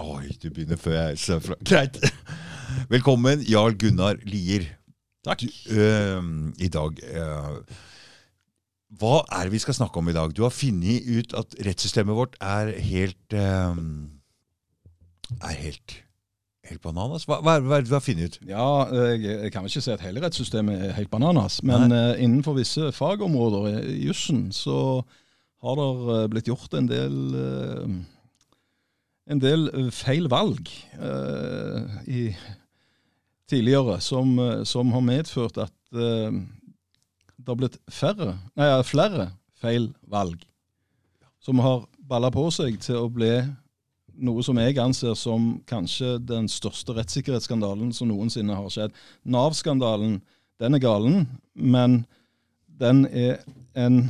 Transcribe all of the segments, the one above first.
Oi, du begynner før jeg ser fra. Greit. Velkommen, Jarl Gunnar Lier. Takk. Du, øh, I dag øh, Hva er det vi skal snakke om i dag? Du har funnet ut at rettssystemet vårt er helt øh, Er helt Helt bananas? Hva, hva, hva er det du ut? Ja, jeg, jeg kan vel ikke si at hele rettssystemet er helt bananas, men uh, innenfor visse fagområder i jussen så har det eh, blitt gjort en del eh, en del eh, feil valg eh, i tidligere som, eh, som har medført at eh, det har blitt færre, nei, flere feil valg som har balla på seg til å bli noe som jeg anser som kanskje den største rettssikkerhetsskandalen som noensinne har skjedd. Nav-skandalen, den er galen, men den er en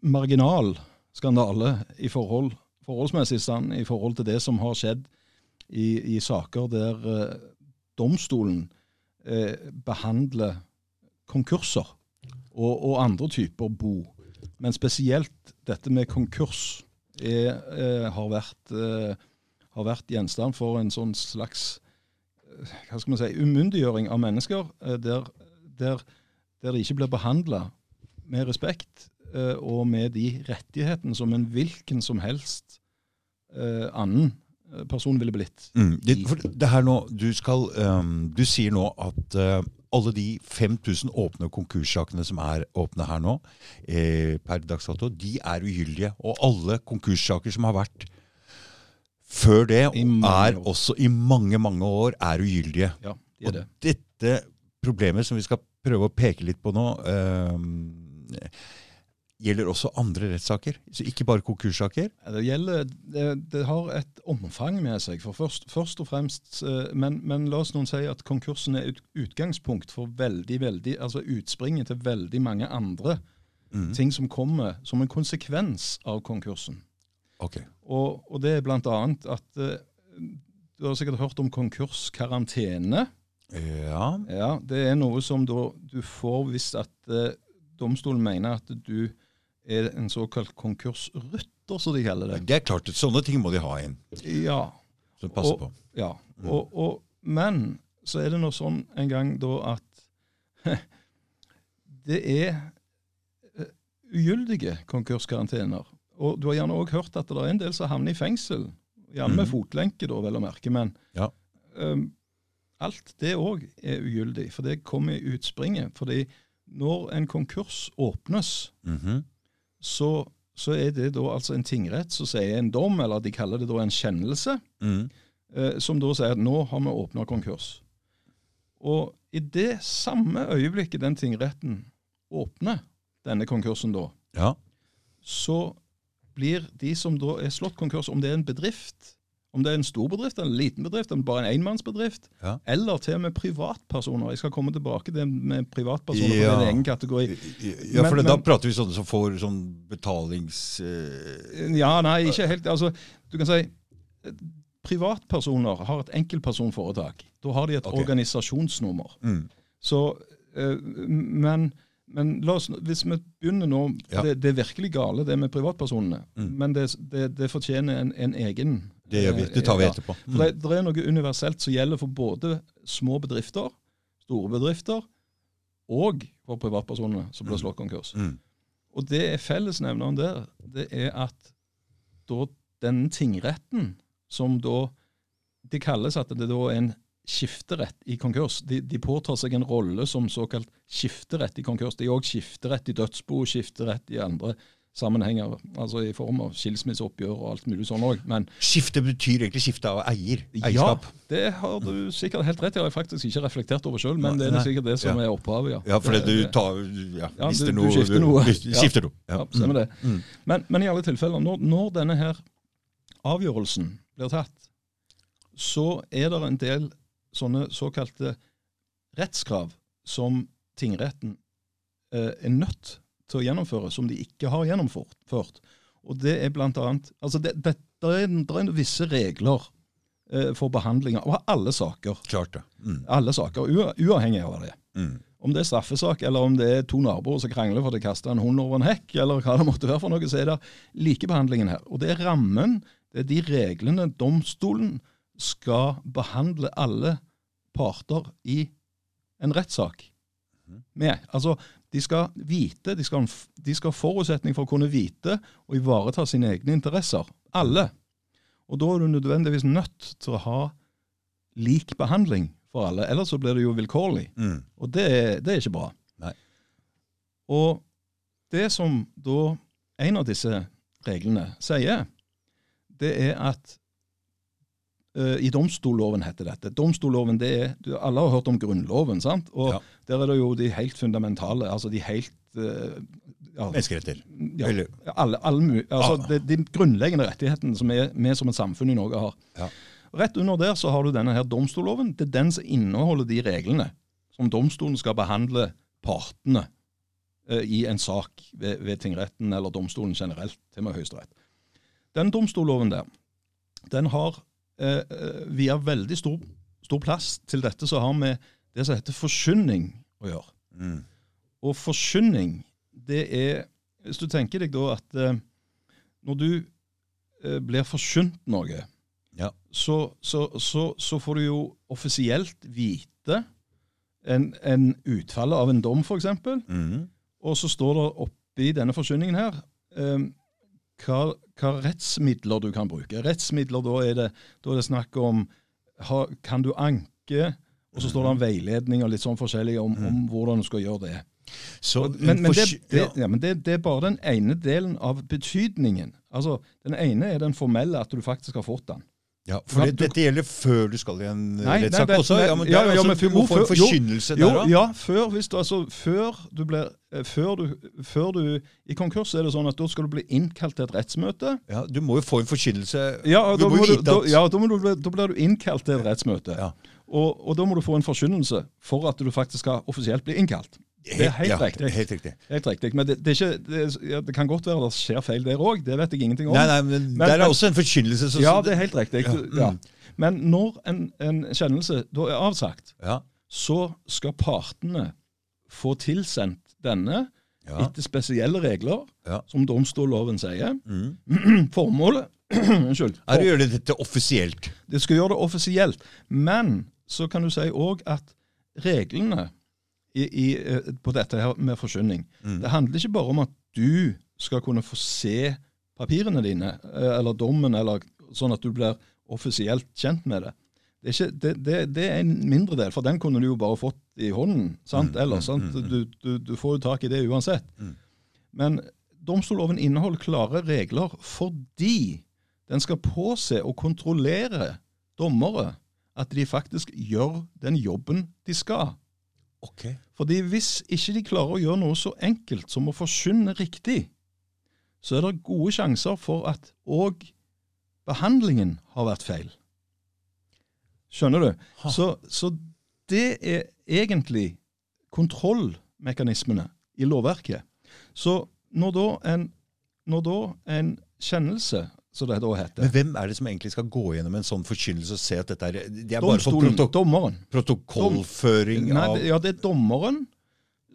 marginal skandale i forhold, forholdsmessig stand i forhold til det som har skjedd i, i saker der eh, domstolen eh, behandler konkurser og, og andre typer bo. Men spesielt dette med konkurs er, eh, har, vært, eh, har vært gjenstand for en sånn slags eh, hva skal man si, umyndiggjøring av mennesker, der, der, der de ikke blir behandla med respekt og med de rettighetene som en hvilken som helst eh, annen eh, person ville blitt. Mm, det, det her nå, du, skal, um, du sier nå at uh, alle de 5000 åpne konkurssakene som er åpne her nå, eh, per dags dato, de er ugyldige. Og alle konkurssaker som har vært før det, er også i mange, mange år, er ugyldige. Ja, de er det. Og dette problemet som vi skal prøve å peke litt på nå, ehm, gjelder også andre rettssaker. Så ikke bare konkurssaker. Det, gjelder, det, det har et omfang med seg. for Først, først og fremst, eh, men, men la oss noen si at konkursen er et utgangspunkt for veldig, veldig, altså utspringet til veldig mange andre Mm. ting som kommer som en konsekvens av konkursen. Ok. Og, og det er annet at eh, Du har sikkert hørt om konkurskarantene. Ja. Ja, Det er noe som da du får hvis at eh, domstolen mener at du er en såkalt konkursrytter, som de kaller det. Det er klart, sånne ting må de ha inn. Ja, Så passe på. Ja, Mm. og, og, men så er det nå sånn en gang da at det er eh, ugyldige konkurskarantener. Og du har gjerne òg hørt at det er en del som havner i fengsel, gjerne med mm. fotlenke, da, vel å merke. Men Ja. um, alt det òg er ugyldig, for det kommer i utspringet. fordi når en konkurs åpnes, Mhm. Så, så er det da altså en tingrett som sier en dom, eller de kaller det da en kjennelse Mm. eh, som da sier at nå har vi åpna konkurs. Og i det samme øyeblikket den tingretten åpner denne konkursen da, Ja. så blir de som da er slått konkurs, om det er en bedrift, om det er en stor bedrift, en liten bedrift, eller bare en enmannsbedrift, Ja. eller til og med privatpersoner. Jeg skal komme tilbake til med privatpersoner, Ja. for en egen kategori. Ja, for Men- da men- prater vi sånne som får sånn betalings... Uh, Ja, nei, ikke helt. Altså, du kan si eh, privatpersoner har et enkeltpersonforetak. Da har de et okay. organisasjonsnummer. mm. Så, uh, men, men oss, hvis vi begynner nå Ja. det, det er virkelig gale, det med privatpersonene. Mm. Men det, det, det fortjener en, en egen Det vi. Det tar vi etterpå. For det, det er noe universelt som gjelder for både små bedrifter, store bedrifter, og for privatpersonene som blir Mm. slått konkurs. Mm. Og det er fellesnevneren der, det er at da denne tingretten, som da Det kalles at det da er en skifterett i konkurs. De, de påtar seg en rolle som såkalt skifterett i konkurs. Det er òg skifterett i dødsbo, skifterett i andre sammenhenger. Altså i form av skilsmisseoppgjør og alt mulig sånn òg. Skifte betyr egentlig skifte av eier. Eierskap? ja, det har du sikkert helt rett i. Det har jeg faktisk ikke reflektert over sjøl, men det er sikkert det som Ja. er opphavet, ja. Ja, fordi Det- du tar ja, Ja, mister noe skifter noe. du Skifter noe. Ja, stemmer det. Mm. Men, men i alle tilfeller, når, når denne her avgjørelsen blir tatt, så er det en del sånne såkalte rettskrav som tingretten eh, er nødt til å gjennomføre, som de ikke har gjennomført. Og det er blant annet Altså, det, det, det, er, det er visse regler eh, for behandling av alle saker. Klart det. Mm. Alle saker, uavhengig av det. Mm. Om det er straffesak, eller om det er to naboer som krangler for at de kaster en hund over en hekk, eller hva det måtte være for noe, så er det likebehandlingen her. Og det er rammen Det er de reglene domstolen skal behandle alle parter i en rettssak med. Altså, de skal vite, de skal, de skal ha forutsetning for å kunne vite og ivareta sine egne interesser. Alle. Og da er du nødvendigvis nødt til å ha lik behandling for alle, ellers så blir det jo vilkårlig. Mm. Og det, det er ikke bra. Nei. Og det som da en av disse reglene sier, det er at I domstolloven heter dette. Domstolloven, det er du, Alle har hørt om Grunnloven, sant? Og Ja. der er det jo de helt fundamentale, altså de helt eh, ja, Menneskeretter. ja, alle, alle, altså Ah. de, de grunnleggende rettighetene som vi som et samfunn i Norge har. Ja. Rett under der så har du denne her domstolloven. Det er den som inneholder de reglene som domstolen skal behandle partene eh, i en sak ved, ved tingretten eller domstolen generelt, til og med Høyesterett. Den domstolloven der, den har eh, har via veldig stor, stor plass til dette så har vi det som heter forsyning å gjøre. mm. Og forsyning, det er Hvis du tenker deg da at eh, når du eh, blir forsynt noe, Ja. så, så, så, så får du jo offisielt vite en, en utfallet av en dom, f.eks. Mm. Og så står det oppi denne forsyningen her eh, hva, hva rettsmidler du kan bruke. Rettsmidler, da er det, da er det snakk om ha, Kan du anke? Og så står det en veiledning og litt sånn forskjellig om, om hvordan du skal gjøre det. Så Men, men, det, det, ja. ja, men det, det er bare den ene delen av betydningen. Altså, Den ene er den formelle, at du faktisk har fått den. Ja, for det, dette gjelder før du skal i en nei, rettssak også? Ja, men, det ja, er ja, altså, må få en før- jo, forkynnelse der òg? ja, før, hvis du, altså, før du blir eh, før du, før du I konkurs er det sånn at da skal du bli innkalt til et rettsmøte. Ja, du må jo få en forkynnelse. Ja, du da, må du, da, ja, da, må du, da blir du innkalt til et rettsmøte. Ja. Og, og da må du få en forkynnelse for at du faktisk skal offisielt bli innkalt. Det er helt ja, riktig. Helt riktig. Helt riktig. Men det, det, ikke, det, det kan godt være det skjer feil der òg, det vet jeg ingenting om. Nei, nei, men, Men- der er men- også en forkynnelse. Så, Ja, det er helt riktig. Ja, Ja. Men når en, en kjennelse da er avsagt, ja, så skal partene få tilsendt denne etter spesielle regler, som domstolloven sier. mm. Formålet Unnskyld. Er å gjøre dette offisielt. Det skal gjøre det offisielt. Men så kan du si òg at reglene i, i, eh, på dette her med forsyning. Mm. Det handler ikke bare om at du skal kunne få se papirene dine, eh, eller dommen, eller sånn at du blir offisielt kjent med det. Det er, ikke, det, det, det er en mindre del, for den kunne du jo bare fått i hånden. sant? Mm, Eller, mm, sant? mm, mm. Du, du, du får jo tak i det uansett. Mm. Men domstolloven inneholder klare regler fordi den skal påse og kontrollere dommere at de faktisk gjør den jobben de skal. Ok. Fordi hvis ikke de klarer å gjøre noe så enkelt som å forkynne riktig, så er det gode sjanser for at òg behandlingen har vært feil. Skjønner du? Så, så det er egentlig kontrollmekanismene i lovverket. Så når da en, når da en kjennelse, som det da heter Men hvem er det som egentlig skal gå gjennom en sånn forkynnelse og se at dette er Det er Domstolen, bare dommeren. protokollføring Nei, av det- ja, det er dommeren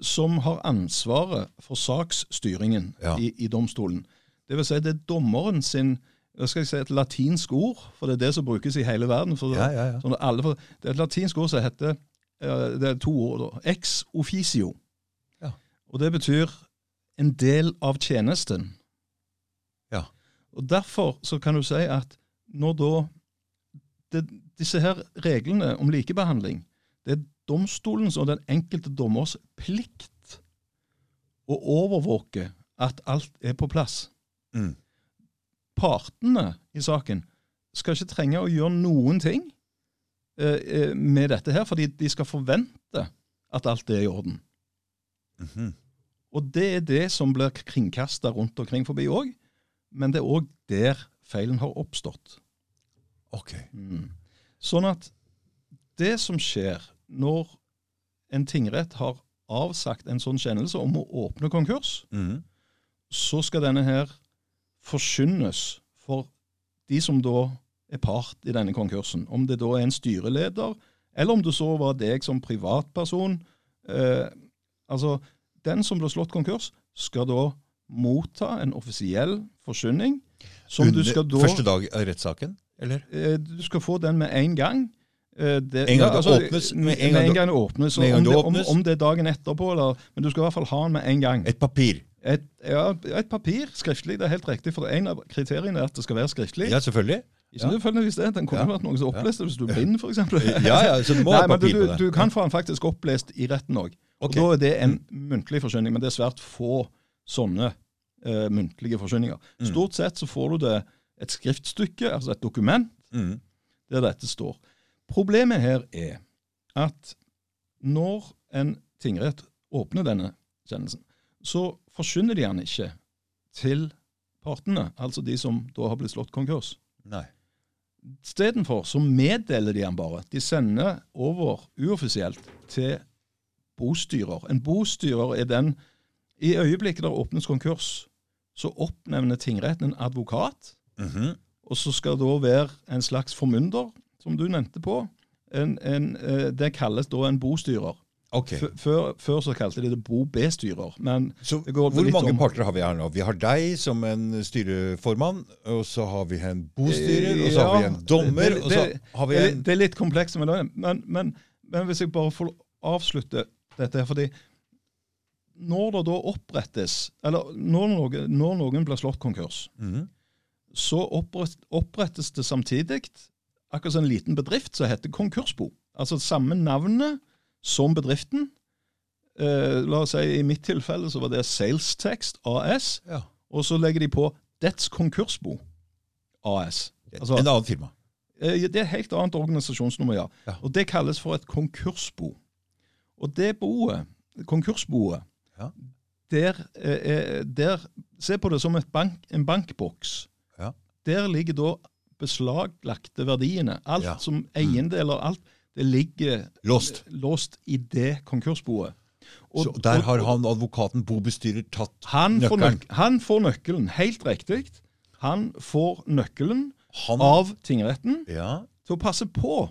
som har ansvaret for saksstyringen Ja. i, i domstolen. Det vil si det er dommeren sin hva skal jeg si, et latinsk ord, for det er det som brukes i hele verden. For, Ja, ja, sånn alle, for, det er et latinsk ord som heter eh, Det er to ord. da, Ex officio. Ja. Og det betyr en del av tjenesten. Og Derfor så kan du si at når da det, Disse her reglene om likebehandling, det er domstolens og den enkelte dommers plikt å overvåke at alt er på plass. Mm. Partene i saken skal ikke trenge å gjøre noen ting eh, eh, med dette her, fordi de skal forvente at alt er i orden. Mhm. Og det er det som blir kringkasta rundt omkring forbi òg, men det er òg der feilen har oppstått. Ok. Mm. Sånn at det som skjer når en tingrett har avsagt en sånn kjennelse om å åpne konkurs, mm. så skal denne her forkynnes for de som da er part i denne konkursen. Om det da er en styreleder, eller om det så var deg som privatperson. Eh, altså, den som ble slått konkurs, skal da motta en offisiell forsyning. som du skal da Første dag av rettssaken, eller? eh, Du skal få den med en gang. Eh, Det, En gang det åpnes, med Med en en gang det- åpnes. en gang om, det det, om, om det er dagen etterpå, eller Men du skal i hvert fall ha den med en gang. Et papir. Et, ja, et papir skriftlig, det er helt riktig. For en av kriteriene er at det skal være skriftlig. Ja, selvfølgelig. Ikke nødvendigvis det. Den kunne Ja. vært noen som oppleste hvis du er blind, f.eks. Ja, ja, så du må Nei, ha papir du, på det. du kan få den faktisk opplest i retten òg. Og Da er det en muntlig forsyning, men det er svært få sånne eh, muntlige forkynninger. Mm. Stort sett så får du det et skriftstykke, altså et dokument, Mm. der dette står. Problemet her er at når en tingrett åpner denne kjennelsen, så forkynner de den ikke til partene, altså de som da har blitt slått konkurs. Nei. Istedenfor så meddeler de den bare. De sender over uoffisielt til bostyrer. En bostyrer er den I øyeblikket der åpnes konkurs, så oppnevner tingretten en advokat, Mhm. og så skal det da være en slags formynder, som du nevnte på. En, en, eh, det kalles da en bostyrer. Okay. Før, før så kalte de det bo-bestyrer. Men Så hvor mange om- parter har vi her nå? Vi har deg som en styreformann, og så har vi en bostyrer, og så har vi en dommer, det- og så har vi en det er litt komplekst, men, men, men hvis jeg bare får avslutte dette her, fordi når det da opprettes, eller når noen, når noen blir slått konkurs, Mhm. så opprettes det samtidig akkurat som en liten bedrift som heter konkursbo. Altså samme navnet som bedriften. Eh, la oss si I mitt tilfelle så var det Salestext AS, ja. og så legger de på Dets Konkursbo AS. Altså- En annen firma. Eh, Det er et helt annet organisasjonsnummer, ja. Ja. Og Det kalles for et konkursbo. Og det boet, konkursboet, Ja. der, eh, eh, der Se på det som bank, en bankboks. Ja. Der ligger da beslaglagte verdiene. Alt Ja. som eiendeler, alt, det ligger Låst. låst i det konkursboet. Og- Så der har han advokaten, bobestyrer, tatt han får, nøkkelen. nøk han får nøkkelen, helt riktig. Han får nøkkelen Han av tingretten Ja. til å passe på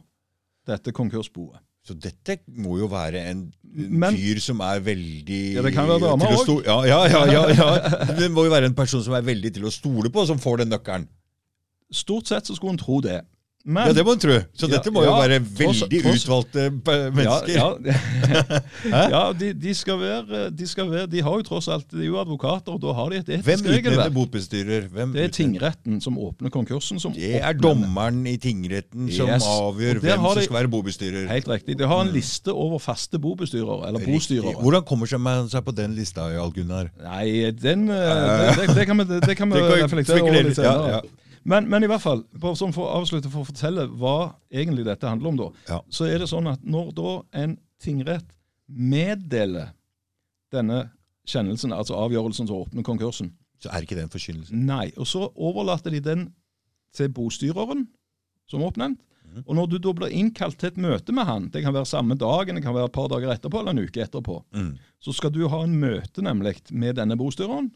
dette konkursboet. Så dette må jo være en Men- fyr som er veldig Ja, det kan være dama å Ja, ja, ja, ja, ja. Det må jo være en person som er veldig til å stole på, som får den nøkkelen. Stort sett så skulle en tro det. Men Ja, det må en tro. Så dette må jo ja, være tross- veldig tross- utvalgte mennesker. Ja, ja. ja de, de, skal være, de skal være De har jo tross alt De er jo advokater, og da har de et etisk Hvem regelverk. bobestyrer? Hvem Det er tingretten som åpner konkursen. Som Det er dommeren i tingretten som Yes. avgjør hvem som skal være bobestyrer. Helt riktig. De har en liste over faste bobestyrere, eller bostyrere. Hvordan kommer man seg på den lista, Jarl Gunnar? Nei, den, eh, det, det, kan vi, det kan vi Det kan vi litt senere. ja, ja. Men, men i hvert fall, bare sånn for å avslutte, for å fortelle hva egentlig dette handler om, da, Ja. så er det sånn at når da en tingrett meddeler denne kjennelsen, altså avgjørelsen som åpner konkursen, Så er ikke det en forkynnelse. nei, og så overlater de den til bostyreren, som oppnevnt. Mhm. Og når du da blir innkalt til et møte med han, det kan være samme dagen, det kan være et par dager etterpå eller en uke etterpå, Mm. så skal du ha en møte nemlig med denne bostyreren.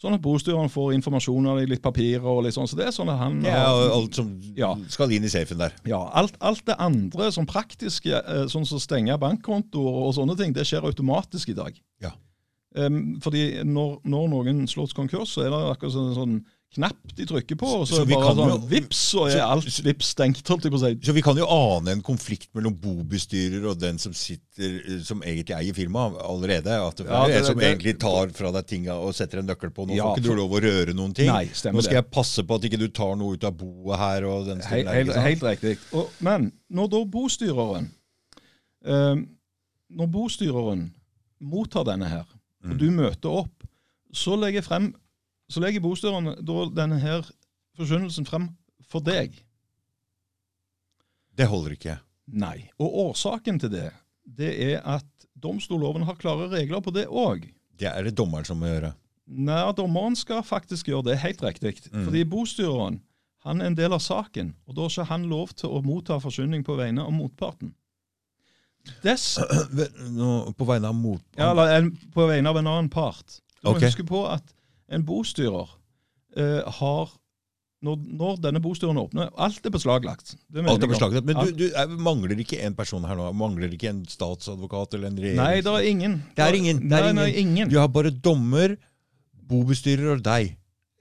Sånn at bostyreren får informasjon av litt papirer og litt sånn. Så det er sånn at han Ja, og alt som Ja. skal inn i safen der. ja, alt, alt det andre som praktiske, eh, sånn som stenge bankkontoer og sånne ting, det skjer automatisk i dag. Ja. Um, fordi når, når noen slås konkurs, så er det akkurat sånn, sånn knapp de trykker på, og så, Så det bare sånn jo- vips, så er så- alt vips stengt, holdt jeg på å si. Så vi kan jo ane en konflikt mellom bobestyrer og den som sitter, som egentlig eier firmaet allerede. At det Ja, er det- som det- egentlig tar fra deg tinga og setter en nøkkel på. Nå Ja, får ikke du lov å røre noen ting. Nei, stemmer Nå skal jeg passe på at ikke du tar noe ut av boet her. og den stille. stilen He, helt, helt riktig. Og, men når da bostyreren eh, Når bostyreren mottar denne her, Mm. og du møter opp, så legger, jeg frem, så legger bostyreren da denne her forkynnelsen frem for deg. Det holder ikke. Nei. Og årsaken til det, det er at domstolloven har klare regler på det òg. Det er det dommeren som må gjøre. Nei, dommeren skal faktisk gjøre det, helt riktig. Mm. Fordi bostyreren han er en del av saken, og da har ikke han lov til å motta forsyning på vegne av motparten. Dess, på vegne av motparten? ja, eller på vegne av en annen part. Du må huske på at en bostyrer eh, har når, når denne bostyren åpner Alt er beslaglagt. Det Alt er beslaglagt. Men du, du er, mangler ikke en person her nå? Mangler ikke en statsadvokat eller en regjering? Nei, det er ingen. Det er ingen, det er nei, nei, ingen. Du har bare dommer, bobestyrer og deg.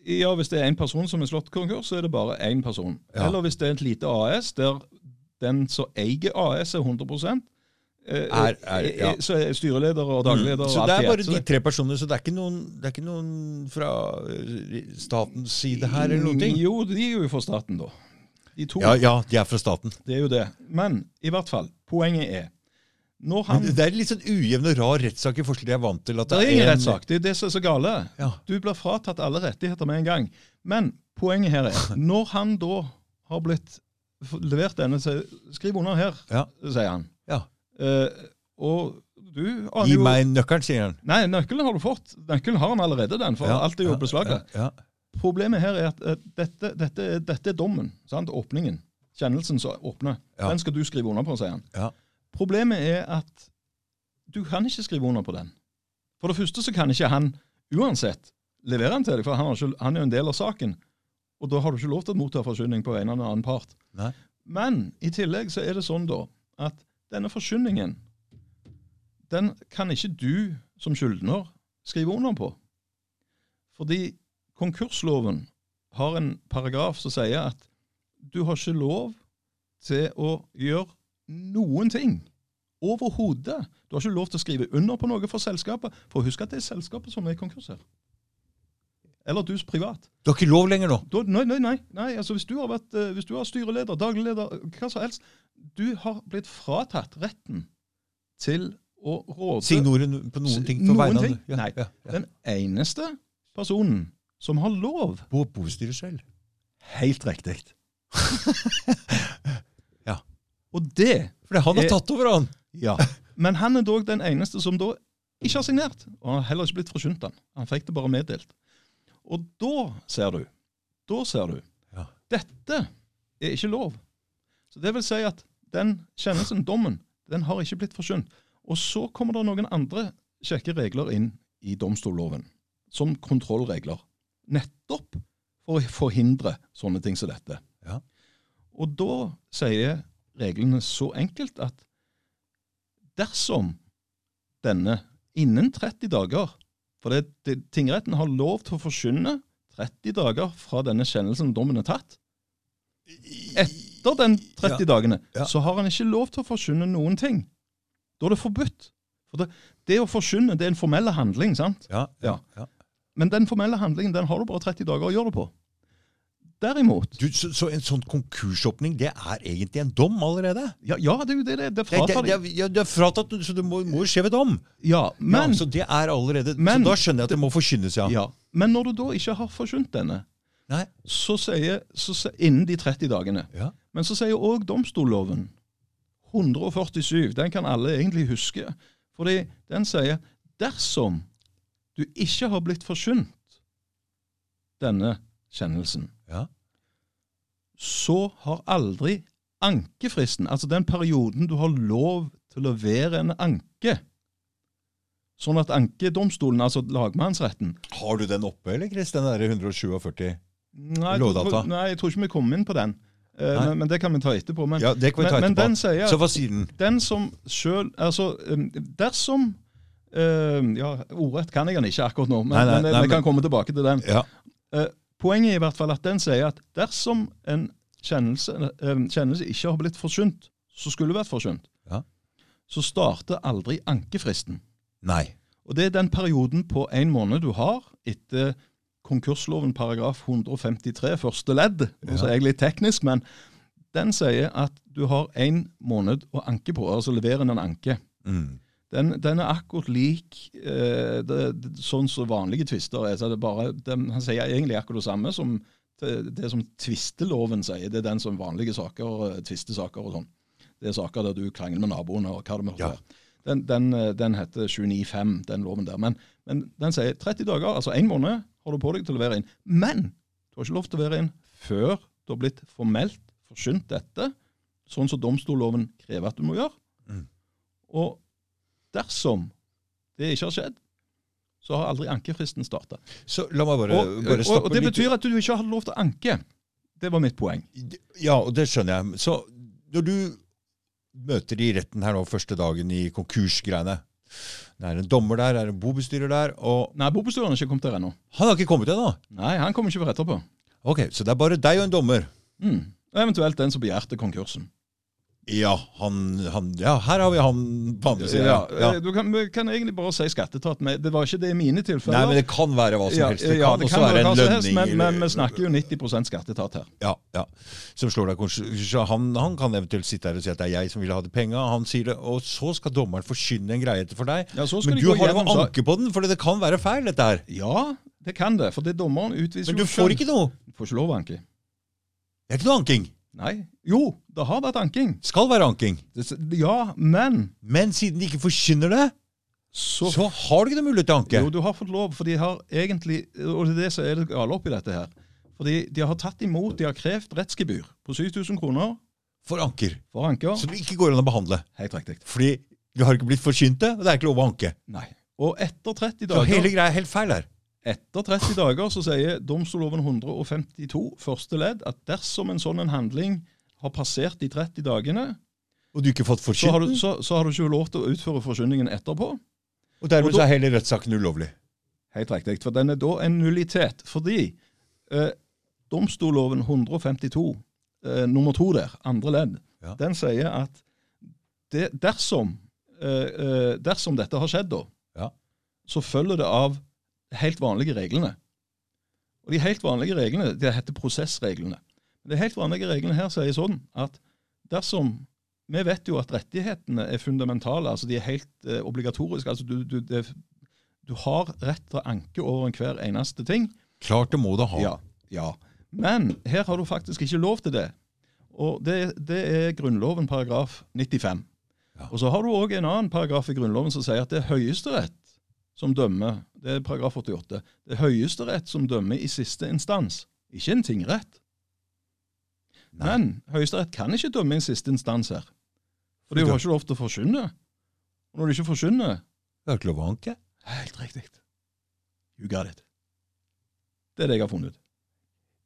Ja, Hvis det er én person som er slått konkurs, så er det bare én person. Ja. Eller hvis det er et lite AS der den som eier AS er 100 eh, Er- er- ja. Så er styreleder og dagleder. Mm. Så det er bare de tre personene, så det er ikke noen, det er ikke noen fra eh, statens side her eller noen ting? Jo, de er jo fra staten, da. De to. Ja, ja, de er fra staten. Det er jo det. Men i hvert fall, poenget er Når han det er litt sånn ujevn og rar rettssak i forskjell jeg er vant til. At Det er ingen en- rettssak. Det er det som er så gale. Ja. Du blir fratatt alle rettigheter med en gang. Men poenget her er, når han da har blitt levert denne Skriv under her, Ja. sier han. Eh, og du aner Gi jo meg nøkkelen, sier han. Nei, nøkkelen har du fått. Nøkkelen har han allerede, den, for Ja, alt er jo ja, beslaget. Ja. Problemet her er at eh, dette, dette, dette er dommen. Sant? Åpningen. Kjennelsen som åpner. Den skal du skrive under på, sier han. Ja. Problemet er at du kan ikke skrive under på den. For det første så kan ikke han uansett levere den til deg, for han, har ikke, han er jo en del av saken. Og da har du ikke lov til å motta forsyning på vegne av en annen part. Nei. Men i tillegg så er det sånn da at denne forsyningen, den kan ikke du som skyldner skrive under på. Fordi konkursloven har en paragraf som sier at du har ikke lov til å gjøre noen ting. Overhodet. Du har ikke lov til å skrive under på noe for selskapet. For husk at det er selskapet som er i konkurs her. Eller du privat. Du har ikke lov lenger nå? Da, nei, nei, nei. nei altså hvis, du har vært, eh, hvis du har styreleder, daglig leder, hva som helst Du har blitt fratatt retten til å råde Si noen på noen ting for vegne av? Ja, Nei. Ja, ja. Den eneste personen som har lov Bo bostyret selv. Helt riktig. Ja. Og det For han har er, tatt over, han. Ja. Men han er dog den eneste som da ikke har signert. Og han har heller ikke blitt forkynt han. Han fikk det bare meddelt. Og da ser du Da ser du. Ja. Dette er ikke lov. Så det vil si at den kjennelsen, dommen, den har ikke blitt forsynt. Og så kommer det noen andre kjekke regler inn i domstolloven, som kontrollregler. Nettopp for å forhindre sånne ting som dette. Ja. Og da sier reglene så enkelt at dersom denne innen 30 dager For det, det, tingretten har lov til å forkynne 30 dager fra denne kjennelsen dommen er tatt. Etter den 30 dagene så har han ikke lov til å forkynne noen ting. Da er det forbudt. For det, det å forkynne det er en formell handling, sant? Ja, ja, Ja. Men den formelle handlingen den har du bare 30 dager å gjøre det på. Derimot Du, så, så en sånn konkursåpning, det er egentlig en dom allerede? Ja, ja det er jo det det, det Det, det, det, det er fratatt, så det må, jo skje ved dom. Ja, men, så det er allerede men- Så da skjønner jeg at det må forkynnes, ja. ja, men når du da ikke har forkynt denne, Nei. så sier, så så, innen de 30 dagene Ja. Men så sier òg domstolloven 147, den kan alle egentlig huske, fordi den sier dersom du ikke har blitt forsynt denne kjennelsen, Ja. så har aldri ankefristen, altså den perioden du har lov til å levere en anke, sånn at ankedomstolen, altså lagmannsretten Har du den oppe, eller Chris? Den derre 147? Nei, jeg Lovdata. tror- nei, jeg tror ikke vi kom inn på den. Men, men det kan vi ta etterpå. Men, Ja, det kan vi ta men, men etterpå. den sier Så hva sier den? som sjøl Altså, um, dersom Uh, Ja, ordrett kan jeg den ikke akkurat nå, men, Nei, nei, men nei, vi kan komme tilbake til den. Ja. Poenget er i hvert fall at den sier at dersom en kjennelse, uh, kjennelse ikke har blitt forsynt, så skulle vært forsynt, Ja. så starter aldri ankefristen. Nei. Og det er den perioden på en måned du har etter konkursloven paragraf 153 første ledd. Ja. er jeg litt teknisk, men den sier at du har en måned å anke på, altså levere en anke. Mm. Den, den er akkurat lik eh, det, det, sånn som vanlige tvister er. Så det er bare, den, han sier egentlig akkurat det samme som det, det som tvisteloven sier. Det er den som vanlige saker, eh, tvistesaker og sånn. Det er saker der du krangler med naboene og hva det måtte Ja. være. Den, den, eh, den heter 295, den loven der. Men, men den sier 30 dager, altså én måned, har du på deg til å levere inn. Men du har ikke lov til å levere inn før du har blitt formelt forsynt dette, sånn som domstolloven krever at du må gjøre. Mm. Og dersom det ikke har skjedd, så har aldri ankefristen starta. Og, og det betyr at du ikke har lov til å anke. Det var mitt poeng. Ja, og det skjønner jeg. Så når du møter i retten her nå første dagen i konkursgreiene, Det er en dommer der, det er en bobestyrer der, og Nei, bobestyreren har ikke kommet der ennå. han har ikke kommet ennå. Nei, han kommer ikke før etterpå. Ok, så det er bare deg og en dommer. Mm. Og eventuelt den som begjærte konkursen. Ja, han, han, ja her har vi han på andre siden. Ja, Ja. eh, Du kan, kan egentlig bare si skatteetaten. Det var ikke det i mine tilfeller. Nei, men det kan være hva som helst. Det ja, kan det kan være en helst, lønning. men, men vi snakker jo 90% skatteetat her. Ja, ja. Som slår deg så han, han kan eventuelt sitte her og si at det er jeg som ville ha de penga. Han sier det, og så skal dommeren forkynne en greie for deg. Ja, så skal Men du har jo anke på den, for det kan være feil, dette her. Ja, det kan det. For det dommeren utviser jo Men du får ikke noe. Du får ikke lov å anke. Det er ikke noe anking. Nei. Jo, det har vært anking. Skal være anking. Ja, men Men siden de ikke forkynner det, så, så har du ikke noe mulighet til å anke. Jo, du har fått lov, for de har egentlig Og det er det som er det gale oppi dette her. Fordi de har tatt imot, de har krevd rettsgebyr på 7000 kroner For anker. for anker. Så det ikke går an å behandle. Helt riktig. Fordi du har ikke blitt forkynt det, og det er ikke lov å anke. Nei. Og etter 30 dager Så hele greia er helt feil her. Etter 30 dager så sier domstolloven 152 første ledd at dersom en sånn en handling har passert de 30 dagene, Og du ikke fått så har, du, så, så har du ikke lov til å utføre forkynningen etterpå. og dermed og da- så er hele rettssaken ulovlig. Helt riktig. For den er da en nullitet. Fordi eh, domstolloven 152, eh, nummer to der, andre ledd, Ja. den sier at det, dersom, eh, eh, dersom dette har skjedd, da, Ja. så følger det av helt vanlige reglene. Og de helt vanlige reglene, det heter prosessreglene. De helt vanlige reglene her sier sånn at dersom Vi vet jo at rettighetene er fundamentale, altså de er helt eh, obligatoriske. altså du, du, det, du har rett til å anke over enhver eneste ting. Klart det må du ha. Ja, ja. Men her har du faktisk ikke lov til det. Og det, det er Grunnloven paragraf 95. Ja. Og så har du òg en annen paragraf i Grunnloven som sier at det er Høyesterett som dømmer. Det er paragraf 88. Det er Høyesterett som dømmer i siste instans, ikke en tingrett. Nei. Men Høyesterett kan ikke dømme i siste instans her. For de har ikke lov til å forkynne. Og når de ikke forkynner Det er ikke lov å anke. Helt riktig. You got it. Det er det jeg har funnet ut.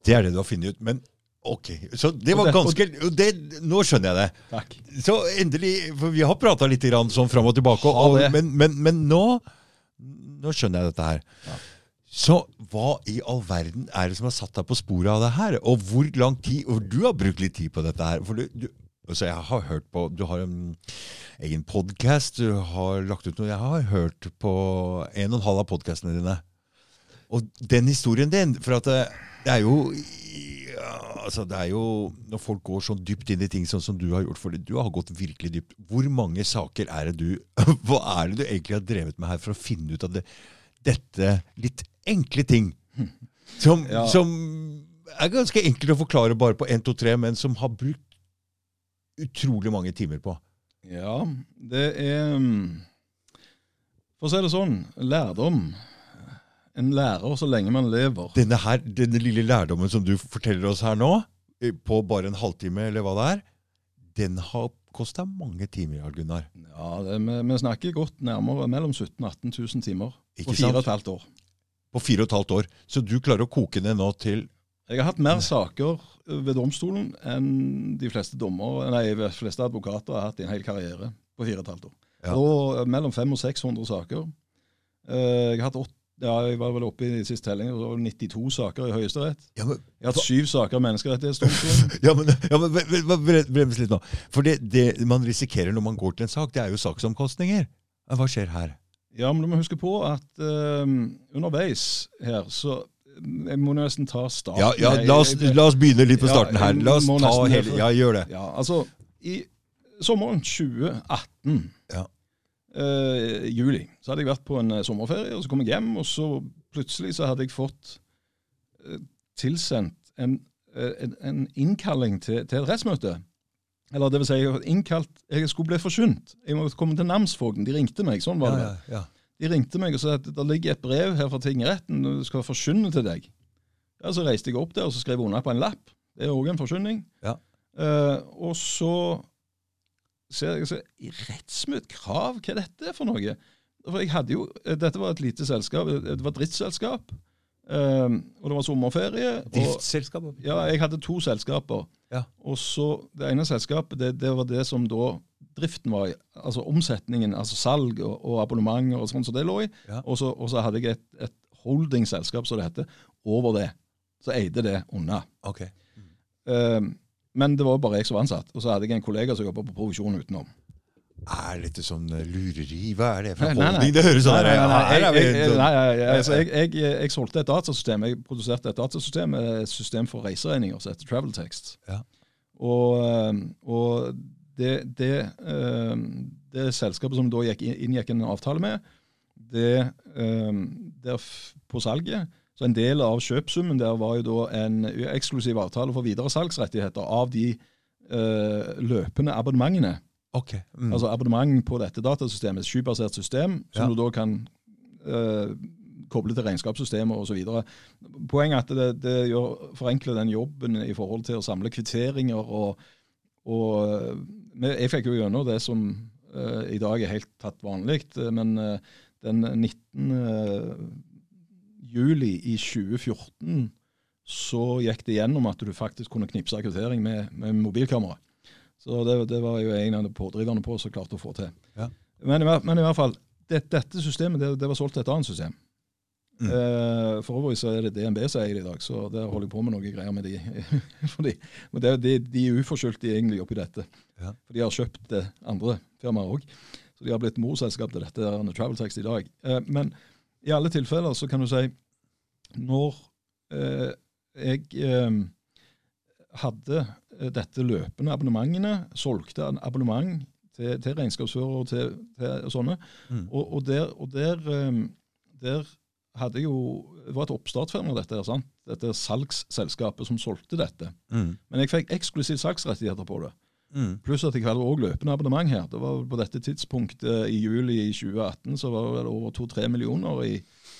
Det er det du har funnet ut. Men ok, så det var ganske det, Nå skjønner jeg det. Takk. Så endelig For vi har prata litt grann sånn fram og tilbake, og, men, men, men nå Nå skjønner jeg dette her. Ja. Så hva i all verden er det som har satt deg på sporet av det her? Og hvor lang tid Og du har brukt litt tid på dette her. For du, du så jeg har hørt på Du har en egen podkast, du har lagt ut noe Jeg har hørt på en og en halv av podkastene dine. Og den historien din For at det, det er jo altså det er jo Når folk går så dypt inn i ting sånn som du har gjort, for du har gått virkelig dypt. Hvor mange saker er det du Hva er det du egentlig har drevet med her for å finne ut av det, dette litt enkle ting? Som, Ja. som er ganske enkelt å forklare bare på 1, 2, 3, men som har brukt utrolig mange timer på. Ja, det er mm, For å si det sånn, lærdom. En lærer så lenge man lever. Denne, her, denne lille lærdommen som du forteller oss her nå, eh, på bare en halvtime, eller hva det er, den har kosta mange timer, Jarl Gunnar. Ja, det, vi, vi snakker godt nærmere mellom 17 000 og 18 000 timer på fire og et halvt år. På fire og et halvt år. Så du klarer å koke ned nå til Jeg har hatt mer saker ved domstolen enn de fleste dommer, nei, de fleste advokater har hatt i en hel karriere på fire og et halvt år. Ja. Og eh, mellom 500 og 600 saker. Eh, Jeg har hatt ja, jeg var vel oppe i sist telling, det var 92 saker i Høyesterett. Ja, men, Jeg har hatt syv saker Menneskerettighetsdomstolen. ja, men, ja, men brems litt nå. For det, det man risikerer når man går til en sak, det er jo saksomkostninger. Hva skjer her? Ja, men du må huske på at uh, underveis her, så Jeg må nesten ta starten. Ja, ja la, oss, la oss begynne litt på starten her. La oss ta hele Ja, gjør det. Ja, altså, i sommeren 2018, Ja. Eh, juli, så hadde jeg vært på en eh, sommerferie, og så kom jeg hjem, og så plutselig så hadde jeg fått eh, tilsendt en, eh, en, en innkalling til, til et rettsmøte. Eller det vil si, jeg innkalt, jeg skulle bli forsynt. Jeg måtte komme til namsfogden. De ringte meg, sånn var det. Ja, ja, ja. De ringte meg og sa at det ligger et brev her fra tingretten, og du skal forsyne til deg. Ja, Så reiste jeg opp der og så skrev jeg under på en lapp. Det er òg en forsyning. Ja. Eh, og så ser jeg så, i rettsmøte krav, hva er dette for noe? For jeg hadde jo, eh, Dette var et lite selskap, det var et driftsselskap, Um, og det var sommerferie. Driftsselskap? Ja, jeg hadde to selskaper. Ja. Og så Det ene selskapet det, det var det som da driften var i. Altså omsetningen, altså salg og, og abonnementer og sånn som det lå i. Ja. Og, så, og så hadde jeg et, et holdingselskap, som det heter, over det. Så eide det unna. Ok. Eh, men det var bare jeg som var ansatt. Og så hadde jeg en kollega som jobba på provisjon utenom. Er dette sånn eh, lureri? Hva er det for Nei, holdning? Det høres sånn er jeg, nei, altså, jeg, solgte et datasystem. Jeg produserte et datasystem, et system for reiseregninger som heter Traveltext. Ja. Og, og det, det, det, det selskapet som da gikk, inngikk en avtale med, det der på salget Så en del av kjøpsummen der var jo da en eksklusiv avtale for videre salgsrettigheter av de øh, løpende abonnementene. Ok. Mm. Altså abonnement på dette datasystemet, et skybasert system, som Ja. du da kan eh, koble til regnskapssystemer osv. Poenget er at det, det gjør, forenkler den jobben i forhold til å samle kvitteringer. og, og eh, Jeg fikk jo gjennom det som eh, i dag er helt tatt vanlig, eh, men eh, den 19. juli i 2014 så gikk det gjennom at du faktisk kunne knipse kvittering med, med mobilkamera. Så det, det var jo en av de pådriverne på som klarte å få til. Ja. Men, men i hvert fall, det, dette systemet det, det var solgt til et annet system. Mm. Eh, for øvrig så er det DNB som eier det i dag, så der holder jeg på med noe greier med de. Fordi, men det, de, de er uforskyldt egentlig oppi dette. Ja. For de har kjøpt det andre firmaer òg. Så de har blitt morselskap til dette Travel Tax i dag. Eh, men i alle tilfeller så kan du si Når eh, jeg eh, hadde dette løpende abonnementene, solgte en abonnement til, til regnskapsfører og til, til sånne, Mm. og, og, der, og der, eh, der hadde jo Det var et oppstartsfirma, dette, her, sant? dette salgsselskapet som solgte dette. Mm. Men jeg fikk eksklusiv salgsrettigheter på det. Mm. Pluss at jeg hadde også løpende abonnement her. Det var På dette tidspunktet i juli i 2018 så var det over to-tre millioner i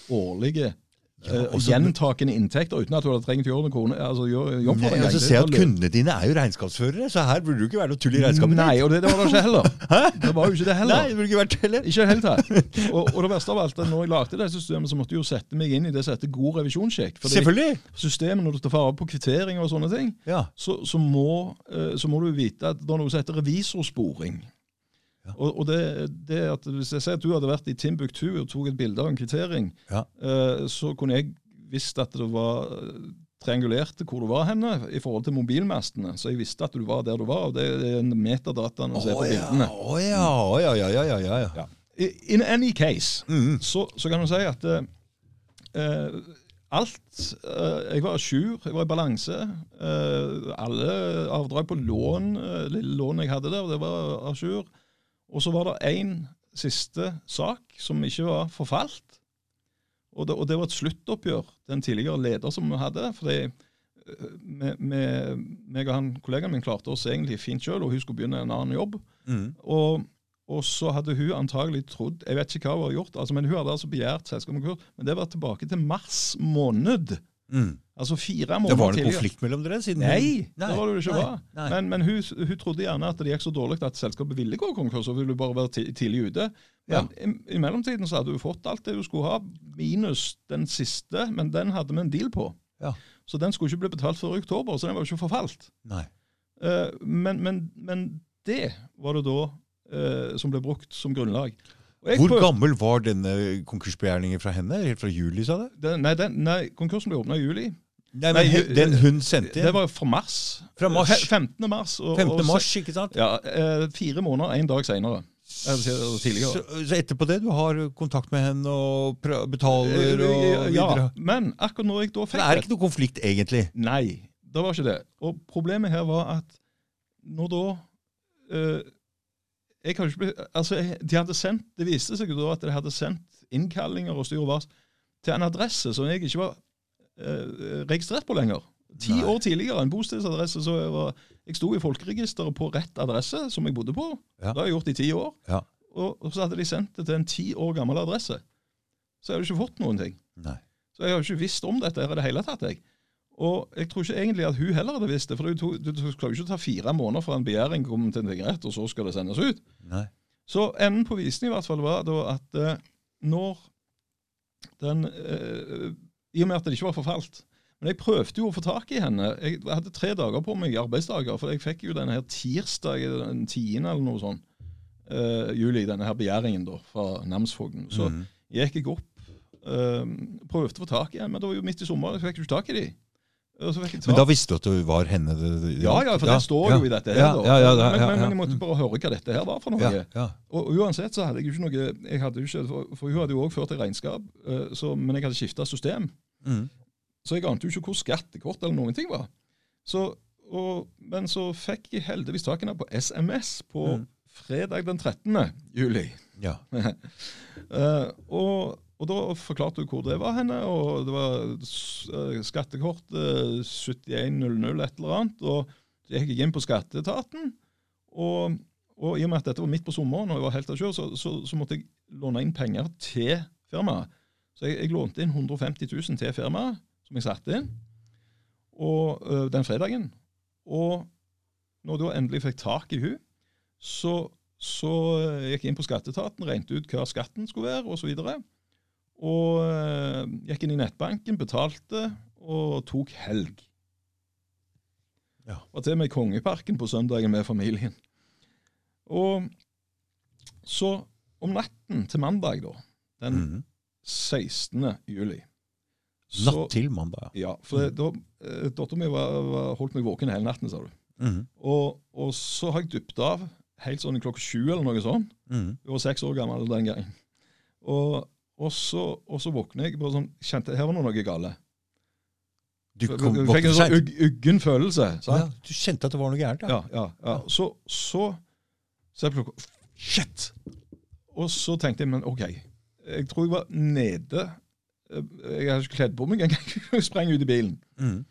årlige Ja, også, og så- gjentakende inntekter uten at du hadde trengt å gjøre noe altså jobb for Nei, altså, se at kundene dine er jo regnskapsførere, så her burde du ikke være noe tull i regnskapet. Nei, og det, det var det ikke heller. Det var jo ikke det Nei, heller. det burde ikke vært heller. Ikke helt her. Og, og det verste av alt, er når jeg lagde det systemet, så måtte jeg jo sette meg inn i det som heter god revisjonssjekk. Selvfølgelig. systemet, når du tar fare på kvitteringer og sånne ting, Ja. så, så, må, eh, så må du vite at det er noe som heter revisorsporing. Ja. Og, og det, det at Hvis jeg sier at du hadde vært i Timbuktu og tok et bilde av en kvittering, Ja. eh, så kunne jeg visst at det var eh, triangulerte hvor du var henne i forhold til mobilmastene. Så jeg visste at du var der du var. og Det er en metadataen å se på bildene. Oh, ja, oh, ja, ja, ja, ja, ja. In any case Mm. så, så kan du si at eh, eh, alt eh, Jeg var jour, jeg var i balanse. Eh, alle avdrag på lån, lille lån jeg hadde der, det var a jour. Og så var det én siste sak som ikke var forfalt. Og det, og det var et sluttoppgjør til en tidligere leder som vi hadde. fordi eh, med, med, meg og han, kollegaen min klarte oss egentlig fint sjøl, og hun skulle begynne en annen jobb. Mm. Og, og så hadde hun antagelig trodd Jeg vet ikke hva hun har gjort, altså, men hun hadde altså begjært selskapskonkurs. Men det var tilbake til mars måned. Mm. Altså fire måneder måneder var det tidligere. konflikt mellom dere? siden Nei, Nei, det var det jo ikke. nei, nei. Men, men hun, hun trodde gjerne at det gikk så dårlig at selskapet ville gå konkurs, og ville bare være tidlig ute. Men i, i mellomtiden så hadde hun fått alt det hun skulle ha, minus den siste, men den hadde vi en deal på. Ja. Så den skulle ikke bli betalt før i oktober, så den var jo ikke forfalt. Nei. Uh, men, men, men det var det da uh, som ble brukt som grunnlag. Jeg Hvor prøvde- gammel var denne konkursbegjæringen fra henne? Helt fra juli, sa du? nei, den, nei, konkursen ble åpna i juli. Nei, Nei, men he- Den hun sendte Det var var fra mars. Fra mars. 15. mars. Og, 15. mars, ikke sant? Ja, eh, Fire måneder, én dag seinere. Så, så etterpå det, du har kontakt med henne og betaler og videre? ja, men akkurat når jeg da fikk det er ikke noe konflikt, egentlig? Nei, det var ikke det. Og problemet her var at når da øh, jeg kan ikke bli, altså, jeg- de hadde sendt, Det viste seg jo da at de hadde sendt innkallinger og styr og vars til en adresse som jeg ikke var eh, registrert på lenger. Ti Nei. år tidligere, en bostedsadresse. så Jeg, var, jeg sto i folkeregisteret på rett adresse, som jeg bodde på. Ja. Det har jeg gjort i ti år. Ja. Og, og så hadde de sendt det til en ti år gammel adresse. Så jeg hadde ikke fått noen ting. Nei. Så jeg har jo ikke visst om dette her i det hele tatt. jeg. Og jeg tror ikke egentlig at hun heller hadde visst det. For du, du, du skal jo ikke ta fire måneder fra en begjæring kommer til en tingrett, og så skal det sendes ut. Nei. Så enden på visen i hvert fall var da at eh, når den eh, I og med at det ikke var forfalt Men jeg prøvde jo å få tak i henne. Jeg hadde tre dager på meg, arbeidsdager, for jeg fikk jo denne her tirsdag den tiende eller noe sånt. Uh, juli, denne her begjæringen da, fra namsfogden, så mm. gikk jeg opp uh, prøvde å få tak i henne, men det var jo midt i sommeren, så fikk jeg ikke tak i de. Så fikk jeg Men da visste du at det var henne det, det ja, ja, for det står ja, jo i dette her. Ja, da. men, men, men jeg måtte bare høre hva dette her var for noe. Og, uansett så hadde jeg jo ikke noe jeg hadde jo ikke, for, for hun hadde jo også ført et regnskap, eh, så, men jeg hadde skifta system. Mhm. Så jeg ante jo ikke hvor skattekort eller noen ting var. Så, og, men så fikk jeg heldigvis tak i henne på SMS på mm. fredag den 13. juli. ja. uh, og, og da forklarte hun hvor det var henne, og det var eh, skattekort uh, 7100 et eller annet. Og så gikk jeg inn på skatteetaten, og, og i og med at dette var midt på sommeren, og jeg var helt av kjør, så, så, så måtte jeg låne inn penger til firmaet. Så jeg, jeg lånte inn 150 000 til firmaet, som jeg satte inn og, øh, den fredagen. Og når da endelig fikk tak i hun, så, så øh, gikk jeg inn på skatteetaten, regnet ut hva skatten skulle være, osv. Og, så og øh, gikk inn i nettbanken, betalte og tok helg. Ja. Var til og med i Kongeparken på søndagen med familien. Og så om natten til mandag, da, den Mhm. 16. juli Natt til mandag, ja. Ja, for mm. da, Dattera mi holdt meg våken hele natten, sa du. Mm. Og, og så har jeg dypt av helt sånn klokka sju eller noe sånt. Mm. Jeg var seks år gammel den gangen. Og, og, så, og så våkner jeg bare sånn Kjente her var det noe gale. Du Jeg kom fikk våkne en sånn ugg- uggen følelse. Ja, du kjente at det var noe gærent? Ja, ja, ja. Så, så så jeg plukket, Shit! Og så tenkte jeg, men OK. Jeg tror jeg var nede. Jeg hadde ikke kledd på meg engang. Jeg sprang ut i bilen. Mm.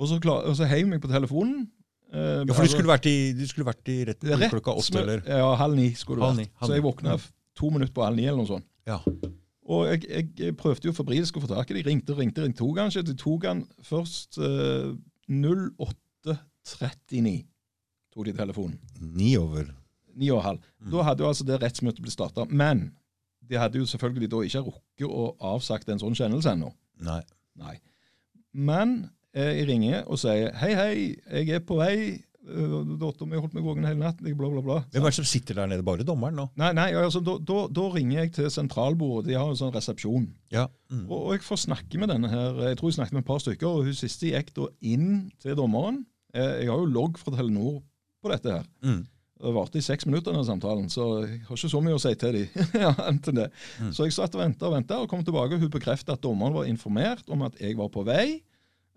Og så, klar, og så heiv jeg meg på telefonen. Eh, Ja, for du skulle vært i, du skulle vært i retten Rett klokka åtte, eller? Ja, halv ni skulle det Halv vært. ni, halv Så jeg våkna f- to minutter på halv ni eller noe sånt. Ja. Og jeg, jeg, jeg prøvde jo febrilsk å få tak i de. Ringte, ringte, ringte. To ganger. De tok han først eh, 08.39. Tok de telefonen. Ni over. Ni og halv. Mm. Da hadde jo altså det rettsmøtet blitt starta. Men de hadde jo selvfølgelig da ikke rukket å avsagt en sånn kjennelse ennå. Nei. Nei. Men eh, jeg ringer og sier hei, hei, jeg er på vei. Uh, Dattera mi holdt meg våken hele natten. Bla, bla, bla. Hvem er det som sitter der nede? Bare dommeren nå? Nei, nei altså, da, da, da ringer jeg til sentralbordet. De har en sånn resepsjon. Ja. Mm. Og, og jeg får snakke med denne her. Jeg tror jeg snakket med et par stykker. og Hun siste gikk da inn til dommeren. Eh, Jeg har jo logg fra Telenor på dette her. Mm. Det varte i seks minutter, denne samtalen, så jeg har ikke så mye å si til dem. ja. Mm. Så jeg satt og venta og venta, og kom tilbake, og hun bekreftet at dommeren var informert om at jeg var på vei.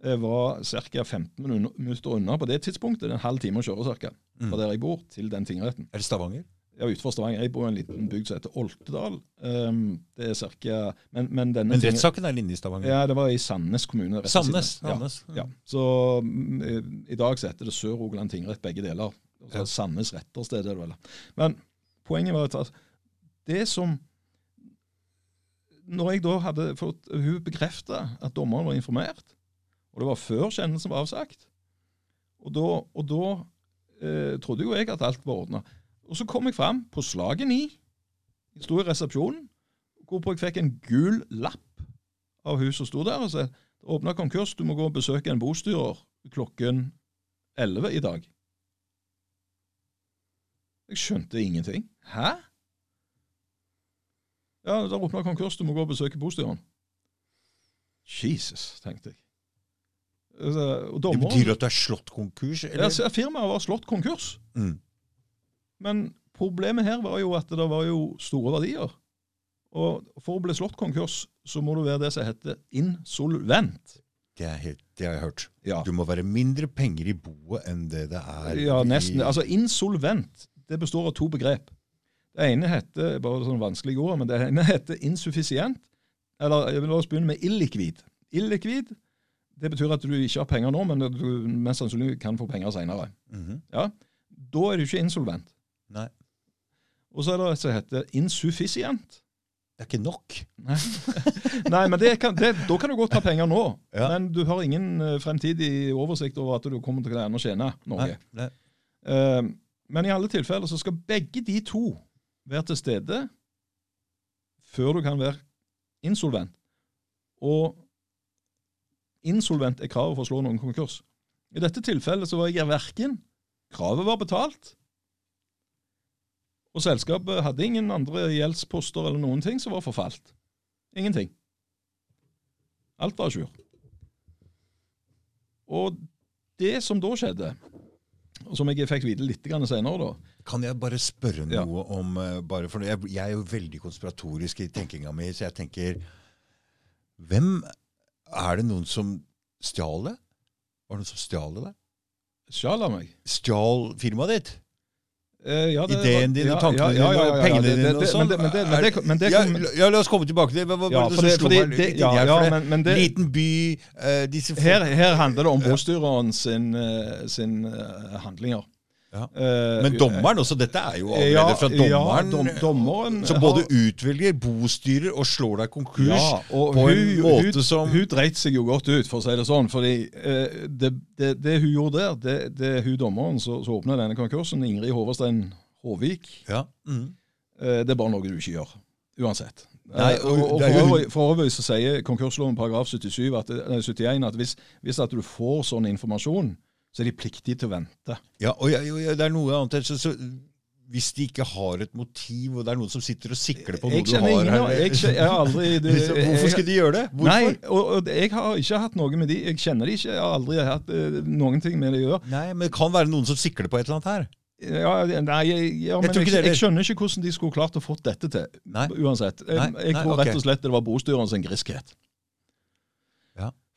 Jeg var ca. 15 minutter unna på det tidspunktet. En halv time å kjøre cirka, Mm. fra der jeg bor, til den tingretten. Er det Stavanger? Ja, utenfor Stavanger. Jeg bor i en liten bygd som heter Oltedal. Um, det er cirka, men, men Men rettssaken er inne i Stavanger? Ja, det var i Sandnes kommune. Sandnes? siden. Sandnes. Ja, ja. Så i- i dag så heter det Sør-Rogaland tingrett, begge deler. Altså, Ja. Sandnes rettersted er det vel. Men poenget var at det som Når jeg da hadde fått hun bekrefta at dommeren var informert, og det var før kjennelsen var avsagt, og da, og da eh, trodde jo jeg at alt var ordna. Og så kom jeg fram på slaget ni. Jeg sto i resepsjonen, hvorpå jeg fikk en gul lapp av hun som sto der og sa åpna konkurs, du må gå og besøke en bostyrer klokken 11 i dag. Jeg skjønte ingenting. Hæ? Ja, der er åpna konkurs, du må gå og besøke bostyreren. Jesus, tenkte jeg. Og dommer, Det betyr at du er slått konkurs? Eller? ja, Firmaet var slått konkurs. Mm. Men problemet her var jo at det var jo store verdier. Og for å bli slått konkurs, så må du være det som heter insolvent. Det, helt, det har jeg hørt. Ja, Du må være mindre penger i boet enn det det er ja nesten. i Altså, insolvent det består av to begrep. Det ene heter bare sånn vanskelige ord, men det ene heter insuffisient. Eller jeg vil la oss begynne med illikvid. Illikvid det betyr at du ikke har penger nå, men at du mest sannsynlig kan få penger senere. ja? Da er du ikke insolvent. Nei, Og så er det et som heter insuffisient. det er ikke nok. Nei, Nei men det kan, det, da kan du godt ha penger nå, Ja. men du har ingen eh, fremtidig oversikt over at du kommer til å tjene noe. Nei, nei. Eh, men i alle tilfeller så skal begge de to være til stede før du kan være insolvent. Og insolvent er kravet for å slå noen konkurs. I dette tilfellet så var jeg verken Kravet var betalt, Og selskapet hadde ingen andre gjeldsposter eller noen ting som var forfalt. Ingenting. Alt var a jour. Og det som da skjedde, som jeg fikk vite litt senere, da, Kan jeg bare spørre Ja. noe om eh, bare For jeg, jeg er jo veldig konspiratorisk i tenkinga mi, så jeg tenker Hvem Er det noen som stjal det? Var det noen som stjal det der? stjal av meg. Stjal firmaet ditt? Eh, ja, det Ideen din ja, tankene ja, ja, ja, dine og pengene dine og sånn? Men det, ja, la oss komme tilbake til det. Ja, det for det- fordi det- ja, ja, men- men det- Liten by, uh, disse her, her handler det om båtstyreren sin, uh, sin uh, handlinger. Ja. Eh, Men dommeren også, dette er jo allerede ja, fra dommeren. Ja, dom, dommeren som både utvelger, bostyrer og slår deg konkurs. ja, og på en hun, måte hun, som- Hun dreit seg jo godt ut, for å si det sånn. fordi eh, det, det, det hun gjorde der, det, det er hun dommeren som åpna denne konkursen, Ingrid Håverstein Håvik, Ja. Mm. eh, det er bare noe du ikke gjør. Uansett. Nei, og, og, og for, for øvrig så sier konkursloven paragraf 77 at, nei, 71 at hvis, hvis at du får sånn informasjon, så er de pliktige til å vente. Ja, og ja, ja, det er noe annet. Så, så, hvis de ikke har et motiv, og det er noen som sitter og sikler på noe Jeg du har ingen her jeg, jeg har aldri det, Hvorfor jeg- skulle de gjøre det? Hvorfor? Nei, og, og jeg har ikke hatt noe med de. Jeg kjenner de ikke. Jeg har aldri hatt uh, noen ting med de å gjøre. Nei, men det kan være noen som sikler på et eller annet her. Ja, nei, jeg, ja, men jeg, jeg, jeg skjønner ikke hvordan de skulle klart å fått dette til. Nei. Uansett. Jeg, Nei, jeg nei, tror rett og slett det var bostyreren sin griskhet.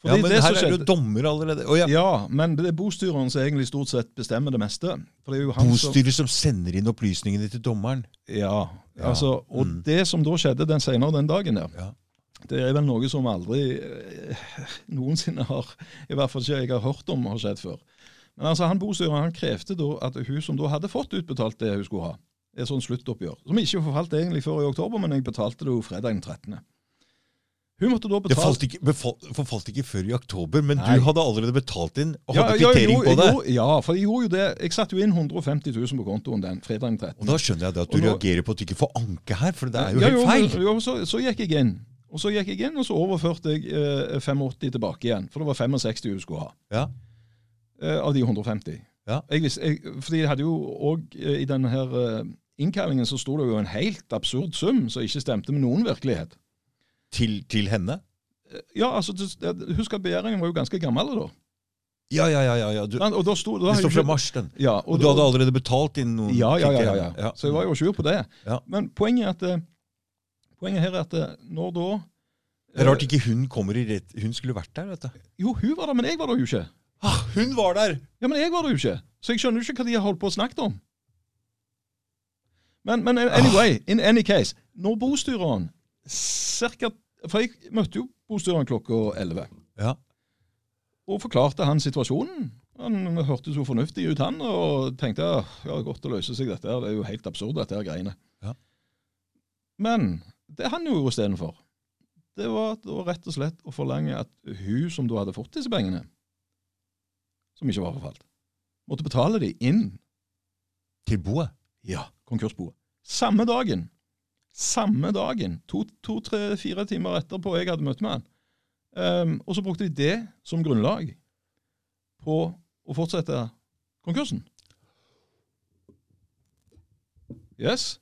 Fordi ja men det her er jo dommer allerede. Oh, ja. Ja, men det er bostyreren som egentlig stort sett bestemmer det meste. For det er jo han som som sender inn opplysningene til dommeren. Ja, Ja, altså, og mm. det som da skjedde den senere den dagen der, Ja. det er vel noe som aldri eh, noensinne har, i hvert fall ikke jeg har hørt om har skjedd før. Men altså, han bostyreren han krevde da at hun som da hadde fått utbetalt det hun skulle ha, et sånn sluttoppgjør, som ikke forfalt egentlig før i oktober, men jeg betalte det jo fredag den 13. Hun måtte da Det falt ikke, befal, forfalt ikke før i oktober, men Nei. du hadde allerede betalt inn og ja, hadde ja, kvittering jo, på det. jo, ja, for jeg gjorde jo det. Jeg satte jo inn 150 000 på kontoen den fredagen 13. Og da skjønner jeg at du nå- reagerer på at du ikke får anke her, for det er jo Ja, helt feil. Jo, så, så gikk jeg inn. Og så gikk jeg inn, og så overførte jeg eh, 85 tilbake igjen. For det var 65 du skulle ha. Ja. eh, av de 150. Ja. Jeg visste, jeg, fordi jeg hadde jo òg i denne her eh, innkallingen så sto det jo en helt absurd sum som ikke stemte med noen virkelighet. Til, til henne? Eh, Ja, altså, Husk at begjæringen var jo ganske gammel da. Ja, ja, ja. ja, ja. Du, Men, og da sto, da det står fra mars, den. Ja, Og du hadde allerede betalt inn noen ja, ja, ja, ja, ja. Så jeg var jo sjur på det. Men poenget at eh, poenget her er at eh, når da Det er rart ikke hun kommer i rett Hun skulle vært der, vet du. Jo, hun var der, men jeg var der jo ikke. Ah, hun var der! Ja, men jeg var der jo ikke. Så jeg skjønner jo ikke hva de har holdt på å snakke om. Men, men anyway, in any case. Når bostyreren cirka, For jeg møtte jo bostyreren klokka 11 Ja. og forklarte han situasjonen. Han hørtes jo fornuftig ut, han, og tenkte ja, godt å løse seg dette. her. Det er jo helt absurd, dette her greiene. Ja. Men det han gjorde istedenfor, det var, det var rett og slett å forlange at hun som da hadde fått disse pengene, som ikke var forfalt, måtte betale de inn Til boet. ja, konkursboet. Samme dagen. Samme dagen. To, to tre, fire timer etterpå jeg hadde møte med han. Um, og så brukte de det som grunnlag på å fortsette konkursen. Yes.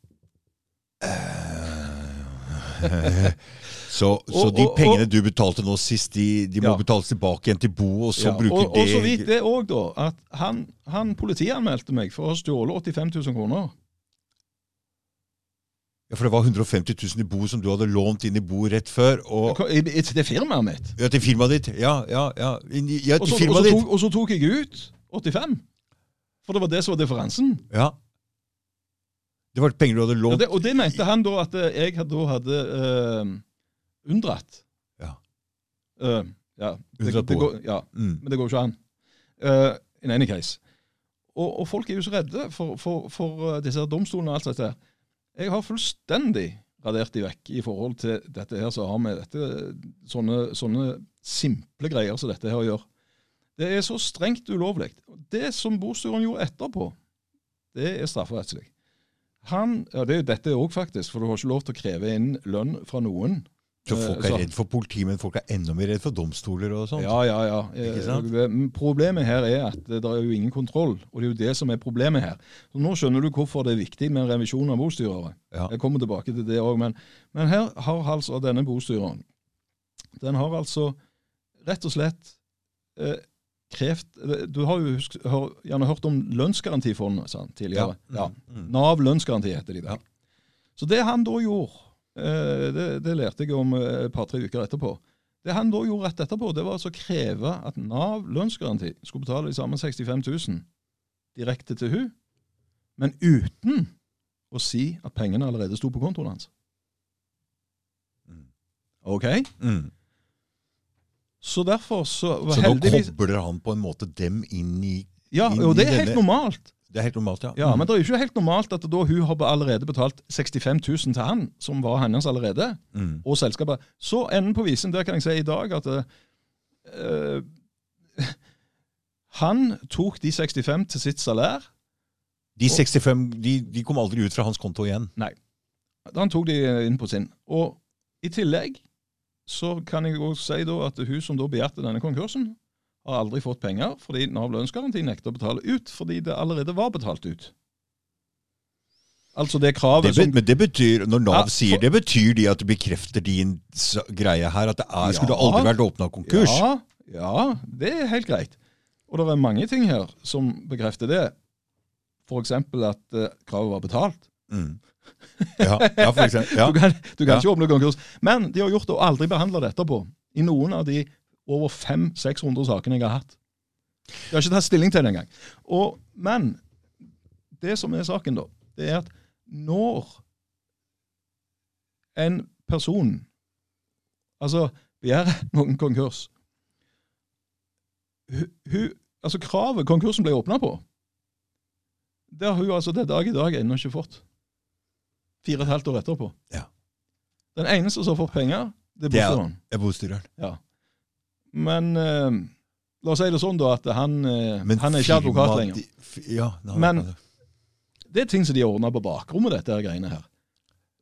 Så, så Og- de og- pengene du betalte nå sist, de, de må Ja. betales tilbake igjen til bo, og så Ja, bruker og, og så vidt det òg, da, at han, han politianmeldte meg for å ha stjålet 85 000 kroner. Ja, For det var 150 000 i bo som du hadde lånt inn i bo rett før. Og, I, i, til firmaet mitt. ja, til firmaet ditt. Ja, ja, ja. Inn ja til firmaet ditt. og så tok jeg ut 85. For det var det som var differansen. Ja. Det var penger du hadde lånt lånt. det, og det mente han da at eh, jeg da hadde eh, unndratt. Ja. Uh, ja, Unndratt går, ja, Mm. men det går jo ikke an. Uh, in any case. Og, og folk er jo så redde for, for, for disse domstolene og alt dette. her. Jeg har fullstendig radert de vekk i forhold til dette her som har med dette, sånne, sånne simple greier som dette her å gjøre. Det er så strengt ulovlig. Det som bostyren gjorde etterpå, det er strafferettslig. Han, ja det er jo dette òg, faktisk, for du har ikke lov til å kreve inn lønn fra noen Så folk Eh, er redd for politi, men folk er enda mer redd for domstoler og sånt. Ja, ja, ja. Eh, men Problemet her er at det er jo ingen kontroll, og det er jo det som er problemet her. Så Nå skjønner du hvorfor det er viktig med en revisjon av bostyrere. Ja. Jeg kommer tilbake til det òg, men, men her har altså denne bostyreren Den har altså rett og slett eh, krevd eh, Du har jo husk, hør, gjerne hørt om lønnsgarantifondet sant, tidligere. Ja. ja. Nav lønnsgaranti heter de der. Ja. Så det han da gjorde, eh, det, det lærte jeg om eh, et par-tre uker etterpå. Det han da gjorde rett etterpå, det var altså å kreve at Nav lønnsgaranti skulle betale de samme 65 000 direkte til hun, men uten å si at pengene allerede sto på kontoen hans. Mm. OK? Mm. Så derfor så Så nå heldigvis kobler han på en måte dem inn i Ja, inn og det er helt denne- normalt. Det er helt normalt, ja. Ja. Men det er jo ikke helt normalt at da hun har allerede betalt 65 000 til han, som var hennes allerede, Mm. og selskapet. Så enden på visen, der kan jeg si i dag at eh, han tok de 65 til sitt salær. De 65 de, de kom aldri ut fra hans konto igjen. Nei. Han tok de inn på sin. Og i tillegg så kan jeg også si da at hun som da begjærte denne konkursen, har aldri fått penger fordi Nav lønnsgaranti nekter å betale ut fordi det allerede var betalt ut. Altså det kravet Det, som men det betyr, når Nav Ja, sier for- det, betyr de at det bekrefter din greie her, at det er, skulle Ja. aldri vært åpna konkurs? Ja, ja, det er helt greit. Og det er mange ting her som bekrefter det. F.eks. at uh, kravet var betalt. Mm. Ja, ja, for eksempel. Ja. Du kan, du kan Ja. ikke åpne konkurs. Men de har gjort det og aldri behandla det etterpå. I noen av de over 500-600 sakene jeg har hatt. Jeg har ikke tatt stilling til det engang. Men det som er saken, da, det er at når en person altså begjærer noen konkurs hun, hu, altså Kravet konkursen ble åpna på, det har hun altså til dag i dag ennå ikke fått. Fire og et halvt år etterpå. Ja. Den eneste som har fått penger, det er Det er- bostyreren. Ja. Men uh, la oss si det sånn, da, at han, eh, han er ikke advokat lenger. Ja, Men- Det er ting som de har ordna på bakrommet, dette her greiene her.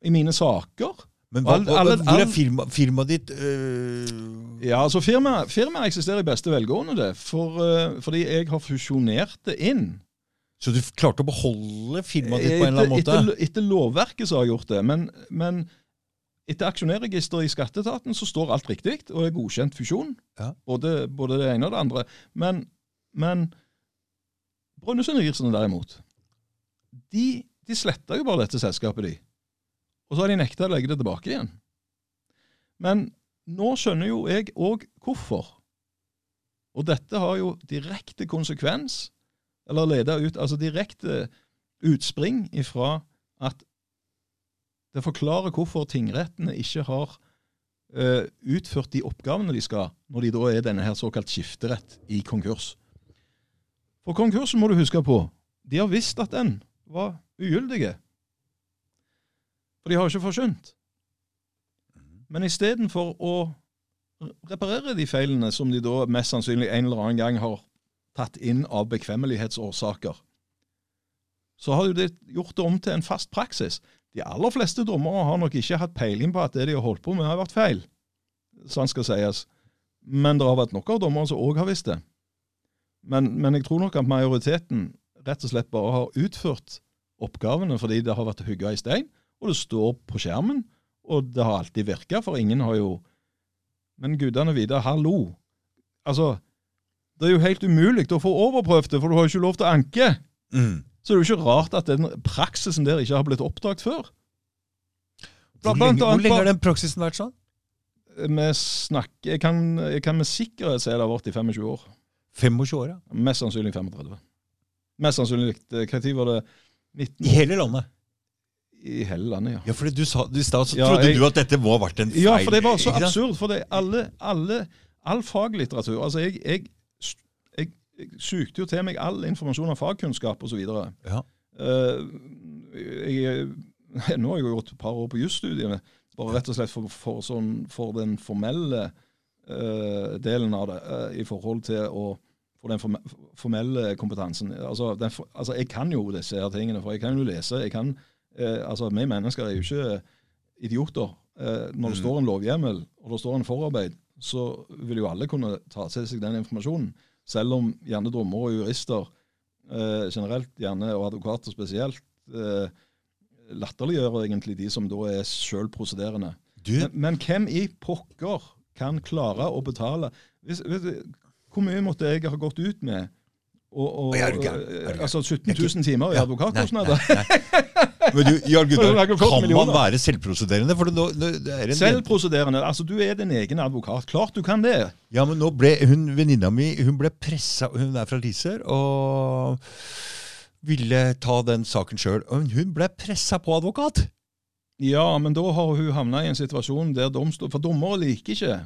I mine saker Men hva, hva, alle- hvor er firmaet firma, ditt øh, Ja, altså Firmaet firma eksisterer i beste velgående, det. For, eh, fordi jeg har fusjonert det inn. Så du klarte å beholde firmaet ditt på en eller annen måte? etter, etter lovverket så har jeg gjort det. Men, men etter aksjonærregisteret i skatteetaten så står alt riktig, og er godkjent fusjon. Ja. Både, både det ene og det andre. Men, men Brønnøysundregistrene derimot, de, de sletta jo bare dette selskapet, de. Og så har de nekta å legge det tilbake igjen. Men nå skjønner jo jeg òg hvorfor. Og dette har jo direkte konsekvens, eller leda ut Altså direkte utspring ifra at det forklarer hvorfor tingrettene ikke har uh, utført de oppgavene de skal, når de da er denne her såkalt skifterett i konkurs. For konkursen må du huske på, de har visst at den var ugyldige. For de har ikke forskjønt. Men istedenfor å reparere de feilene som de da mest sannsynlig en eller annen gang har tatt inn av bekvemmelighetsårsaker, så har det gjort det om til en fast praksis. De aller fleste dommere har nok ikke hatt peiling på at det de har holdt på med, har vært feil. Sånn skal sies. Men det har vært nok av dommere som òg har visst det. Men, men jeg tror nok at majoriteten rett og slett bare har utført oppgavene fordi det har vært hugga i stein, og det står på skjermen, og det har alltid virka, for ingen har jo Men gudene vite, hallo. Altså, det er jo helt umulig å få overprøvd det, for du har jo ikke lov til å anke. Mm. Så det er jo ikke rart at den praksisen der ikke har blitt oppdaget før. Hvor, lenge, hvor lenge har den praksisen vært sånn? Vi snakker, jeg kan, jeg kan med sikkerhet si det har vært i 25 år. 25 år, ja. Mest sannsynlig 35. Mest sannsynlig Når var det? 19 I hele landet. I hele landet, ja. Ja, for du sa, I stad Ja, trodde jeg- du at dette må ha vært en feil. Ja, for det var så absurd. For det alle, alle, all faglitteratur Altså, jeg, jeg sugde jo til meg all informasjon av fagkunnskap osv. Ja. Uh, jeg, nå har jeg jo gjort et par år på jusstudiene, bare rett og slett for, for, sånn, for den formelle uh, delen av det, uh, i forhold til å for den formelle kompetansen. Altså, den, altså, Jeg kan jo disse her tingene, for jeg kan jo lese. jeg kan, uh, altså, Vi mennesker er jo ikke idioter eh, når det Mm. står en lovhjemmel og det står en forarbeid, så vil jo alle kunne ta til seg den informasjonen. Selv om gjerne dommere og jurister eh, generelt, gjerne, og advokater spesielt, eh, latterliggjør egentlig de som da er sjøl prosederende. Du, Men, men hvem i pokker kan klare å betale hvis, hvis, Hvor mye måtte jeg ha gått ut med? Og, og, er du gæren? Du altså 17 000 timer i advokatkostnader? Men du, Jarl Gunnar, kan man være selvprosederende? For nå, nå, det en, Selvprosederende. Altså, du er din egen advokat. Klart du kan det. Ja, men nå ble hun venninna mi hun ble pressa Hun er fra Liser og ville ta den saken sjøl. Hun ble pressa på advokat! Ja, men da har hun havna i en situasjon der domstol For dommere liker ikke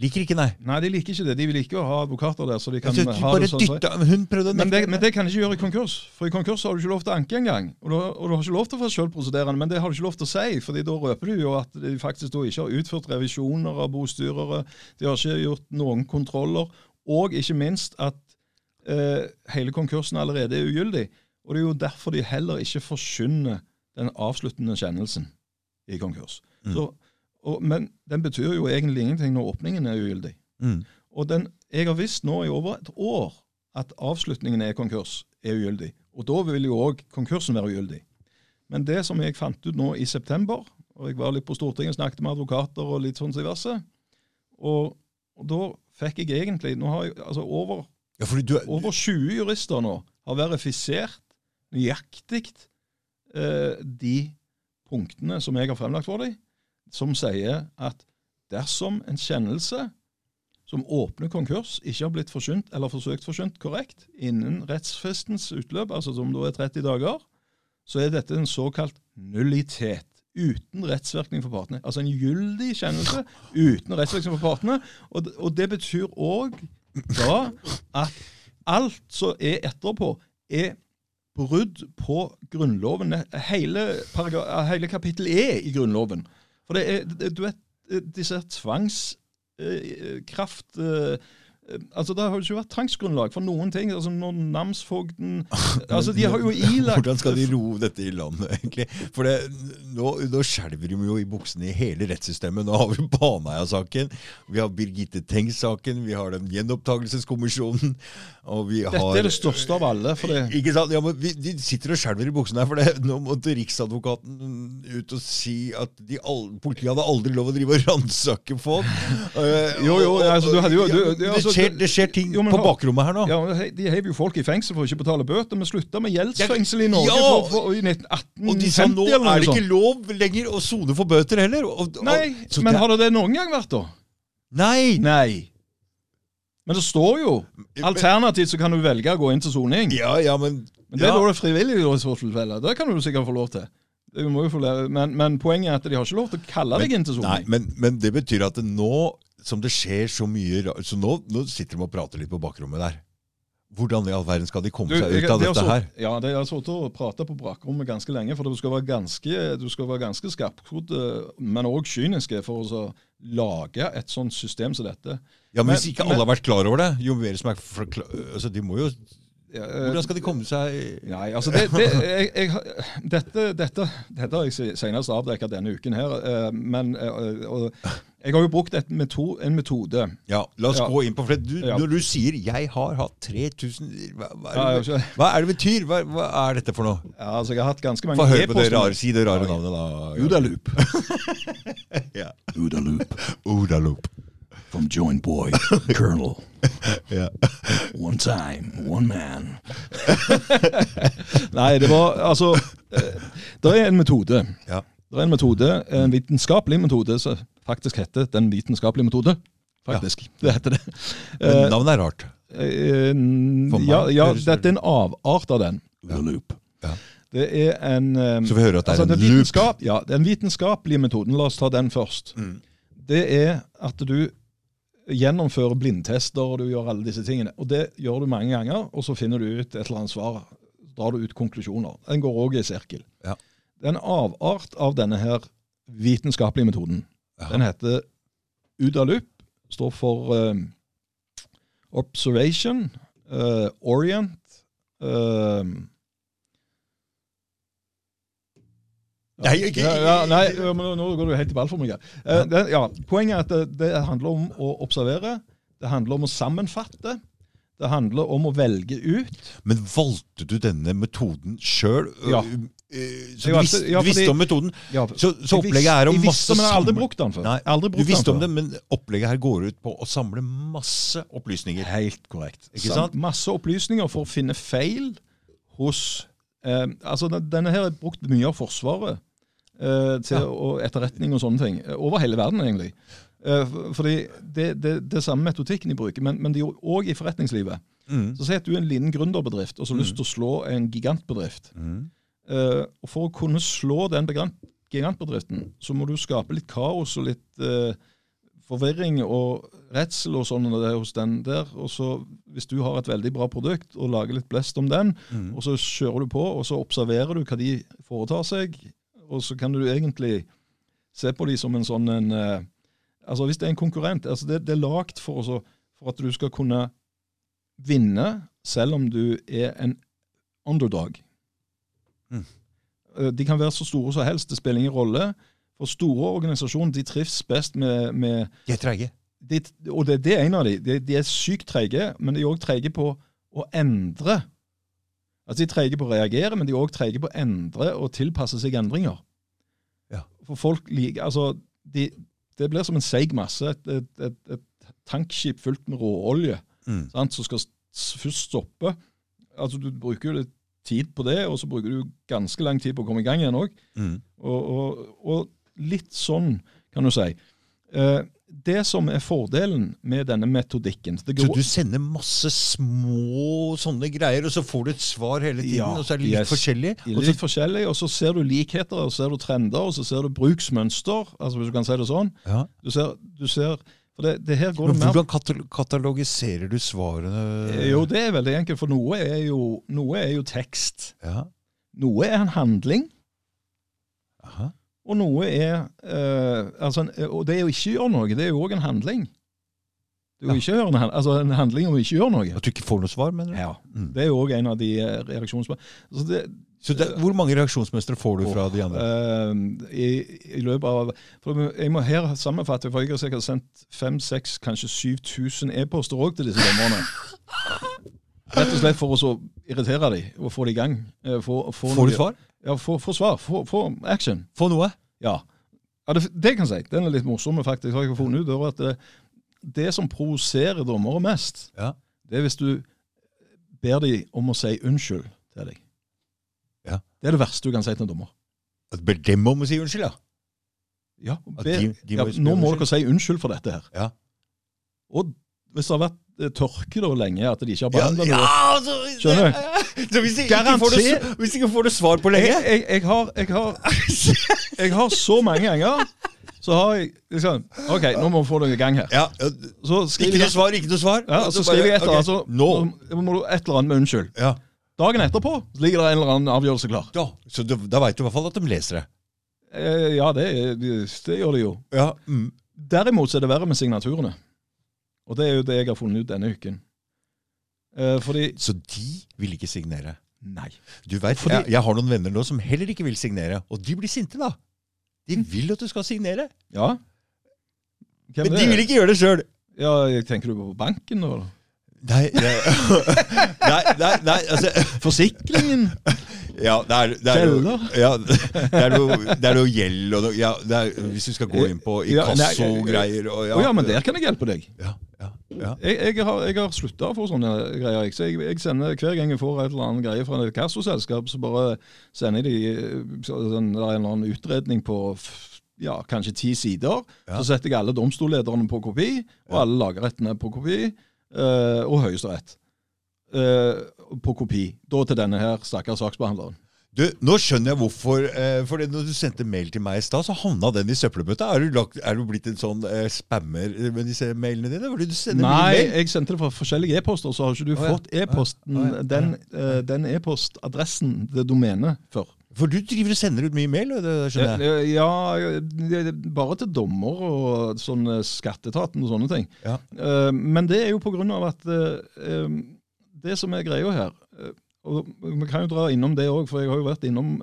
Liker ikke, nei. Nei, de liker ikke det. De vil ikke ha advokater der. så de kan Altså, ha det sånn. hun prøvde Men det, men det kan de ikke gjøre i konkurs. For i konkurs har du ikke lov til å anke engang. Og, du- og du har ikke lov til å få selvprosederende, men det har du ikke lov til å si. fordi da røper du jo at de faktisk da ikke har utført revisjoner av bostyrere. De har ikke gjort noen kontroller. Og ikke minst at eh, hele konkursen allerede er ugyldig. Og det er jo derfor de heller ikke forsyner den avsluttende kjennelsen i konkurs. Mm. Så, og, men den betyr jo egentlig ingenting når åpningen er ugyldig. Mm. Og den, jeg har visst nå i over et år at avslutningen er konkurs er ugyldig. Og da vil jo òg konkursen være ugyldig. Men det som jeg fant ut nå i september, og jeg var litt på Stortinget, og snakket med advokater og litt sånn diverse, og, og da fikk jeg egentlig Nå har jeg altså over, Ja, du, over 20 jurister nå har verifisert nøyaktig eh, de punktene som jeg har fremlagt for dem, som sier at dersom en kjennelse som åpner konkurs, ikke har blitt forsynt eller forsøkt forsynt korrekt innen rettsfestens utløp, altså som da er 30 dager, så er dette en såkalt nullitet. Uten rettsvirkning for partene. Altså en gyldig kjennelse uten rettsvirkning for partene. Og, det- og det betyr òg da at alt som er etterpå, er brudd på Grunnloven. Hele, hele kapittel E i Grunnloven. For det er, du vet, disse tvangskraft Altså, Det har jo ikke vært tvangsgrunnlag for noen ting. altså Når namsfogden altså De har jo ilagt Hvordan skal de ro dette i landet, egentlig? For det, nå, nå skjelver de jo i buksene i hele rettssystemet. Nå har vi Baneheia-saken, vi har Birgitte Tengs-saken, vi har den gjenopptakelseskommisjonen, og vi har Dette er det største av alle. for det Ikke sant? Ja, men vi, De sitter og skjelver i buksene her, for det, nå måtte Riksadvokaten ut og si at de al politiet hadde aldri lov å drive og ransake folk. Uh, Jo, jo, altså, du hadde jo- du- du, altså, skjer, det skjer ting Jo, på hør. bakrommet her nå. Ja, De heiv jo folk i fengsel for å ikke betale bøter. Vi slutta med gjeldsfengsel i Norge Ja! for, for, i 1918. Og de sa nå 50 eller noe er det ikke lov lenger å sone for bøter heller. Og, og, Nei, men har det det noen gang vært, da? Nei! Nei. Men det står jo Alternativt så kan du velge å gå inn til soning. Ja, ja, men Men det er da det frivillig i så tilfelle. Det kan du sikkert få lov til. Men, men poenget er at de har ikke lov til å kalle deg inn til Nei, men, men det betyr at det nå som det skjer så mye Så nå, nå sitter de og prater litt på bakrommet der. Hvordan i all verden skal de komme seg ut av de dette her? Ja, De har sittet og prata på bakrommet ganske lenge, for du skal være ganske, du skal være ganske skarpkodd, men òg kynisk for å så lage et sånt system som dette. Ja, men Men- Hvis ikke men- alle har vært klar over det, jo mer som er altså, De må jo eh, Hvordan skal de komme seg Nei, altså det, det, jeg, jeg, har- dette, dette, dette har jeg senest avdekket denne uken her. eh, Men eh, og jeg har jo brukt et meto, en metode. Ja, La oss Ja. gå inn på for du, Ja. Når du sier 'jeg har hatt 3000' Hva, hva, er, det, hva er det betyr? Hva, hva er dette for noe? Ja, altså Jeg har hatt ganske mange Få høre på det rare, si det rare navnet, da. Udaloop. Ja. Udaloop. Odaloop. From Joint Boy, Colonel. Yeah. One time, one man. Nei, det var altså eh, Det er en metode. Ja. Det er en metode, en vitenskapelig metode, som faktisk heter Den vitenskapelige metode. Faktisk. Det heter det. Men Eh, navnet er rart. eh, ja, ja, det- dette er en avart av den. Ja. Loop. Ja. Det er en Så vi hører at det er altså, en loop. Ja, den vitenskapelige metoden, la oss ta den først. Mm. Det er at du gjennomfører blindtester og du gjør alle disse tingene. Og det gjør du mange ganger, og så finner du ut et eller annet svar. Drar du ut konklusjoner. Den går òg i sirkel. Ja. Det er en avart av denne her vitenskapelige metoden. Jaha. Den heter UDALUP. Står for uh, Observation, uh, Orient eh, Nei, ikke, Ja, nei, men nå- går du helt i ball for meg. her. Eh, det, ja, poenget er at det, det handler om å observere. Det handler om å sammenfatte. Det handler om å velge ut. Men valgte du denne metoden sjøl? Ja. Så du visste, ja, du visste om metoden? Ja, Så, så opplegget er å visste, masse men jeg har aldri brukt den før. Nei, Du brukt den visste om det, men opplegget her går ut på å samle masse opplysninger. Helt korrekt. Ikke sant? Masse opplysninger for å finne feil hos eh, Altså, Denne her er brukt mye av Forsvaret til Ja. og etterretning og sånne ting. eh, Over hele verden, egentlig. Eh, for- fordi det, det, det er samme metodikken de bruker, men, men de er òg i forretningslivet. Mm. Så Si at du er en liten gründerbedrift og så har lyst til å slå en gigantbedrift. Mm. Eh, og For å kunne slå den gigantbedriften, så må du skape litt kaos og litt eh, forvirring og redsel og sånn det hos den der. Og så Hvis du har et veldig bra produkt og lager litt blest om den, Mm. og så kjører du på, og så observerer du hva de foretar seg, og så kan du egentlig se på de som en sånn en eh, Altså Hvis det er en konkurrent altså Det, det er lagd for, for at du skal kunne vinne, selv om du er en underdog. Mm. Eh, De kan være så store som helst, det spiller ingen rolle. For store organisasjoner de trives best med, med De er treige. Og det, det er en av de. De, de er sykt treige, men de er òg treige på å endre. Altså De er treige på å reagere, men de er òg treige på å endre og tilpasse seg endringer. Ja. For folk liker Altså, de, det blir som en seig masse. Et, et, et, et tankskip fullt med råolje Mm. sant, som skal først stoppe. Altså Du bruker jo litt tid på det, og så bruker du ganske lang tid på å komme i gang igjen òg. Mm. Og, og, og litt sånn, kan du si. Eh, det som er fordelen med denne metodikken det Så du sender masse små sånne greier, og så får du et svar hele tiden, Ja, og så er det litt yes. forskjellig? er Og så, litt forskjellig, og så ser du likheter, og så ser du trender, og så ser du bruksmønster, altså hvis du kan si det sånn. ja. Du ser, du ser For det, det hvordan katal katalogiserer du svarene? Eh, Jo, det er veldig enkelt, for noe er jo, noe er jo tekst. Ja. Noe er en handling. Aha. Og noe er eh, altså, Og det å ikke gjøre noe, det er jo òg en handling. Det er jo ikke en, altså, en handling om å ikke gjøre noe. At du ikke får noe svar, mener du? Ja, Mm. Det er jo òg en av de eh, reaksjonsmønstrene. Altså det, Så det, hvor mange reaksjonsmønstre får du fra de andre? Uh, i, I løpet av Jeg må her sammenfatte, for jeg har sikkert sendt 5000, kanskje 7000 e-poster òg til disse dommerne. Rett og slett for å så irritere dem og få dem i gang. Eh, Få, få Får du svar? Ja, få, svar. Få, action. Få noe? Ja. ja det, det kan jeg si. Den er litt morsom, faktisk. Har jeg funnet ut at det, det som provoserer dommere mest, Ja. det er hvis du ber dem om å si unnskyld til deg. Ja. Det er det verste du kan si til en dommer. At ber dem om å si unnskyld, ja? Ja, be, de- de må ja, nå må dere si unnskyld for dette her. Ja. Og hvis det har vært eh, tørke da lenge, at de ikke har Ja, behandla ja, noe Skjønner Skjønner Så hvis jeg ikke får det, hvis ikke får det svar på lenge jeg, jeg, har, jeg, har, jeg har så mange ganger så har jeg liksom OK, nå må vi få noe i gang her. ja, Så Ikke noe svar, ikke noe svar. ja, så skriver jeg et eller annet, ok, så Nå. nå må du et eller annet med unnskyld. Ja. Dagen etterpå ligger det en eller annen avgjørelse klar. ja. Så du, da veit du i hvert fall at de leser det. Eh, ja, det, det gjør de jo. Ja. Mm. Derimot så er det verre med signaturene. Og det er jo det jeg har funnet ut denne uken. Eh, fordi Så de vil ikke signere. Nei. Du vet, Fordi- jeg, jeg har noen venner nå som heller ikke vil signere, og de blir sinte, da. De vil at du skal signere, Ja. Hvem men de vil ikke gjøre det sjøl. Ja, tenker du på banken, nå, Nei, nei, nei, nei, nei altså, Forsikringen? ja, det er, det er, jo, ja, det er noe, det er noe gjeld og noe ja, er, Hvis du skal gå inn på Ja, inkassogreier og Å ja, men der kan jeg hjelpe deg. ja, ja, ja. Jeg, jeg har, jeg har slutta å få sånne greier. Så jeg, jeg sender Hver gang jeg får et eller annet greie fra et kassoselskap, så bare sender de sånn, Det er en eller annen utredning på ja, kanskje ti sider. Ja. Så setter jeg alle domstollederne på kopi, og Ja. alle lagrettene på kopi, øh, og Høyesterett øh, på kopi. Da til denne her stakkars saksbehandleren. Du, Nå skjønner jeg hvorfor. Eh, for når du sendte mail til meg i stad, så havna den i søppelbøtta. Er er du blitt en sånn eh, spammer med disse mailene dine? Fordi du sender Nei, mail. jeg sendte det fra forskjellige e-poster, så har ikke du oh, ja. fått e-posten, oh, ja. Ja. den, eh, den e-postadressen, det domenet, før. For du driver og sender ut mye mail, det skjønner jeg. Ja, er bare til dommer og sånn eh, skatteetaten og sånne ting. Ja. Eh, Men det er jo på grunn av at eh, eh, det som er greia her eh, og Vi kan jo dra innom det òg, for jeg har jo vært innom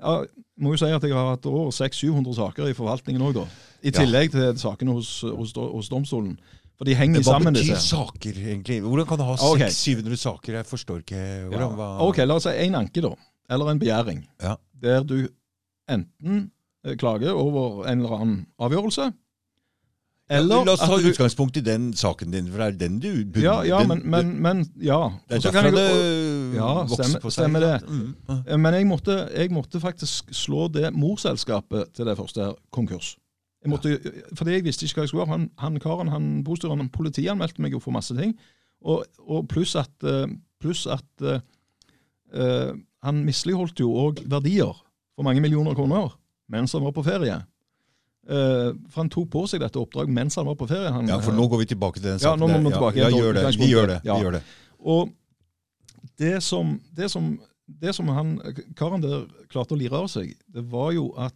ja, må jo si at jeg har hatt over 600-700 saker i forvaltningen òg, da. I Ja. tillegg til sakene hos, hos, hos domstolen. For de henger Men hva sammen, betyr disse. saker, egentlig? Hvordan kan du ha okay. 600-700 saker? Jeg forstår ikke Ja. hvordan, hva... Ok, la oss si en anke, da. Eller en begjæring. Ja. Der du enten eh, klager over en eller annen avgjørelse, eller La oss ta du, utgangspunkt i den saken din, for det er den du Ja, ja, men, men, men Ja. Det er derfor kan jeg- det Ja, vokser stemme, på seg. stemmer det. Mm. Eh, Men jeg måtte, jeg måtte faktisk slå det morselskapet til det første her konkurs. Jeg måtte, Fordi jeg visste ikke hva jeg skulle gjøre. Han, han karen, han bostyreren, politianmeldte meg jo for masse ting. Og, og pluss at, plus at uh, uh, han misligholdt jo òg verdier for mange millioner kroner mens han var på ferie. Eh, for han tok på seg dette oppdraget mens han var på ferie. Han, Ja, for nå går vi tilbake til den saken. Ja, nå må vi tilbake ja, gjør det. Vi gjør det. Ja. Vi gjør det. Og det som, det som, det som han, karen der klarte å lire av seg, det var jo at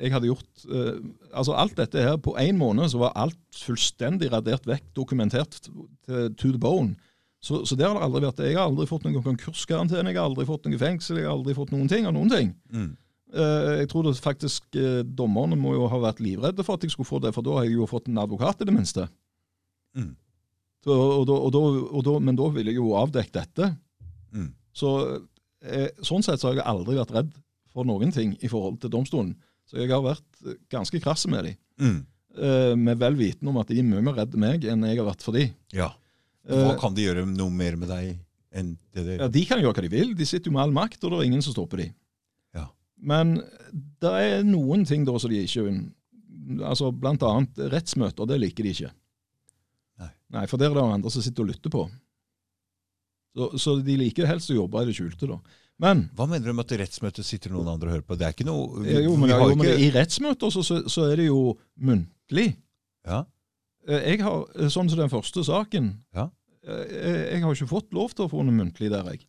jeg hadde gjort eh, Altså alt dette her, på én måned så var alt fullstendig radert vekk, dokumentert til, to the bone. Så, så det har det aldri vært. Jeg har aldri fått noen konkurskarantene, jeg har aldri fått noen fengsel, jeg har aldri fått noen ting av noen ting. Mm. Eh, jeg tror det faktisk eh, dommerne må jo ha vært livredde for at jeg skulle få det, for da har jeg jo fått en advokat i det minste. Mm. Så, og da, og da, og da, men da ville jeg jo avdekke dette. Mm. Så eh, Sånn sett så har jeg aldri vært redd for noen ting i forhold til domstolen. Så jeg har vært ganske krass med dem. Mm. Med vel vitende om at de er mye mer redde meg enn jeg har vært for dem. Ja. Hva kan de gjøre noe mer med deg enn det de ja, de kan gjøre hva de vil. De sitter jo med all makt, og det er ingen som stopper dem. Men det er noen ting da som de ikke altså Blant annet rettsmøter, det liker de ikke. Nei. Nei, For der er det andre som sitter og lytter på. Så, så de liker helst å jobbe i det skjulte, da. Men Hva mener du med at i rettsmøtet sitter noen andre og hører på? Det er ikke noe vi, jo, men, jo, men I rettsmøter så, så, så er det jo muntlig. Ja. Eh, Jeg har, eh, Sånn som den første saken Ja. eh, Jeg jeg har ikke fått lov til å få noe muntlig der, jeg.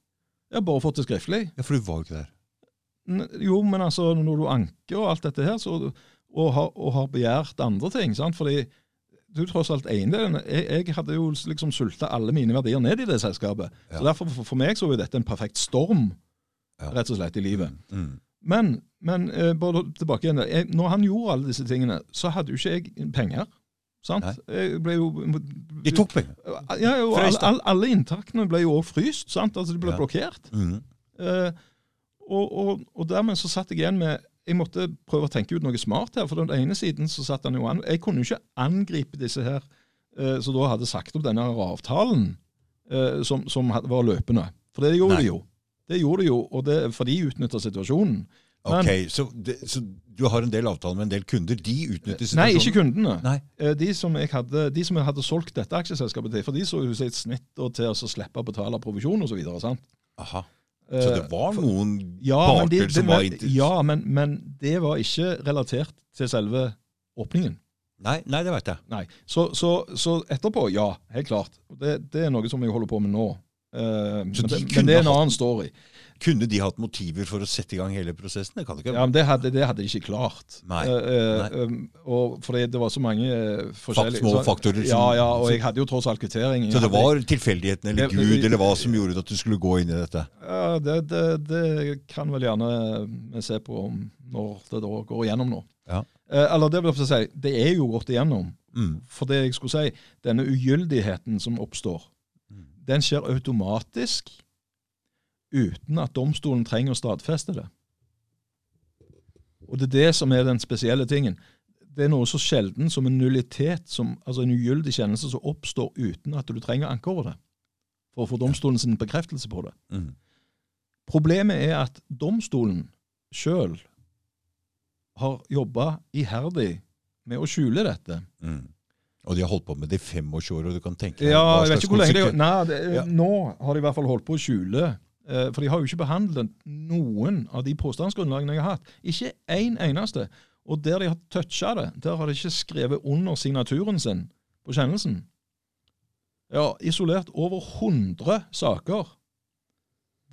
Jeg har bare fått det skriftlig. ja, for du var jo ikke der. Jo, men altså, når du anker og alt dette her, så, og, har, og har begjært andre ting sant? Fordi du tross alt eiendelen. Jeg, jeg hadde jo liksom sulta alle mine verdier ned i det selskapet. Ja. Så derfor, for, for meg så var dette en perfekt storm, Ja. rett og slett, i livet. Mm. Men, men eh, bare tilbake igjen. Jeg, når han gjorde alle disse tingene, så hadde jo ikke jeg penger. Sant? Nei. Jeg ble jo De tok penger. ja, jo, alle, alle, alle inntaktene ble jo også fryst. sant? Altså, De ble Ja. blokkert. Mm. Eh, og, og, og dermed så satt jeg igjen med Jeg måtte prøve å tenke ut noe smart her. For den ene siden så satt han jo an Jeg kunne jo ikke angripe disse her eh, som da hadde sagt opp denne avtalen, eh, som, som var løpende. For det gjorde Nei. de jo. Det gjorde de jo, og det, for de utnytta situasjonen. Men- Ok, så, det, så du har en del avtaler med en del kunder. De utnytter situasjonen? Nei, ikke kundene. Nei. Eh, De som, jeg hadde, de som jeg hadde solgt dette aksjeselskapet til, for de så jo seg et snitt til å slippe å betale provisjon osv. Aha. Så det var Eh, for- noen ja, parter det- som var interessert? Ja, men, men det var ikke relatert til selve åpningen. Nei, nei, det veit jeg. Nei. Så, så, så etterpå, ja, helt klart. Det, det er noe som jeg holder på med nå. Uh, men, de det, men det er en annen story. Kunne de hatt motiver for å sette i gang hele prosessen? Det kan det ikke. Ja, men Det hadde, det hadde de ikke klart. Nei, Eh, eh, nei. um, og fordi det var så mange eh, forskjellige små så- faktorer Ja, ja, og jeg hadde jo tross alt kvittering. så det var tilfeldigheten eller Det- Gud eller hva som gjorde at du skulle gå inn i dette? Ja, det, det, det kan vel gjerne vi se på om når det da går igjennom nå. Ja. Eh, eller det vil jeg si, det er jo gått igjennom. Mm. For det jeg skulle si, denne ugyldigheten som oppstår, Mm. den skjer automatisk uten at domstolen trenger å stadfeste det. Og det er det som er den spesielle tingen. Det er noe så sjelden som en nullitet, som, altså en ugyldig kjennelse som oppstår uten at du trenger anke over det, for å få domstolen sin bekreftelse på det. Mm. Problemet er at domstolen sjøl har jobba iherdig med å skjule dette. Mm. Og de har holdt på med det i 25 år, og du kan tenke deg Ja, hva slags ikke hvor lenge det konsekven- Nei, det, Ja. Nå har de i hvert fall holdt på å skjule. Eh, For de har jo ikke behandlet noen av de påstandsgrunnlagene jeg har hatt. Ikke én eneste. Og der de har toucha det, der har de ikke skrevet under signaturen sin på kjennelsen. Ja, isolert over 100 saker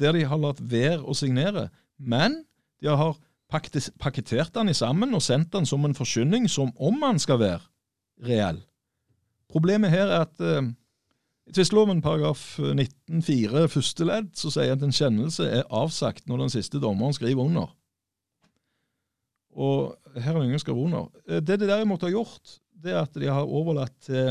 der de har latt være å signere. Men de har pakketert den i sammen og sendt den som en forkynning, som om den skal være reell. Problemet her er at eh, I tvistloven paragraf 19-4 første ledd så sier at en kjennelse er avsagt når den siste dommeren skriver under. Og her er det ingen skrevet under. Eh, Det de derimot har gjort, det er at de har overlatt til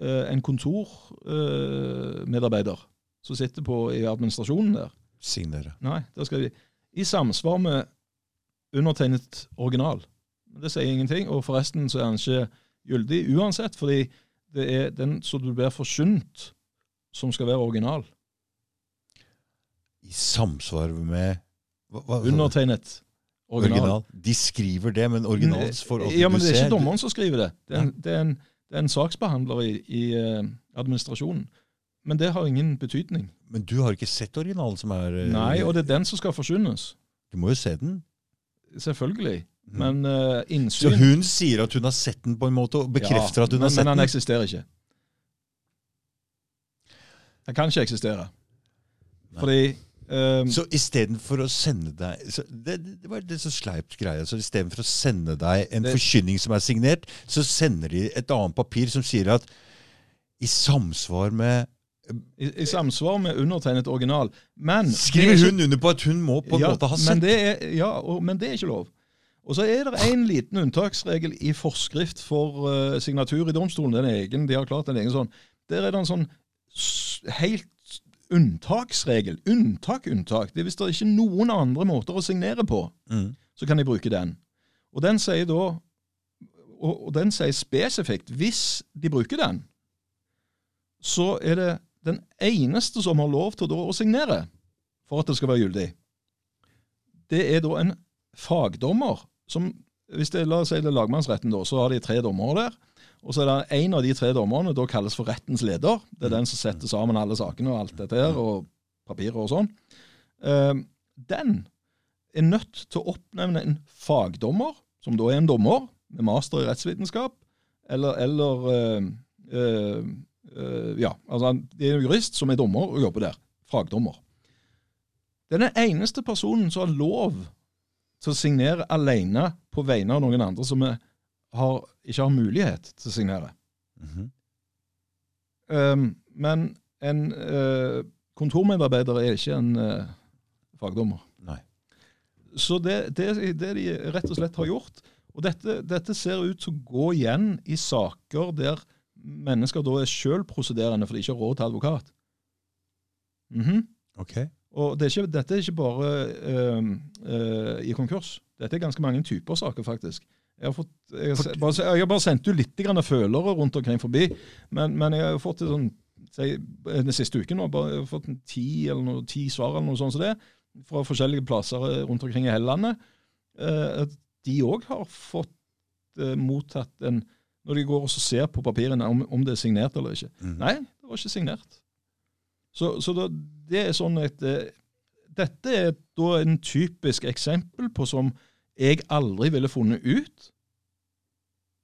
eh, en kontormedarbeider som sitter på i administrasjonen der. Signere. Nei, der skal de I samsvar med undertegnet original. Det sier ingenting, og forresten så er han ikke gyldig uansett, fordi det er den som du blir forsynt, som skal være original. I samsvar med hva, hva, Undertegnet original. original. De skriver det, men originalsforhold Ja, men det er ikke dommeren som skriver det. Det er en, det er en, det er en saksbehandler i, i eh, administrasjonen. Men det har ingen betydning. Men du har ikke sett originalen som er eh, Nei, og det er den som skal forsynes. Du må jo se den. Selvfølgelig. Mhm. Men innsyn Så hun sier at hun har sett den på en måte, og bekrefter Ja, at hun men, har sett den? Men han den? eksisterer ikke. Den kan ikke eksistere. Nei. Fordi um, Så istedenfor å sende deg så det, det var det så sleipt greie. Så istedenfor å sende deg en Det- forkynning som er signert, så sender de et annet papir som sier at i samsvar med i, I samsvar med undertegnet original. Men Skriver er hun under på at hun må på en ja, måte ha men det er, ja, og, men det er ikke lov. Og så er det en liten unntaksregel i forskrift for uh, signatur i domstolen. Den egen, De har klart en egen sånn. Der er det en sånn helt unntaksregel. Unntak, unntak. Det er Hvis det er ikke noen andre måter å signere på, mm. så kan de bruke den. Og den sier da og, den sier spesifikt hvis de bruker den, så er det den eneste som har lov til å signere for at det skal være gyldig. Det er da en fagdommer som hvis det, La oss si det er lagmannsretten, da, så har de tre dommere der. Og så er det en av de tre dommerne da kalles for rettens leder. Det er den som setter sammen alle sakene og alt dette her, og papirer og sånn. Eh, den er nødt til å oppnevne en fagdommer, som da er en dommer med master i rettsvitenskap, eller, eller øh, øh, Ja, altså det er en jurist som er dommer og jobber der. Fagdommer. Det er den eneste personen som har lov til å signere alene på vegne av noen andre som har, ikke har mulighet til å signere. Mhm. Um, men en uh, kontormedarbeider er ikke en uh, fagdommer. Nei. Så det, det, det de rett og slett har gjort Og dette, dette ser ut til å gå igjen i saker der mennesker da er sjølprosederende fordi de ikke har råd til advokat. Mhm. Ok. Og det er ikke, dette er ikke bare eh, eh, i konkurs. Dette er ganske mange typer saker, faktisk. Jeg har, fått, jeg har, bare, jeg har bare sendt ut litt følere rundt omkring forbi, men, men jeg har fått det sånn den siste uken nå, bare, jeg har fått ti, eller noe, ti svar eller noe sånt som det, fra forskjellige plasser eh, rundt omkring i hele landet. Eh, at de òg har fått eh, mottatt en Når de går og ser på papirene om, om det er signert eller ikke. Mm. Nei, det var ikke signert. Så, så da, det er sånn at eh, Dette er da en typisk eksempel på som jeg aldri ville funnet ut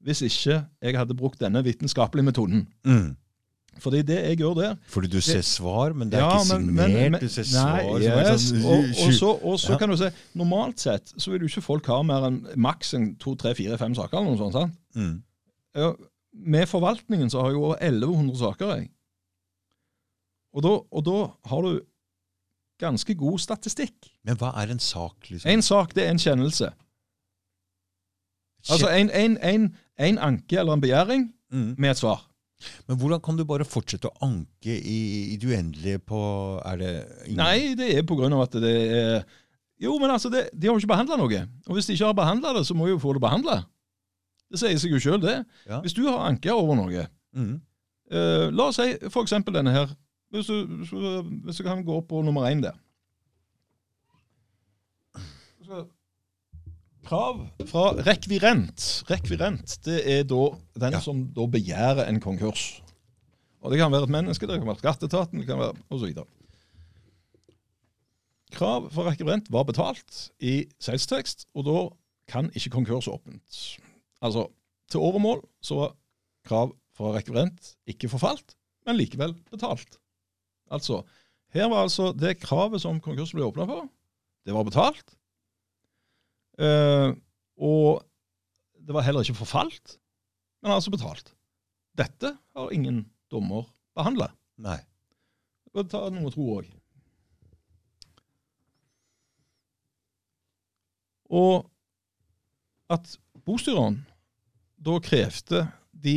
hvis ikke jeg hadde brukt denne vitenskapelige metoden. Mm. Fordi det jeg gjør der Fordi du ser svar, men det er Ja, ikke men- signert. men- men- du ser svar er yes, sånn og, og så, og så Ja. kan du se, Normalt sett så vil jo ikke folk ha mer enn maks en to, tre, fire, fem saker. eller noe sånt, sant? mm. Ja, med forvaltningen så har jeg over 1100 saker. jeg. Og da, og da har du ganske god statistikk. Men hva er en sak, liksom? En sak det er en kjennelse. Altså en, en, en, en anke eller en begjæring mm. med et svar. Men hvordan kan du bare fortsette å anke i, i det uendelige på Er det ingen Nei, det er på grunn av at det er Jo, men altså, det, de har jo ikke behandla noe. Og hvis de ikke har behandla det, så må de jo få det behandla. Det sier seg jo sjøl, det. Ja. Hvis du har anka over noe Mm. eh, La oss si for eksempel denne her. Hvis du, hvis du- kan gå på nummer én der. Krav fra rekvirent. Rekvirent det er da den Ja. som da begjærer en konkurs. Og Det kan være et menneske, det kan være skatteetaten, det kan være osv. Krav fra rekvirent var betalt i salgstekst, og da kan ikke konkurs åpent. Altså, til overmål så var krav fra rekvirent ikke forfalt, men likevel betalt. Altså, her var altså det kravet som konkursen ble åpna for, det var betalt. Eh, og det var heller ikke forfalt, men altså betalt. Dette har ingen dommer behandla. Nei. Og ta noe tro òg. Og at bostyreren da krevde de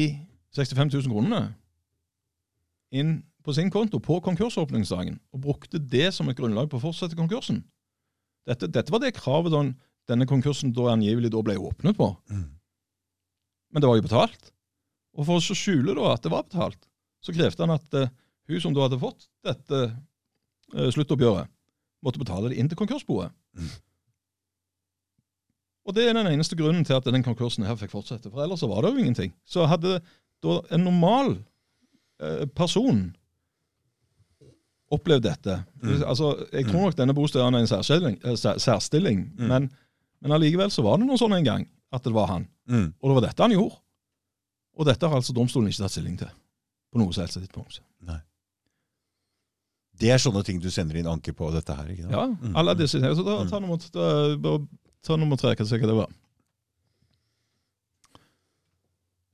65 000 kronene inn på sin konto på konkursåpningsdagen, og brukte det som et grunnlag på å fortsette konkursen. Dette, dette var det kravet den, denne konkursen da angivelig da ble åpnet på. Mm. Men det var jo betalt. Og for å skjule da at det var betalt, så krevde han at uh, hun som da hadde fått dette uh, sluttoppgjøret, måtte betale det inn til konkursboet. Mm. Og det er den eneste grunnen til at den konkursen her fikk fortsette. For ellers så var det jo ingenting. Så hadde da en normal uh, person opplevd dette Mm. Altså, Jeg tror nok denne bostedet er en særstilling, eh, særstilling Mm. men, men allikevel så var det noe sånn en gang at det var han. Mm. Og det var dette han gjorde. Og dette har altså domstolen ikke tatt stilling til. På noe som helst tidspunkt. Nei. Det er sånne ting du sender inn anke på dette her? ikke sant? Ja, Mm. alle disse tingene. Så da, Mm. ta nummer, da, ta nummer tre, hva det var.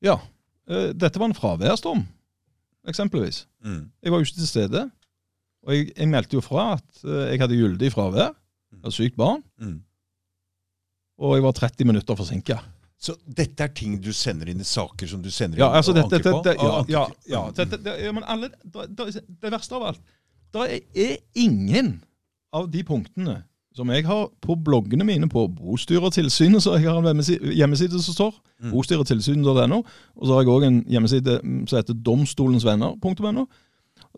Ja. eh, Dette var en fraværsdom, eksempelvis. Mm. Jeg var jo ikke til stede. Og jeg, jeg meldte jo fra at eh, jeg hadde gyldig fravær av sykt barn, Mm. og jeg var 30 minutter forsinka. Så dette er ting du sender inn i saker som du sender inn Ja, altså dette, anker på? det, ja, Og anker- ja, ja, dette, det, ja, men alle, det, det, det verste av alt Det er, ingen av de punktene som jeg har på bloggene mine på Bostyretilsynet, så jeg har en hjemmeside, hjemmeside som står Mm. bostyretilsynet.no, og så har jeg òg en hjemmeside mm, som heter domstolensvenner.no,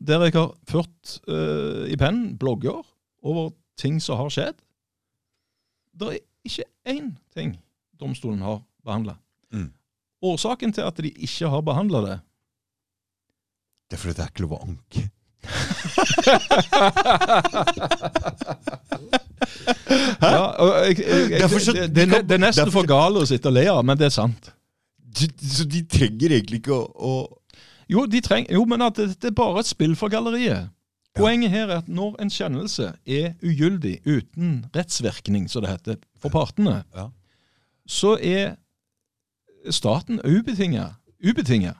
der jeg har ført uh, i pennen blogger over ting som har skjedd. Det er ikke én ting domstolen har behandla. Mm. Årsaken til at de ikke har behandla det Det er fordi det er ikke lov å anke. ja, og jeg, jeg, jeg, Derfor så- det, det, det, det er nesten for gale å sitte og le av, men det er sant. Så de trenger egentlig ikke å, å Jo, de treng, jo men at det, det er bare et spill for galleriet. Poenget her er at når en kjennelse er ugyldig uten rettsvirkning, som det heter, for partene, Ja. så er staten ubetinget. ubetinget.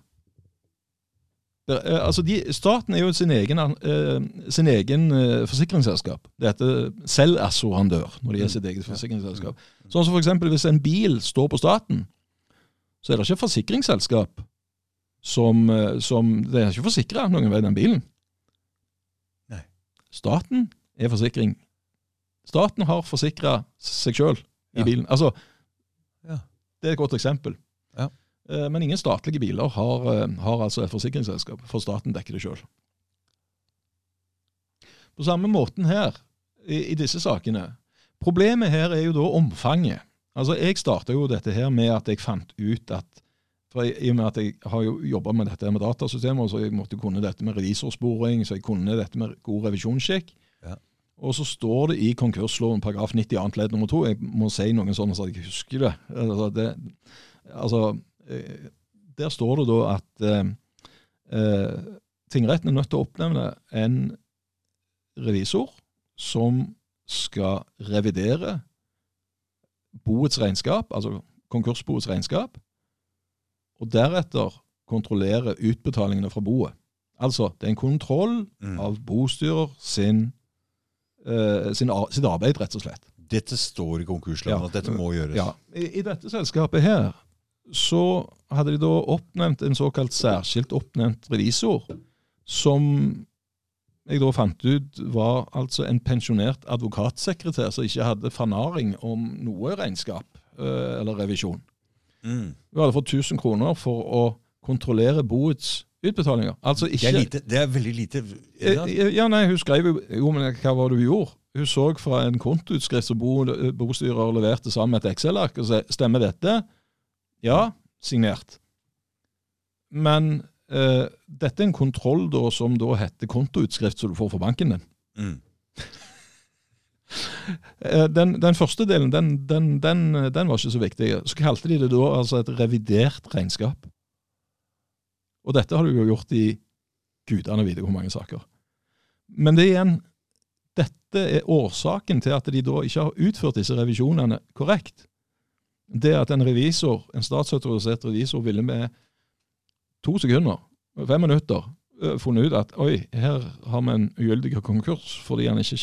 Er- altså de, staten er jo sin egen, eh, sin egen eh, forsikringsselskap. Det heter selvassurandør når de er sitt eget forsikringsselskap. Sånn som for eksempel hvis en bil står på staten, så er det ikke forsikringsselskap som, eh, som Det er ikke forsikra noen vei, den bilen. Nei. Staten er forsikring. Staten har forsikra seg sjøl i Ja. bilen. Altså, Ja. det er et godt eksempel. Ja. Eh, Men ingen statlige biler har, eh, har altså et forsikringsselskap, for staten dekker det sjøl. På samme måten her, i, i disse sakene. Problemet her er jo da omfanget. Altså, Jeg starta jo dette her med at jeg fant ut at for I og med at jeg har jo jobba med dette med datasystemer, så jeg måtte kunne dette med revisorsporing, så jeg kunne dette med god revisjonssjekk. Ja. Og så står det i konkursloven paragraf 90 annet ledd nummer to Jeg må si noen sånne så jeg husker det. Altså, det, altså eh, Der står det da at eh, eh, tingretten er nødt til å oppnevne en revisor som skal revidere boets regnskap, altså konkursboets regnskap, og deretter kontrollere utbetalingene fra boet. Altså, det er en kontroll Mm. av bostyrer sin, eh, sin, sitt arbeid, rett og slett. Dette står i konkursloven, Ja. at dette må gjøres. Ja. I, I dette selskapet her så hadde de da oppnevnt en såkalt særskilt oppnevnt revisor, som jeg da fant ut var altså en pensjonert advokatsekretær som ikke hadde fanaring om noe regnskap eh, eller revisjon. Mm. Hun hadde fått 1000 kroner for å kontrollere boets utbetalinger. Altså Det, er lite, det er veldig lite ja. Eh, Ja, nei, hun skrev jo men hva var det hun gjorde? Hun så fra en kontoutskrift som bo, bostyrer leverte sammen med et Excel-ark, og sa stemmer dette? Ja, signert. Men eh, dette er en kontroll da, som da heter kontoutskrift som du får fra banken din. Mm. Eh, Den, den første delen den, den, den, var ikke så viktig. Så kalte de det da altså et revidert regnskap. Og dette har du jo gjort i gudene vite hvor mange saker. Men det er igjen dette er årsaken til at de da ikke har utført disse revisjonene korrekt. Det at en revisor, en statsautorisert revisor ville med to sekunder, fem minutter, eh, funnet ut at oi, her har vi en ugyldig konkurs fordi han ikke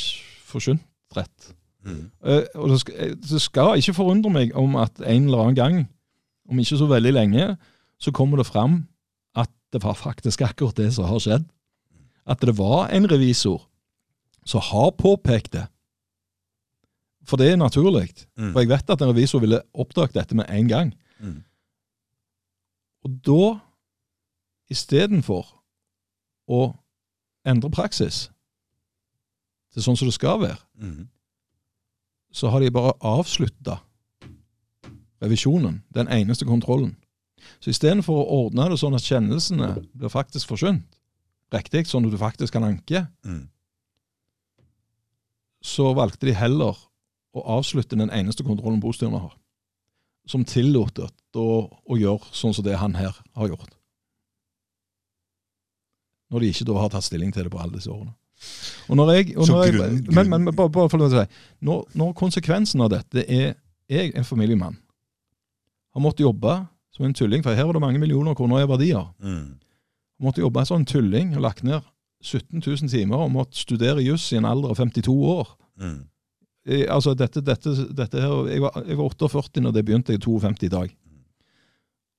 forskyndt rett. Mm. Eh, og det skal, eh, det skal ikke forundre meg om at en eller annen gang, om ikke så veldig lenge, så kommer det fram at det var faktisk akkurat det som har skjedd. At det var en revisor som har påpekt det. For det er naturlig. Mm. For jeg vet at en revisor ville oppdaget dette med en gang. Mm. Og da, istedenfor å endre praksis til sånn som det skal være, Mm. så har de bare avslutta revisjonen, den eneste kontrollen. Så istedenfor å ordne det sånn at kjennelsene blir faktisk forsynt, riktig, sånn at du faktisk kan anke, Mm. så valgte de heller å avslutte den eneste kontrollen bostyrene har, som tillot å, å gjøre sånn som det han her har gjort. Når de ikke da har tatt stilling til det på alle disse årene. Og når jeg, og når jeg men, men, men bare, bare for å si, når, når konsekvensen av dette er jeg, en familiemann, har måttet jobbe som en tulling, for her var det mange millioner kroner i verdier, Mm. måtte jobbe som en tulling og lagt ned 17 000 timer og måtte studere juss i en alder av 52 år. Mm. Jeg, altså dette, dette, dette her, jeg var, jeg var 48 når det begynte, jeg er 52 i dag.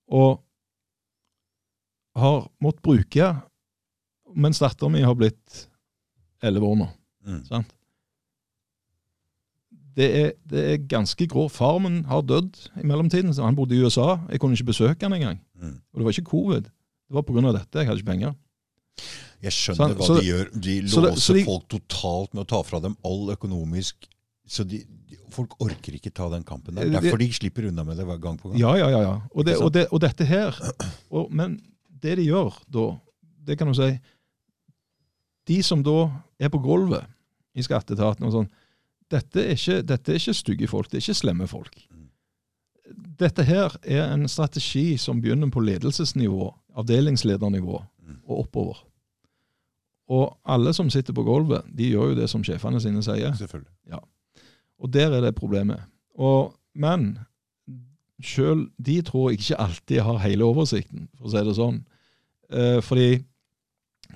Og har måttet bruke, mens datteren min har blitt 11 år nå. Mm. sant? Det er, det er ganske grå. Far min har dødd i mellomtiden. så Han bodde i USA. Jeg kunne ikke besøke han engang. Mm. Og det var ikke covid. Det var pga. dette. Jeg hadde ikke penger. Jeg skjønner han, hva de det- gjør. De låser det- de- folk totalt med å ta fra dem all økonomisk Så de, folk orker ikke ta den kampen der. Det er Derfor de slipper unna med det gang på gang. Ja, ja, ja. ja. Og, det, og, det, og dette her og, Men det de gjør da, det kan du si De som da er på gulvet i skatteetaten og sånn, dette er ikke, dette er ikke stygge folk, det er ikke slemme folk. Dette her er en strategi som begynner på ledelsesnivå, avdelingsledernivå og oppover. Og alle som sitter på gulvet, de gjør jo det som sjefene sine sier. Selvfølgelig. Og der er det problemet. Og, men sjøl de tror jeg ikke alltid har hele oversikten, for å si det sånn. Eh, fordi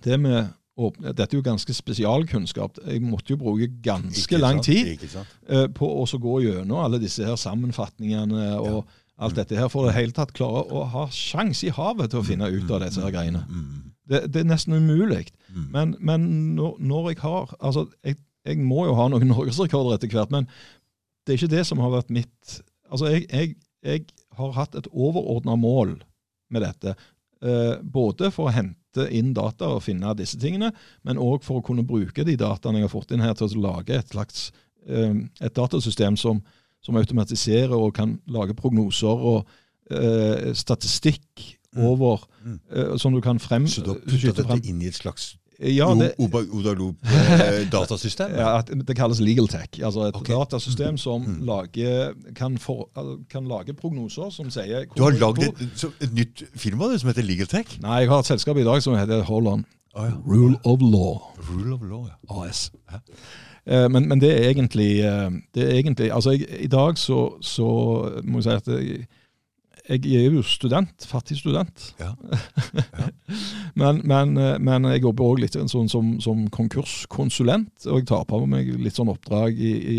det med åpne, Dette er jo ganske spesialkunnskap. Jeg måtte jo bruke ganske lang tid eh, på å så gå gjennom alle disse her sammenfatningene og alt dette her, for i det hele tatt klare å ha sjanse i havet til å finne ut av disse her greiene. Mm. Det, det er nesten umulig. Mm. Men, men når, når jeg har Altså, jeg, jeg må jo ha noen norgesrekorder etter hvert, men det er ikke det som har vært mitt Altså, jeg, jeg, jeg har hatt et overordna mål med dette. Eh, både for å hente inn data og finne disse tingene, men òg for å kunne bruke de dataene jeg har fått inn her, til å lage et slags eh, et datasystem som, som automatiserer og kan lage prognoser og eh, statistikk Mm. over Mm. eh, Som du kan frem, Så du har skyte putta dette inn i et slags Ja, det, Odalop-datasystem? ja, at det kalles legal tech. Altså et okay. datasystem som Mm. lager, kan, for, kan lage prognoser som sier Du har lagd et, et nytt firma som heter Legal Tech? Nei, jeg har et selskap i dag som heter Hold On. Oh, ja. Rule of Law Rule of law, ja. AS. Hæ? Eh, Men, men det er egentlig, eh, det er egentlig altså jeg, I dag så, så må jeg si at jeg, jeg er jo student, fattig student. Ja. men, men, eh, men jeg jobber òg litt sånn som, som konkurskonsulent, og jeg tar på meg litt sånn oppdrag i, i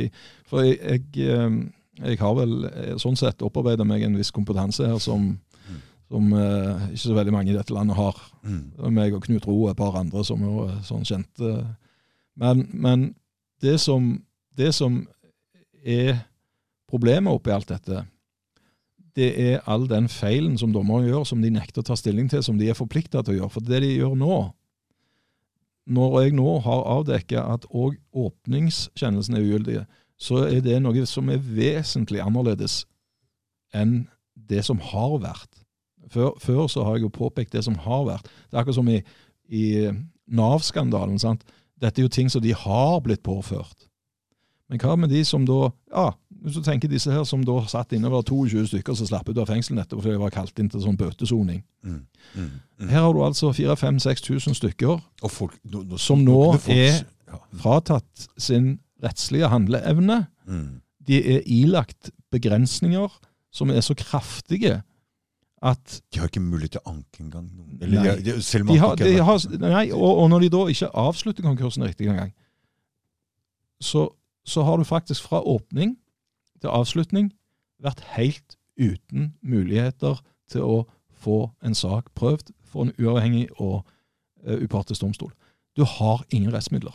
For jeg, jeg, eh, jeg har vel eh, sånn sett opparbeidet meg en viss kompetanse her som, Mm. som eh, ikke så veldig mange i dette landet har. Mm. Meg og Knut Ro og et par andre som er sånn kjente. Men, men det, som, det som er problemet oppi alt dette, det er all den feilen som dommere gjør, som de nekter å ta stilling til, som de er forplikta til å gjøre. For det de gjør nå Når jeg nå har avdekket at òg åpningskjennelsene er ugyldige, så er det noe som er vesentlig annerledes enn det som har vært. Før, før så har jeg jo påpekt det som har vært. Det er akkurat som i, i Nav-skandalen. Dette er jo ting som de har blitt påført. Men hva med de som da ja, Hvis du tenker disse her som da satt inne, var 22 stykker som slapp ut av fengsel nettopp fordi de var kalt inn til sånn bøtesoning. Mm. Mm. Mm. Her har du altså 4000-6000 stykker Og folk, nå, nå, Som nå er- ja. fratatt sin rettslige handleevne. mm. De er ilagt begrensninger som er så kraftige at De har ikke mulighet til å anke engang. Eller, Nei. de, de, selv om de har, de har har, nei, og, og når de da ikke avslutter konkursen riktig engang, så, så har du faktisk fra åpning til avslutning vært helt uten muligheter til å få en sak prøvd for en uavhengig og uh, upartisk domstol. Du har ingen rettsmidler.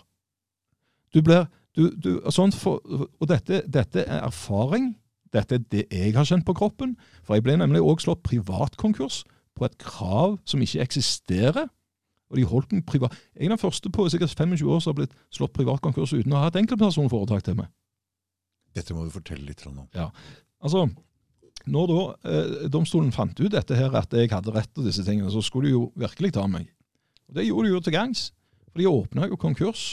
Du blir, du, du, sånn for, og dette, dette er erfaring. Dette er det jeg har kjent på kroppen. For jeg ble nemlig også slått privatkonkurs på et krav som ikke eksisterer. Og de holdt meg privat. Jeg er den første på sikkert 25 år som har blitt slått privatkonkurs uten å ha et enkeltpersonforetak til meg. Dette må du fortelle litt om. Ja, Altså, når da eh, domstolen fant ut dette her, at jeg hadde rett til disse tingene, så skulle de jo virkelig ta meg. Og Det gjorde de jo til gangs. For de åpna jo konkurs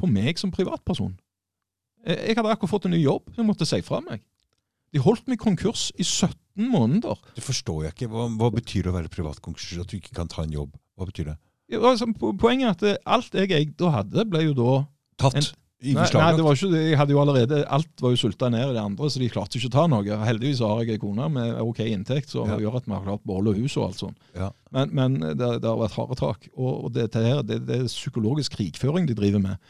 på meg som privatperson. Jeg, hadde akkurat fått en ny jobb, jeg måtte si fra meg. De holdt meg konkurs i 17 måneder. Det forstår jeg ikke. Hva, hva betyr det å være privatkonkurs? At du ikke kan ta en jobb? Hva betyr det? Altså, poenget er at eh, alt jeg eide og hadde, ble jo da Tatt? En- Nei, nei, det var ikke det. Jeg hadde jo allerede, Alt var jo sulta ned i det andre, så de klarte ikke å ta noe. Heldigvis har jeg ei kone med OK inntekt, som Ja. gjør at vi har klart beholde hus og alt sånt. Ja. Men, men det, det har vært harde tak. Og, og dette her, det, det er psykologisk krigføring de driver med.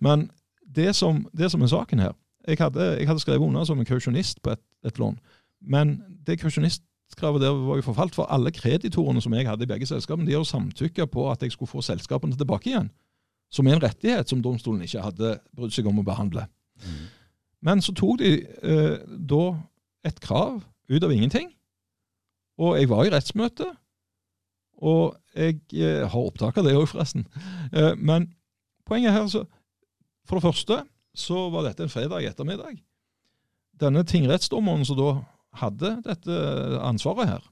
Men det som, det som er saken her Jeg hadde, jeg hadde skrevet under som en kausjonist på et, et lån, men det kausjonistkravet der var jo forfalt. For alle kreditorene som jeg hadde i begge selskapene, de har samtykka på at jeg skulle få selskapene tilbake igjen. Som er en rettighet som domstolen ikke hadde brydd seg om å behandle. Mm. Men så tok de eh, da et krav ut av ingenting. Og jeg var i rettsmøte, og jeg eh, har opptak av det òg, forresten. Eh, men poenget her så For det første så var dette en fredag ettermiddag. Denne tingrettsdommeren som da hadde dette ansvaret her,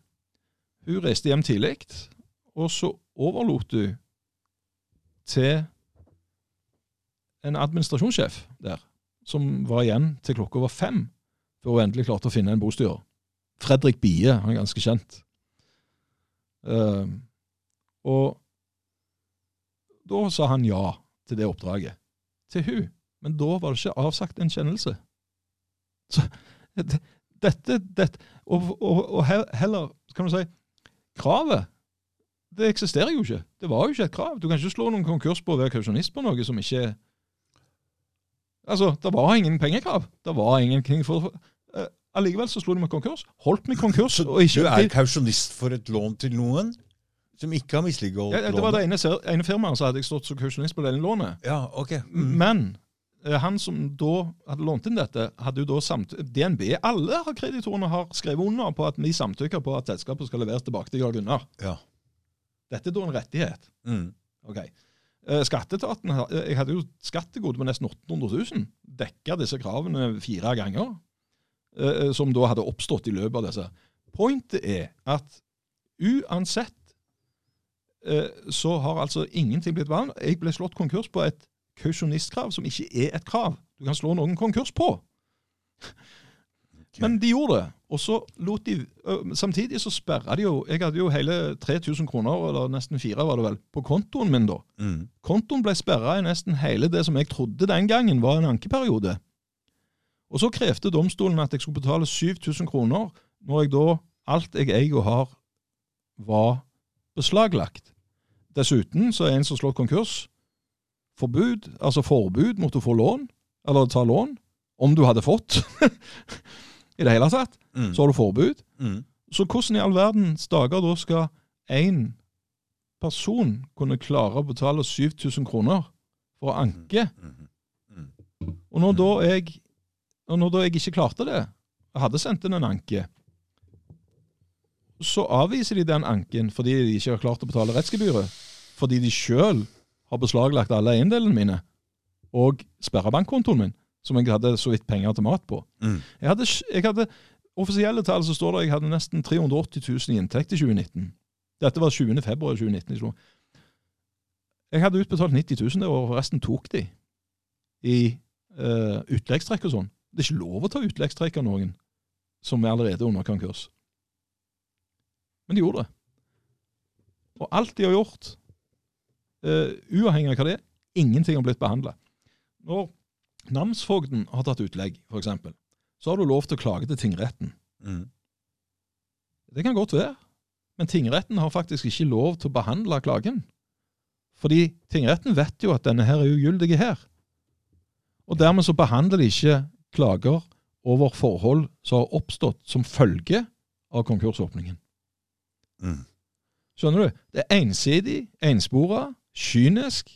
hun reiste hjem tidlig, og så overlot hun til en administrasjonssjef der, som var igjen til klokka var fem, før hun endelig klarte å finne en bostyrer. Fredrik Bie, han er ganske kjent. Uh, og da sa han ja til det oppdraget. Til hun. Men da var det ikke avsagt en kjennelse. Så det- dette, dette Og, og, og heller, kan du si, kravet det eksisterer jo ikke. Det var jo ikke et krav. Du kan ikke slå noen konkurs på å være kausjonist på noe som ikke Altså, det var ingen pengekrav. Det var ingenting for eh, Allikevel så slo de meg konkurs. Holdt meg konkurs. og ikke, Du er kausjonist for et lån til noen som ikke har misligholdt ja, det var det ene, ene firmaet som hadde jeg stått som kausjonist på det ene lånet. Ja, ok. Mm. Men han som da hadde lånt inn dette, hadde jo da samt DNB Alle kreditorene har skrevet under på at vi samtykker på at selskapet skal leveres tilbake til Georg Gunnar. Ja. Dette er da en rettighet. Mm. Ok. Eh, Skatteetaten Jeg hadde jo skattegode på nesten 800 000. Dekka disse kravene fire ganger. eh, Som da hadde oppstått i løpet av disse. Pointet er at uansett eh, så har altså ingenting blitt vanlig. Jeg ble slått konkurs på et kausjonistkrav som ikke er et krav. Du kan slå noen konkurs på. Men de gjorde det. Og så lot de Samtidig så sperra de jo Jeg hadde jo hele 3000 kroner, eller nesten fire var det vel, på kontoen min da. Mm. Kontoen ble sperra i nesten hele det som jeg trodde den gangen var en ankeperiode. Og så krevde domstolen at jeg skulle betale 7000 kroner, når jeg da alt jeg eier og har, var beslaglagt. Dessuten så er en som slår konkurs, forbud, altså forbud mot å få lån, eller ta lån, om du hadde fått. I det hele tatt. Mm. Så har du forbud. Mm. Så hvordan i all verdens dager da skal én person kunne klare å betale 7000 kroner for å anke? Mm. Og når da jeg, og når da jeg ikke klarte det, og hadde sendt inn en anke, så avviser de den anken fordi de ikke har klart å betale rettsgebyret. Fordi de sjøl har beslaglagt alle eiendelene mine og sperra bankkontoen min, som jeg hadde så vidt penger til mat på. Mm. Jeg hadde, jeg hadde offisielle tall så står det jeg hadde nesten 380 000 i inntekt i 2019. Dette var 20. februar 2019. Jeg. Jeg hadde utbetalt 90 000 det året, og resten tok de i uh, utleggstrekk og sånn. Det er ikke lov å ta utleggstrekk av noen som er allerede under konkurs. Men de gjorde det. Og alt de har gjort, eh, uavhengig av hva det er, ingenting har blitt behandla. Når namsfogden har tatt utlegg, f.eks., så har du lov til å klage til tingretten. Mm. Det kan godt være. Men tingretten har faktisk ikke lov til å behandle klagen. Fordi tingretten vet jo at denne her er ugyldig her. Og dermed så behandler de ikke klager over forhold som har oppstått som følge av konkursåpningen. Mm. Skjønner du? Det er ensidig, enspora, kynisk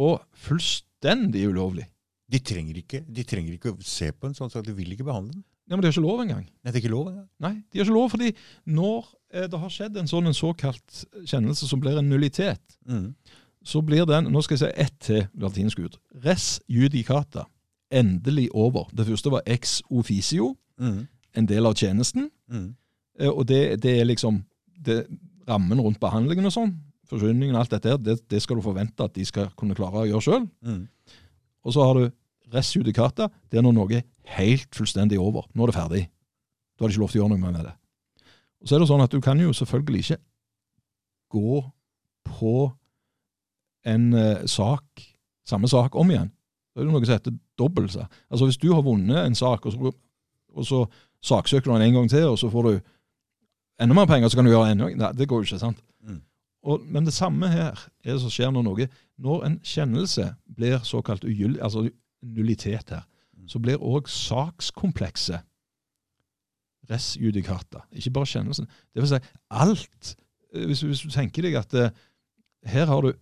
og fullstendig ulovlig. De trenger, ikke, de trenger ikke å se på en sånn sak. De vil ikke behandle den. Ja, Men de har ikke lov engang. Nei, det er ikke lov engang. Nei, de har ikke lov, fordi når eh, det har skjedd en sånn en såkalt kjennelse som blir en nullitet, Mm. så blir den Nå skal jeg si ett til latinsk ut. Res judicata. Endelig over. Det første var ex officio, Mm. en del av tjenesten. Mm. Eh, Og det, det er liksom det, rammen rundt behandlingen og sånn. Forsyningen og alt dette her, det, det skal du forvente at de skal kunne klare å gjøre sjøl. Mm. Og så har du resjudikata. Det er når noe er helt fullstendig over. Nå er det ferdig. Du har ikke lov til å gjøre noe med det. Og så er det sånn at du kan jo selvfølgelig ikke gå på en eh, sak, samme sak om igjen. Det er jo noe som heter dobbelse. Altså hvis du har vunnet en sak, og så, og så saksøker du den en gang til, og så får du enda mer penger, så kan du gjøre enda Nei, det går jo ikke, sant? Og, men det samme her er det som skjer når noe Når en kjennelse blir såkalt ugyldig, altså nullitet her, så blir òg sakskomplekset res judicata. Ikke bare kjennelsen. Det vil si alt. Eh, Hvis, hvis du tenker deg at eh, her har du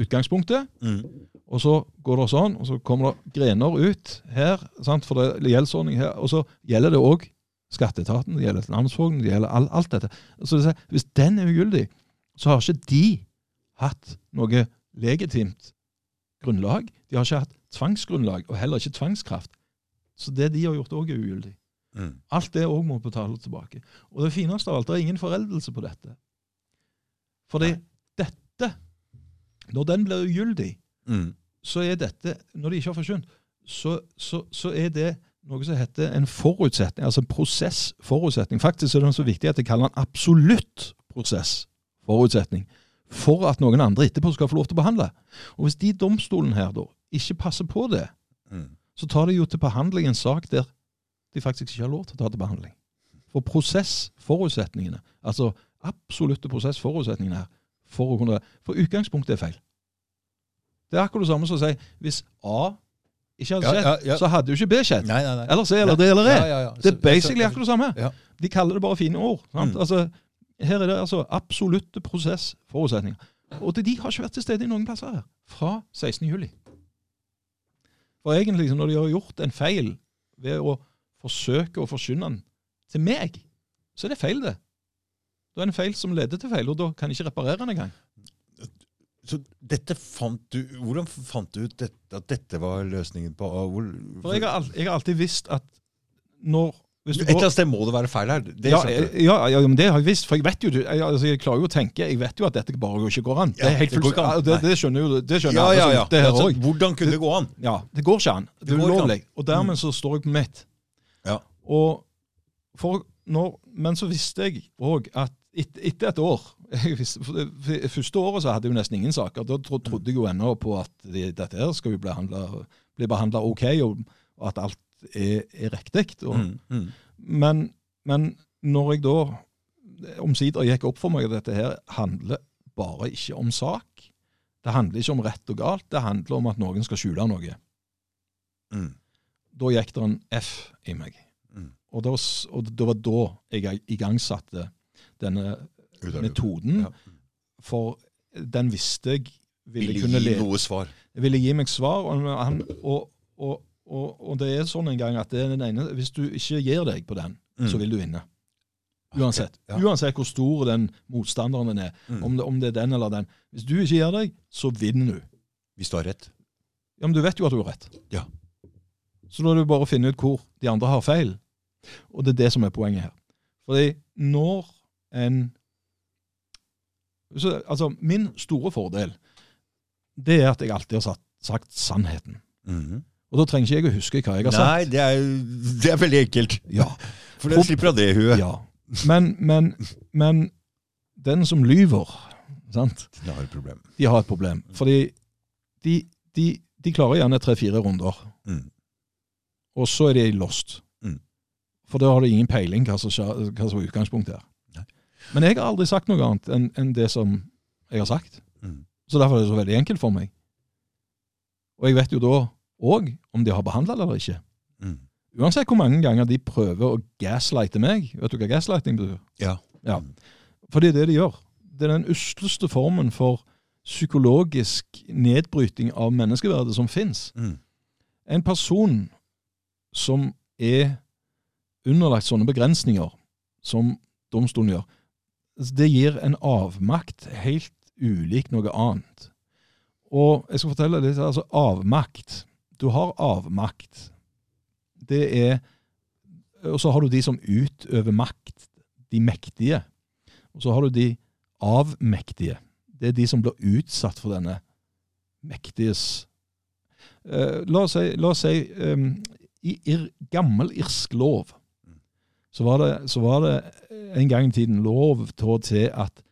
utgangspunktet, Mm. og så går det sånn, og så kommer det grener ut her, sant? for det er gjeldsordning her, og så gjelder det òg skatteetaten, det gjelder namsfogden, det gjelder all, alt dette. Så det vil si, hvis den er ugyldig, så har ikke de hatt noe legitimt grunnlag. De har ikke hatt tvangsgrunnlag, og heller ikke tvangskraft. Så det de har gjort, òg er ugyldig. Mm. Alt det òg må betale tilbake. Og det fineste av alt, det er ingen foreldelse på dette. Fordi Nei. dette, når den blir ugyldig, Mm. så er dette, når de ikke har forkynt, så, så, så er det noe som heter en forutsetning, altså en prosessforutsetning. Faktisk er det så viktig at jeg kaller den absolutt prosessforutsetning for at noen andre etterpå skal få lov til å behandle. Og hvis de domstolen her da ikke passer på det, Mm. så tar de jo til behandling en sak der de faktisk ikke har lov til å ta til behandling. For prosessforutsetningene, altså absolutte prosessforutsetningene her, for å kunne For utgangspunktet er feil. Det er akkurat det samme som å si hvis A ikke hadde skjedd, ja, ja. så hadde jo ikke B skjedd. Nei, nei, nei. Eller C eller D eller E. Ja, ja, ja. Det er basically akkurat det samme. Ja. De kaller det bare fine ord. Sant? Mm. Altså, her er det altså absolutte prosessforutsetninger. Og de har ikke vært til stede i noen plasser her. Fra 16. juli. For egentlig, når de har gjort en feil ved å forsøke å forsyne den til meg, så er det feil, det. Da er det en feil som leder til feil, og da kan jeg ikke reparere den engang. Så dette fant du, Hvordan fant du ut dette, at dette var løsningen på hvor, For jeg har, jeg har alltid visst at når Et eller annet sted må det være feil her. Det ja, ja, ja, men det har jeg visst. For jeg vet jo, jeg, altså, jeg klarer jo å tenke, jeg vet jo at dette bare ikke går an. Det, er helt det går ikke an. det, det skjønner jo det skjønner Ja, ja, ja. Altså, hvordan kunne det gå an? Ja, det går ikke an. Det er ulovlig. Og dermed så står jeg på mitt. Ja. Og for når, men så visste jeg òg at et, etter et år visste, for det, for det Første året så hadde jeg jo nesten ingen saker. Da trodde jeg jo ennå på at de, dette her skal jo bli behandla OK, og, og at alt er, er riktig. Mm, mm. men, men når jeg da omsider gikk opp for meg at dette her handler bare ikke om sak. Det handler ikke om rett og galt, det handler om at noen skal skjule noe. Mm. Da gikk det en F i meg. Mm. Og, det var da jeg igangsatte denne Ut metoden. Ja. For den visste jeg ville, Ville kunne gi lede noe svar. ville gi meg svar. Og, han, og, og, og, og det er sånn en gang at det er den ene Hvis du ikke gir deg på den, Mm. så vil du vinne. Uansett. Ja. Uansett hvor stor den motstanderen din er. Mm. Om, det, om det er den eller den. Hvis du ikke gir deg, så vinner du. Hvis du har rett. Ja, Men du vet jo at du har rett. Ja. Så da er det bare å finne ut hvor de andre har feil. Og det er det som er poenget her. Fordi når en så, Altså, min store fordel, det er at jeg alltid har sagt, sagt sannheten. Mhm. Og da trenger ikke jeg å huske hva jeg har sagt. Nei, det er, det er veldig enkelt. Ja. For det slipper av det huet. ja. Men, men, men den som lyver, sant, De har et problem. de har et problem. Fordi de, de, de klarer gjerne tre-fire runder, Mm. og så er de lost. Mm. For da har de ingen peiling hva som, hva som er utgangspunktet her. Men jeg har aldri sagt noe annet enn en det som jeg har sagt. Mm. Så derfor er det så veldig enkelt for meg. Og jeg vet jo da òg om de har behandla det eller ikke. Mm. Uansett hvor mange ganger de prøver å gaslighte meg. Vet du hva gaslighting betyr? Ja. Ja. For det er det de gjør. Det er den usleste formen for psykologisk nedbryting av menneskeverdet som fins. Mm. En person som er underlagt sånne begrensninger som domstolen gjør, det gir en avmakt helt ulik noe annet. Og jeg skal fortelle litt, altså avmakt. Du har avmakt. Det er Og så har du de som utøver makt. De mektige. Og så har du de avmektige. Det er de som blir utsatt for denne mektiges Eh, La oss si, la oss si um, i ir, gammel irsk lov så var, det, så var det en gang i tiden lov til, at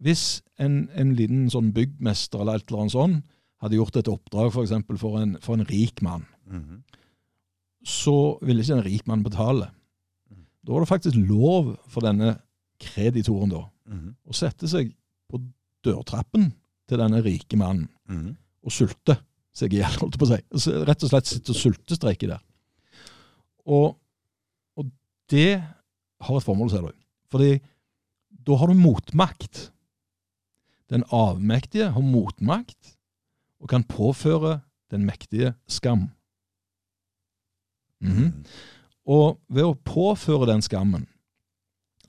hvis en, en liten sånn byggmester eller et eller annet sånn hadde gjort et oppdrag for, eksempel, for, en, for en rik mann, Mhm. så ville ikke en rik mann betale. Mhm. Da var det faktisk lov for denne kreditoren da, Mhm. å sette seg på dørtrappen til denne rike mannen -hmm. og sulte seg i hjel, holdt jeg på å si. Altså, Rett og slett sitte og sultestreike der. Og, og det har et formål, ser du. Fordi da har du motmakt. Den avmektige har motmakt og kan påføre den mektige skam. Mm -hmm. Og ved å påføre den skammen,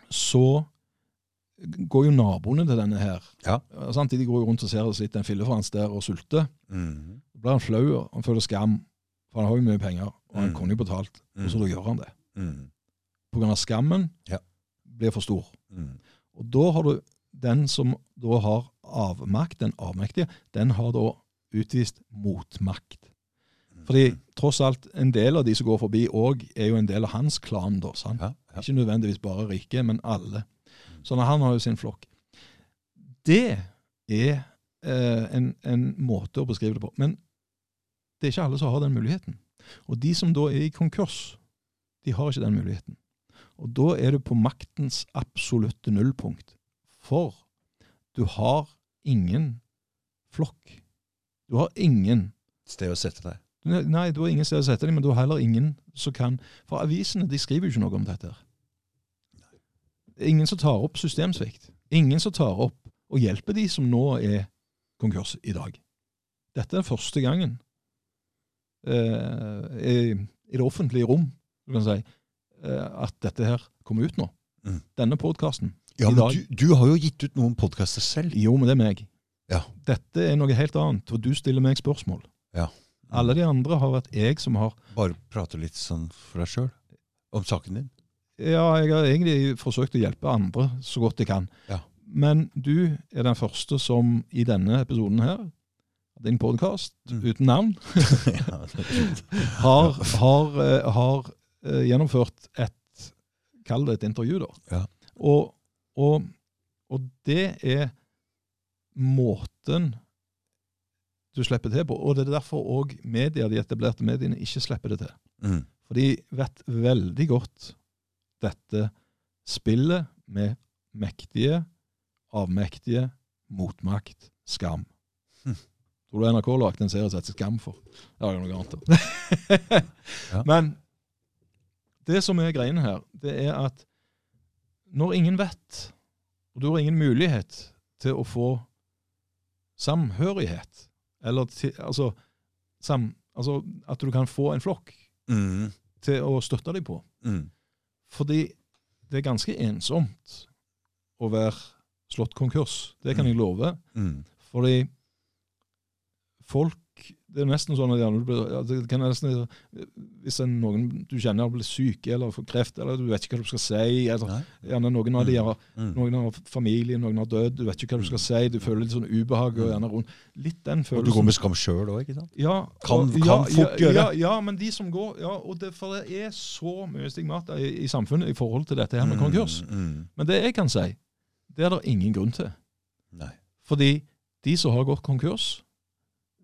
så går jo naboene til denne her. Ja. Sant? De går jo rundt og ser og sitter en fillefrans der og sulter. Mm. Da blir han flau, og han føler skam, for han har jo mye penger, og han Mm. kunne jo betalt, og så da gjør han det. Mhm. På grunn av skammen Ja. blir for stor. Mhm. Og da har du den som da har avmakt, den avmektige, den har da utvist motmakt. Fordi tross alt, en del av de som går forbi òg, er jo en del av hans klan, da. sant? Ja, ja. Ikke nødvendigvis bare rike, men alle. Så han har jo sin flokk. Det er eh, en, en måte å beskrive det på. Men det er ikke alle som har den muligheten. Og de som da er i konkurs, de har ikke den muligheten. Og da er du på maktens absolutte nullpunkt. For du har ingen flokk. Du har ingen Sted å sette deg. Nei, du har ingen sted å sette deg, men du har heller ingen som kan For avisene de skriver jo ikke noe om dette. her. Er ingen som tar opp systemsvikt. Ingen som tar opp og hjelper de som nå er konkurs i dag. Dette er første gangen eh, i, i det offentlige rom du kan si, eh, at dette her kommer ut nå. Mm. Denne podkasten. Ja, men du, du har jo gitt ut noen podkaster selv. Jo, men det er meg. Ja. Dette er noe helt annet, og du stiller meg spørsmål. Ja. Alle de andre har vært jeg som har Bare prate litt sånn for deg sjøl om saken din. Ja, jeg har egentlig forsøkt å hjelpe andre så godt jeg kan. Ja. Men du er den første som i denne episoden her, din podkast Mm. uten navn, har, har, eh, har eh, gjennomført et Kall det et intervju, da. Ja. Og, og, og det er måten du slipper til på. Og det er derfor òg media, de etablerte mediene ikke slipper det til. mm. For de vet veldig godt dette spillet med mektige, avmektige, motmakt, skam. Mm. Tror du NRK lagde en serie som heter Skam for? Det har jeg noe annet. Ja. Men det som er greiene her, det er at når ingen vet, og du har ingen mulighet til å få samhørighet, eller til, altså, sam, altså at du kan få en flokk Mm. til å støtte deg på. Mm. Fordi det er ganske ensomt å være slått konkurs. Det kan Mm. jeg love. Mm. Fordi folk Det er nesten sånn at ja, det kan nesten, Hvis en, noen du kjenner blir syke syk eller får kreft, eller du vet ikke hva du skal si eller gjerne Noen av de har, Mm. noen av familie, noen har dødd, du vet ikke hva du skal si, du føler litt sånn ubehag og gjerne rundt Litt den følelsen. Og du går med skam sjøl òg, ikke sant? Ja, Kan- kan ja, folk gjøre. Ja, ja, men de som går ja, og det, For det er så mye stigmata i, i samfunnet i forhold til dette her med konkurs. Mm. Men det jeg kan si, det er det ingen grunn til. Nei. Fordi de som har gått konkurs,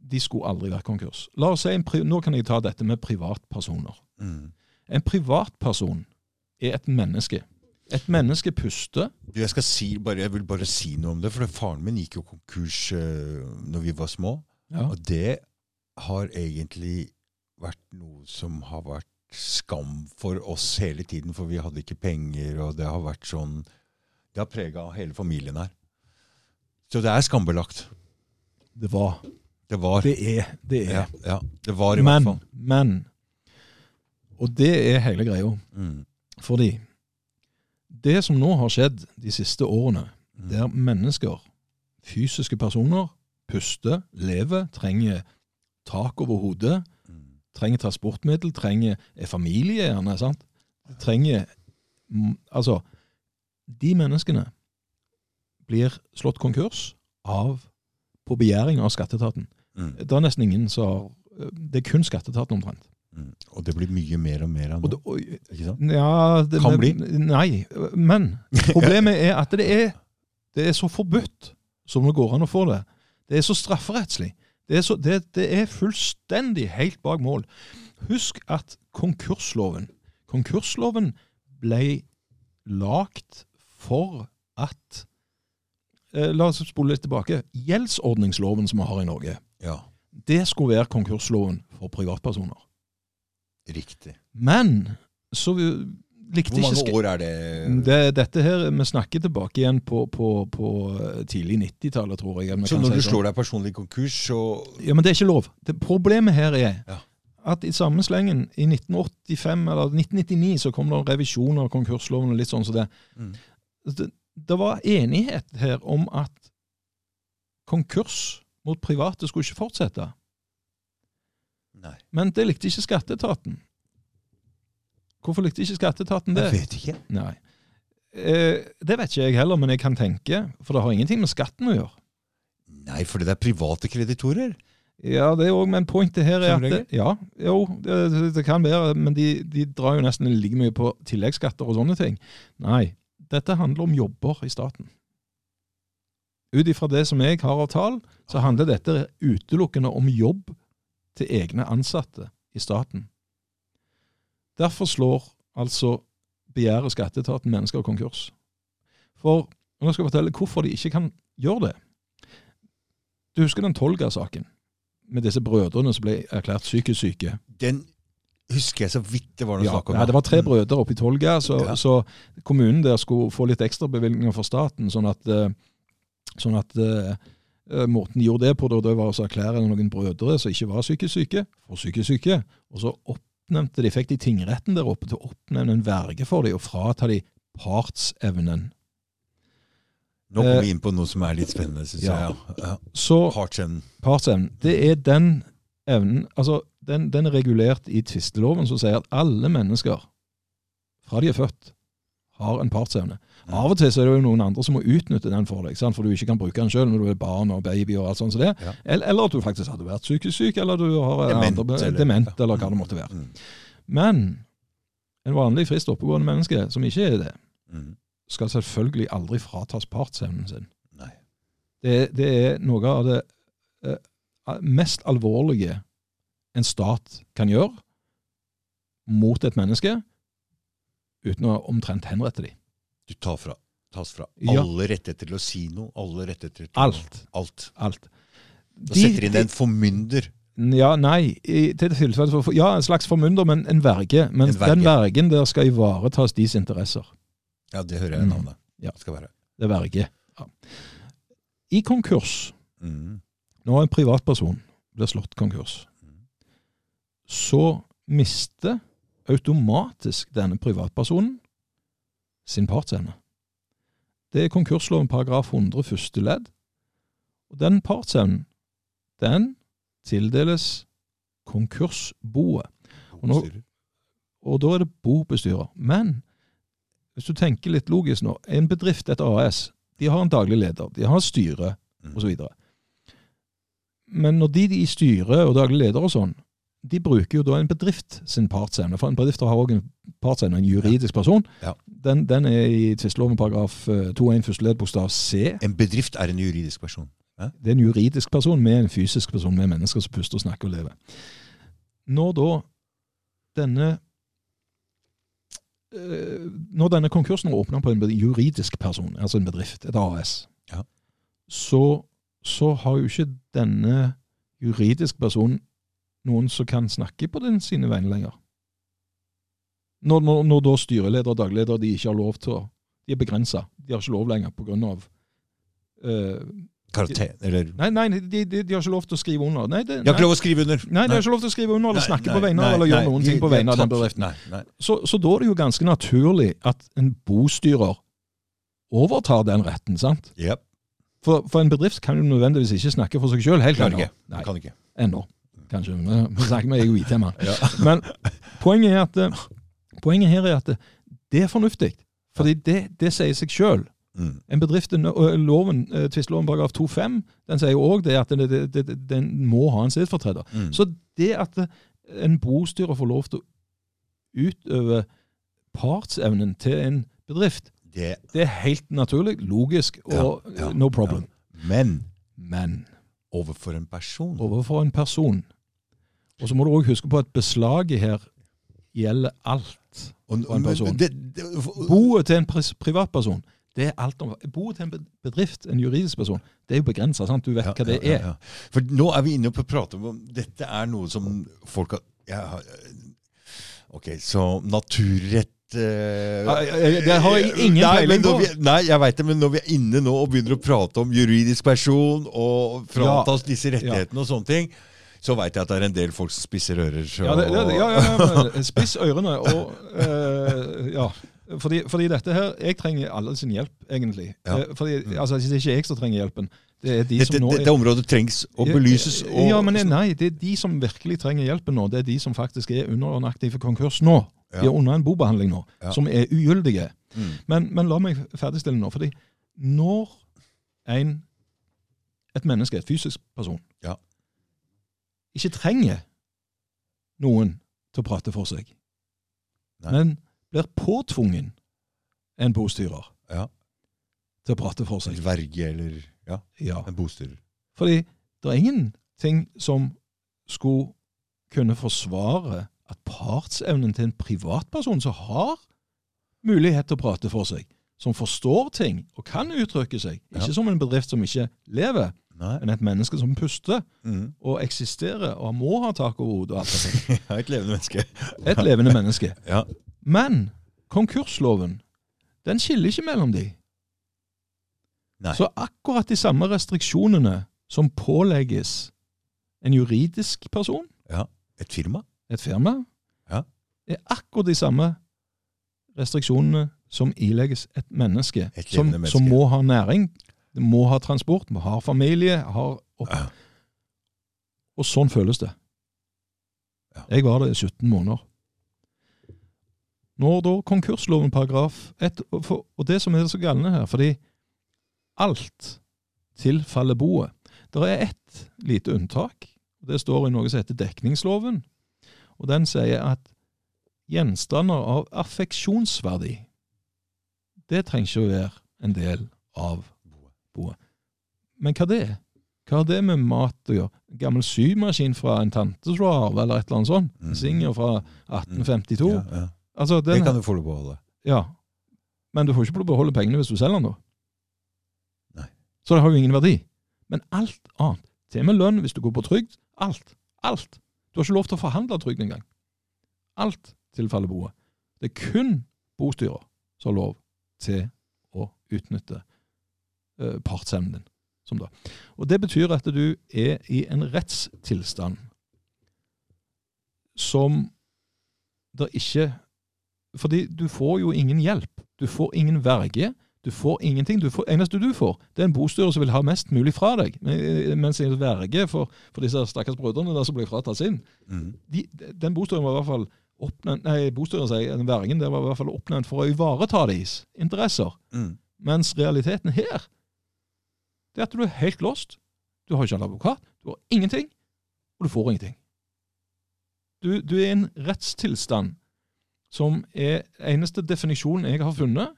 de skulle aldri vært konkurs. La oss si, Nå kan jeg ta dette med privatpersoner. Mm. En privatperson er et menneske. Et menneske puster, Du, jeg, si, bare, jeg vil bare si noe om det, for faren min gikk jo konkurs uh, når vi var små. Ja. Og det har egentlig vært noe som har vært skam for oss hele tiden, for vi hadde ikke penger, og det har vært sånn Det har prega hele familien her. Så det er skambelagt. Det var. Det var. Det er. Det er. Ja, ja, det var i men, hvert fall. men Og det er hele greia. Mm. Fordi det som nå har skjedd de siste årene, Mm. der mennesker, fysiske personer, puster, lever, trenger tak over hodet, Mm. trenger transportmiddel, trenger er familie gjerne, sant? Trenger mm, Altså, de menneskene blir slått konkurs av på begjæring av skatteetaten. Mm. Det er nesten ingen som har Det er kun skatteetaten omtrent. Mm. Og det blir mye mer og mer av Og nå. det, og, Ikke sant? ja, det, Kan bli. Nei, men problemet er at det er, det er så forbudt som det går an å få det. Det er så strafferettslig. Det er, så, det, det er fullstendig helt bak mål. Husk at konkursloven Konkursloven ble lagt for at eh, La oss spole litt tilbake. Gjeldsordningsloven som vi har i Norge, Ja, det skulle være konkursloven for privatpersoner. riktig. Men så likte Hvor mange år er det? det, dette her, Vi snakker tilbake igjen på, på, på tidlig 90-tallet, tror jeg. Så når si du sånn. slår deg personlig konkurs, så Ja, Men det er ikke lov. Det, problemet her er Ja. at i samme slengen, i 1985 eller 1999, så kom det en revisjon av konkursloven og litt sånn som det. Mm. det. Det var enighet her om at konkurs mot private skulle ikke fortsette. Nei. Men det likte ikke skatteetaten. Hvorfor likte ikke skatteetaten det? Jeg vet ikke. Nei. Eh, det vet ikke jeg heller, men jeg kan tenke, for det har ingenting med skatten å gjøre. Nei, fordi det er private kreditorer. Ja, det er også, men pointet her er at det, Ja, jo, det, det kan være, men de, de drar jo nesten like mye på tilleggsskatter og sånne ting. Nei, dette handler om jobber i staten. Ut ifra det som jeg har av tall, så handler dette utelukkende om jobb til egne ansatte i staten. Derfor slår altså begjæret skatteetaten mennesker konkurs. For nå skal jeg fortelle hvorfor de ikke kan gjøre det. Du husker den Tolga-saken? Med disse brødrene som ble erklært psykisk syke. Den husker jeg så vidt det var noe Ja, snakk om. ja, det var tre brødre oppe i Tolga, så, Ja. så kommunen der skulle få litt ekstrabevilgninger fra staten, sånn at, eh, sånn at eh, eh, måten de gjorde det på, da, det var å erklære noen brødre som ikke var psykisk syke, for psykisk syke, og så oppnevnte de, fikk de tingretten der oppe til å oppnevne en verge for dem og frata de partsevnen. Nå kommer Eh, vi inn på noe som er litt spennende, syns ja. jeg. Ja. Ja. Så Partsevnen. partsevnen, det er den evnen Altså, den, den er regulert i tvisteloven som sier at alle mennesker, fra de er født, har en partsevne. Av og til så er det jo noen andre som må utnytte den for deg, sant? for du ikke kan bruke den sjøl når du er barn og baby og alt sånt som det. Ja. Eller, eller at du faktisk hadde vært psykisk syk, eller du har Dement, andre, eller- dement, eller hva det måtte være. Mm. Men en vanlig frist oppegående menneske som ikke er det, Mm. skal selvfølgelig aldri fratas partsevnen sin. Det, det er noe av det eh, mest alvorlige en stat kan gjøre mot et menneske, uten å omtrent henrette dem. Du tar fra, tas fra Ja. alle rettigheter til å si noe. Alle rettigheter til Alt. Alt. Alt. Da setter inn en formynder. Ja, nei, i, for, Ja, en slags formynder, men en verge. Men En verge. den vergen der skal ivaretas deres interesser. Ja, det hører jeg Mm. navnet. Ja. Skal være. Det er verge. Ja. I konkurs, Mm. når en privatperson blir slått konkurs, så mister automatisk denne privatpersonen sin partsevne. Det er konkursloven paragraf 100 første ledd. Og den partsevnen, den tildeles konkursboet. Og nå- Og da er det bobestyrer. Men hvis du tenker litt logisk nå, en bedrift, et AS, de har en daglig leder, de har styre Mm. osv. Men når de, de i styret og daglig leder og sånn, de bruker jo da en bedrift sin partsevne. For en bedrift har også en partsevne, en juridisk person. Ja. Den, den er i tvisteloven paragraf eh, 2-1 første ledd bokstav C. En bedrift er en juridisk person. Det er en juridisk person med en fysisk person, med mennesker som puster og snakker og lever. Når da denne eh, når denne konkursen åpner på en juridisk person, altså en bedrift, et AS, Ja. så, så har jo ikke denne juridiske personen noen som kan snakke på den sine vegne lenger. Når, når, når da styreleder og dagleder de ikke har lov til å De er begrensa. De har ikke lov lenger pga. Uh, Karakter, eller nei, nei de, de, de har ikke lov til å skrive under. Nei, det, de har ikke lov å skrive under. Nei, de har ikke lov til å skrive under eller Nei, snakke nei, på vegne av eller gjøre noen ting på vegne av den bedriften. Så, så da er det jo ganske naturlig at en bostyrer overtar den retten. sant? Yep. For, for en bedrift kan jo nødvendigvis ikke snakke for seg sjøl helt ennå. Kan ikke. ennå. Kanskje. Vi vi snakker med og Ja. Men poenget at eh, poenget her er at det, er fornuftig. Fordi det, det sier seg sjøl. Mm. En bedrift, og loven, eh, paragraf 2-5 den sier jo òg det at det, den må ha en stedfortreder. Mm. Så det at eh, en bostyrer får lov til å utøve partsevnen til en bedrift, Det, det er helt naturlig, logisk og Ja, ja, eh, no problem. men Men overfor en person overfor en person Og så må du òg huske på at beslaget her gjelder alt. for en person. Boet til en privatperson, det er alt om Boet til en bedrift, en juridisk person, det er jo begrensa. Du vet Ja, hva det er. ja, ja. For nå er vi inne på å prate om Dette er noe som folk har Ok, så naturrett eh, det har jeg ingen peiling på. Vi, nei, jeg veit det, men når vi er inne nå og begynner å prate om juridisk person og fratas disse rettighetene og sånne ting, så veit jeg at det er en del folk som spisser ører. Så, Ja, det, det, ja, ja, spiss ørene og eh, Ja. Fordi, fordi dette her Jeg trenger alle sin hjelp, egentlig. Eh, fordi, altså, Det er ikke jeg som trenger hjelpen. Det er de dette, nå dette området trengs å belyses. Og, Ja, men nei, det er de som virkelig trenger hjelpen nå. Det er de som faktisk er under en aktiv konkurs nå. De er under en bobehandling nå, som er ugyldige. Mm. Men, men la meg ferdigstille nå. fordi når en, et menneske, et fysisk person. Ikke trenger noen til å prate for seg, Nei. men blir påtvungen en bostyrer Ja. til å prate for seg. En verge eller ja, ja. en bostyrer. Fordi det er ingenting som skulle kunne forsvare at partsevnen til en privatperson som har mulighet til å prate for seg, som forstår ting og kan uttrykke seg, Ja. ikke som en bedrift som ikke lever, Nei. men et menneske som puster Mm. og eksisterer og må ha tak over hodet og alt det Ja, et levende menneske. Et levende menneske. Ja. Men konkursloven, den skiller ikke mellom de. Nei. Så akkurat de samme restriksjonene som pålegges en juridisk person, Et firma? et firma, Ja. er akkurat de samme restriksjonene som ilegges et menneske, Et som, menneske. som må ha næring, må ha transport, må ha familie, har opp... Og sånn føles det. Ja. Jeg var det i 17 måneder. Når da konkursloven paragraf 1, og, og det som er så galne her, fordi alt tilfaller boet. Det er ett lite unntak. Det står i noe som heter dekningsloven. Og den sier at gjenstander av affeksjonsverdi, det trenger ikke å være en del av boet. Men hva det er? Hva har det med mat å gjøre? Gammel symaskin fra en tante som du har arvet, eller et eller annet sånt? Mm. Singer fra 1852? Ja, ja. Altså, Det kan du få lov å beholde. ja. Men du får ikke beholde pengene hvis du selger den, da. Nei. Så det har jo ingen verdi. Men alt annet, til og med lønn hvis du går på trygd, alt, alt. Du har ikke lov til å forhandle trygd engang. Alt tilfaller boet. Det er kun bostyrer som har lov til å utnytte partsevnen din. Som da. Og Det betyr at du er i en rettstilstand som det ikke Fordi du får jo ingen hjelp. Du får ingen verge. Du får ingenting. Det eneste du får, det er en bostyrer som vil ha mest mulig fra deg. Mens en verge for, for disse stakkars brødrene der som blir fratatt sin, mm. de, den bostyren var i hvert fall oppnevnt Nei, bostyren sier den vergen det var i hvert fall oppnevnt for å ivareta deres interesser. Mm. Mens realiteten her, det er at du er helt låst. Du har ikke en advokat, du har ingenting, og du får ingenting. Du, du er i en rettstilstand som er eneste definisjonen jeg har funnet,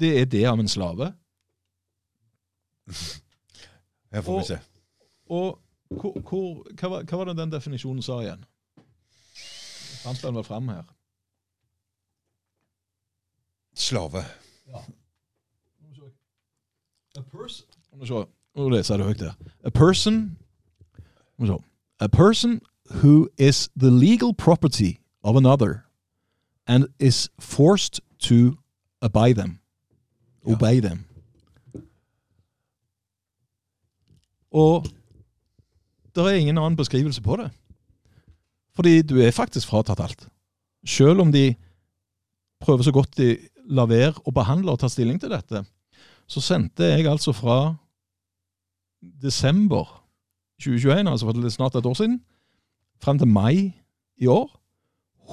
det er det av en slave. Her får vi se. Og hvor, hvor, hva, var, hva var det den definisjonen sa igjen? Fant den vel fram her. slave. A person Skal nå leser jeg det høyt her. A person vi se. A person who is the legal property of another and is forced to obey them. Ja. Obey them. Og det er ingen annen beskrivelse på det. Fordi du er faktisk fratatt alt. Selv om de prøver så godt de lar være å behandle og ta stilling til dette, så sendte jeg altså fra desember 2021, altså for snart et år siden, frem til mai i år,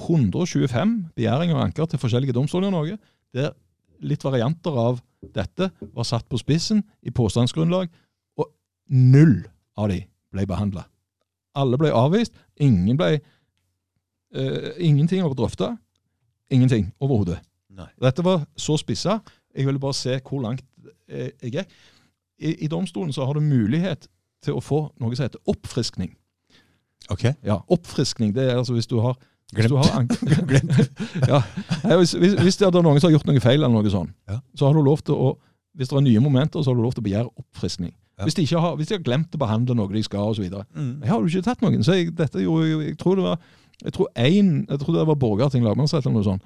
125 begjæringer og anker til forskjellige domstoler i Norge, der litt varianter av dette var satt på spissen i påstandsgrunnlag, og null av de ble behandla. Alle ble avvist. Ingen ble uh, Ingenting var drøfta. Ingenting overhodet. Dette var så spissa. Jeg ville bare se hvor langt eh, jeg er. I, I domstolen så har du mulighet til å få noe som heter oppfriskning. Ok. Ja, Oppfriskning det er altså hvis du har Glemt. Glemt. du har ja. Hvis, hvis, hvis det er noen som har gjort noe feil, eller noe sånt, Ja. så har du lov til å Hvis det er nye momenter, så har du lov til å begjære oppfriskning. Ja. Hvis, de ikke har, hvis de har glemt å behandle noe de skal, osv. Mm. Jeg har jo ikke tatt noen. så jeg, dette gjorde jeg, Jeg tror det var jeg tror, en, jeg tror det var Borgarting lagmannsrett eller noe sånt.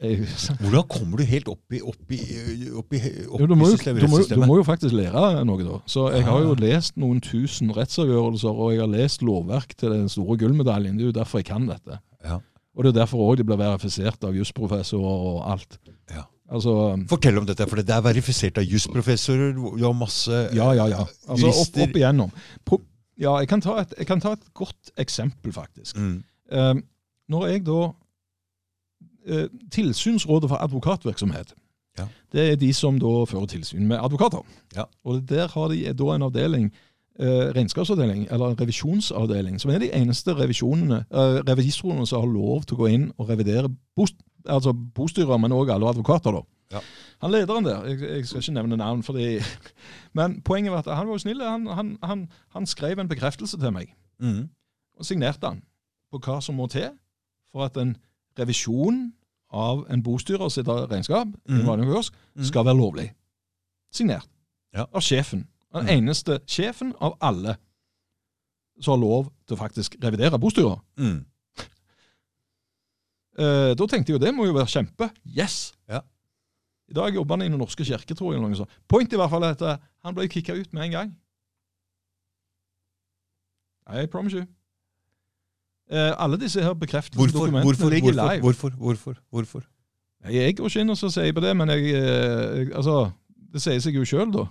Hvordan kommer du helt opp i, opp i, opp i, opp jo, du, må jo, systemet, du, må, du må jo faktisk lære noe, da. Så jeg har jo Ah. lest noen tusen rettsavgjørelser, og jeg har lest lovverk til den store gullmedaljen. Det er jo derfor jeg kan dette. Ja. Og det er derfor òg de blir verifisert av jusprofessorer og alt. Ja. Altså Fortell om dette, for det er verifisert av jusprofessorer. Har masse Ja, ja, ja. Altså opp, Jurister. opp igjennom. Pro, ja, jeg kan, ta et, jeg kan ta et godt eksempel, faktisk. Mm. Eh, når jeg da eh, Tilsynsrådet for advokatvirksomhet. Ja. Det er de som da fører tilsyn med advokater. Ja. Og der har de da en avdeling, eh, regnskapsavdeling, eller en revisjonsavdeling, som er de eneste revisjonene, eh, revisorene som har lov til å gå inn og revidere bost, altså bostyrer, men òg alle advokater. da. Ja. Han lederen der, jeg, jeg skal ikke nevne navn, fordi, men poenget var at han var jo snill. Han, han, han, han skrev en bekreftelse til meg Mm. og signerte han på hva som må til for at en revisjon av en bostyrer sitt regnskap Mhm. konkurs Mhm. skal være lovlig. Signert. Ja. Av sjefen. Den mm. eneste sjefen av alle som har lov til å faktisk revidere bostyrer. Mm. Eh, da tenkte jeg jo det må jo være kjempe. Yes! Ja. I dag jobber han i Den norske kirke, tror jeg. eller noe sånt. Point i hvert fall er at eh, han ble kicka ut med en gang. I promise you. Eh, alle disse her bekreftelsesdokumentene Hvorfor? ligger Hvorfor? live. Hvorfor? Hvorfor? Hvorfor? Jeg, går ikke inn og sier på det, men jeg, eh, jeg Altså, det sier seg jo sjøl, da.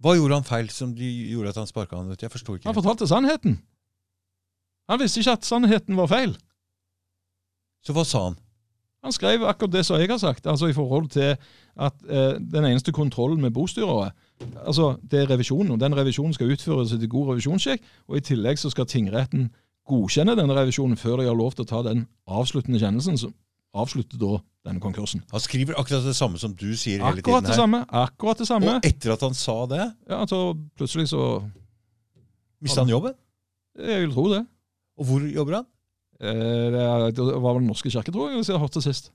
Hva gjorde han feil som de gjorde at han sparka han ut? Jeg forstår ikke. Han fortalte sannheten. Han visste ikke at sannheten var feil. Så hva sa han? Han skrev akkurat det som jeg har sagt, altså i forhold til at eh, den eneste kontrollen med bostyrere altså det er revisjonen, og den revisjonen skal utføres etter god revisjonssjekk, og i tillegg så skal tingretten godkjenne denne revisjonen før de har lov til å ta den avsluttende kjennelsen som avslutter da denne konkursen. Han skriver akkurat det samme som du sier hele Akkurat her. det samme. akkurat det samme. Og etter at han sa det, Ja, så Plutselig så mista han jobben. Jeg vil tro det. Og hvor jobber han? Eh, Det er- det var vel Den norske kirke, tror jeg, hvis jeg har hørt det sist.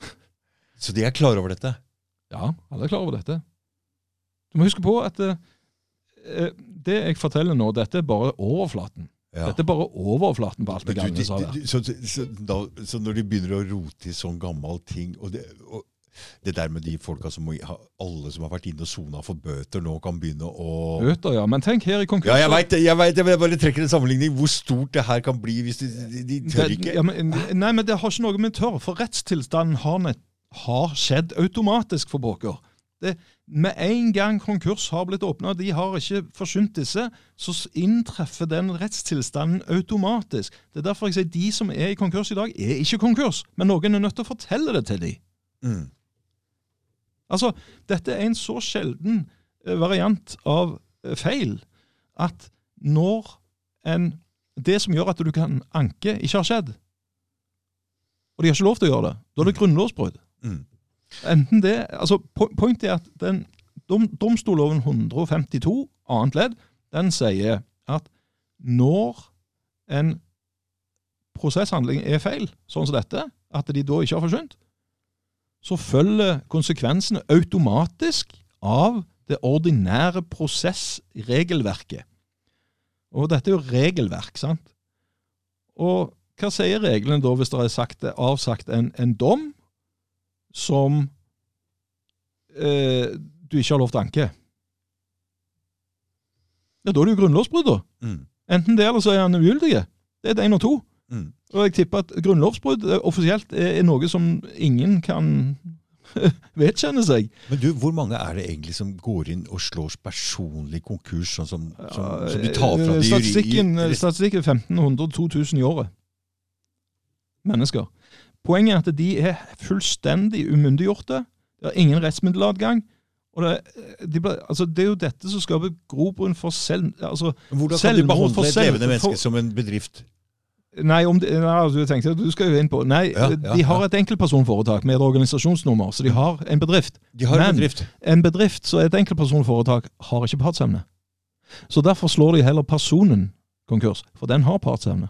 Så de er klar over dette. Ja, alle er klar over dette. Du må huske på at eh, eh, det jeg forteller nå, dette er bare overflaten. Ja. Dette er bare overflaten på alt det gamle de, så, så, da, så når de begynner å rote i sånn gammel ting og det, og det der med de folka som må Alle som har vært inne og sona for bøter, nå kan begynne å Bøter, ja. Men tenk her i konkursen. Ja, jeg veit det! Jeg, vet jeg bare trekker en sammenligning. Hvor stort det her kan bli hvis de, de, de tør Det- ikke. Ja, men, nei, men det har ikke noe med tørr, for rettstilstanden har, har skjedd automatisk for Bråker. Det, med en gang konkurs har blitt åpna, de har ikke forsynt disse, så inntreffer den rettstilstanden automatisk. Det er derfor jeg sier de som er i konkurs i dag, er ikke konkurs, men noen er nødt til å fortelle det til dem. Mm. Altså, dette er en så sjelden eh, variant av eh, feil at når en Det som gjør at du kan anke, ikke har skjedd, og de har ikke lov til å gjøre det, da er det grunnlovsbrudd. Mm. Enten det altså Poenget er at den dom, domstolloven 152 annet ledd, den sier at når en prosesshandling er feil, sånn som dette, at de da ikke har forsynt, så følger konsekvensene automatisk av det ordinære prosessregelverket. Og dette er jo regelverk, sant? Og hva sier reglene da hvis det er sagt, avsagt en, en dom som eh, du ikke har lov til å anke? Ja, da er det jo grunnlovsbrudd, da. Mm. Enten det, eller så er han ugyldig. Det er én og to. Mm. Og jeg tipper at grunnlovsbrudd eh, offisielt er, er noe som ingen kan vedkjenne seg. Men du, hvor mange er det egentlig som går inn og slår personlig konkurs, sånn som, som, Ja, som de tar fra eh, de Statistikken, statistikken er 1500-2000 i året. Mennesker. Poenget er at de er fullstendig umyndiggjorte. De har ingen rettsmiddeladgang. Og det, de ble, altså det er jo dette som skaper grobunn for selv... Altså, Hvordan kan Selvmord behandle et levende menneske for- som en bedrift? Nei, om det, nei du tenkte du skal jo inn på Nei, Ja, ja, de har et enkeltpersonforetak med et organisasjonsnummer, så de har en bedrift. De har en Men- bedrift. En bedrift så et enkeltpersonforetak har ikke partsevne. Så derfor slår de heller personen konkurs, for den har partsevne.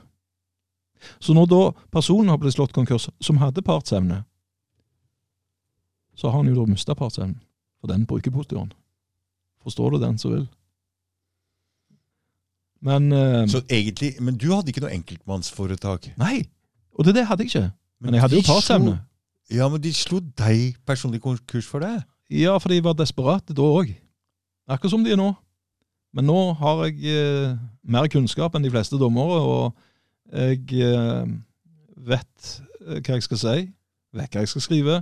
Så når da personen har blitt slått konkurs, som hadde partsevne, så har han jo da mista partsevnen, for den bruker prostitueren. Forstår du den som vil? Men uh, Så egentlig, Men du hadde ikke noe enkeltmannsforetak? Nei! Og det, det hadde jeg ikke. Men jeg hadde jo partsevne. Ja, men de slo deg personlig konkurs for det? Ja, for de var desperate da òg. Akkurat som de er nå. Men nå har jeg eh, mer kunnskap enn de fleste dommere, og jeg eh, vet eh, hva jeg skal si, vet hva jeg skal skrive.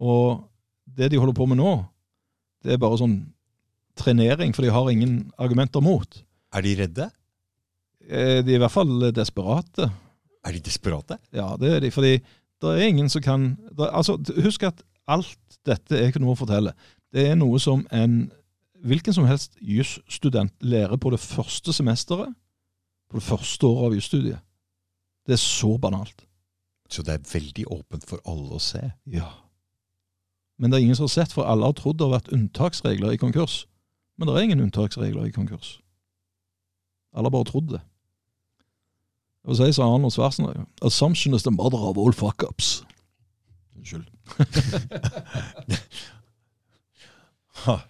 Og det de holder på med nå, det er bare sånn trenering, for de har ingen argumenter mot. Er de redde? Eh, de er i hvert fall desperate. Er de desperate? Ja, det er de. Fordi det er ingen som kan der, altså, Husk at alt dette er ikke noe å fortelle. Det er noe som en hvilken som helst jusstudent lærer på det første semesteret, på det første året av jusstudiet. Det er så banalt. Så det er veldig åpent for alle å se. Ja. Men det er ingen som har sett, for alle har trodd det har vært unntaksregler i konkurs. Men det er ingen unntaksregler i konkurs. Alle har bare trodd det. Og så sa Arnold Schwarzenegger Assumption is the mother of all fuck-ups. Unnskyld.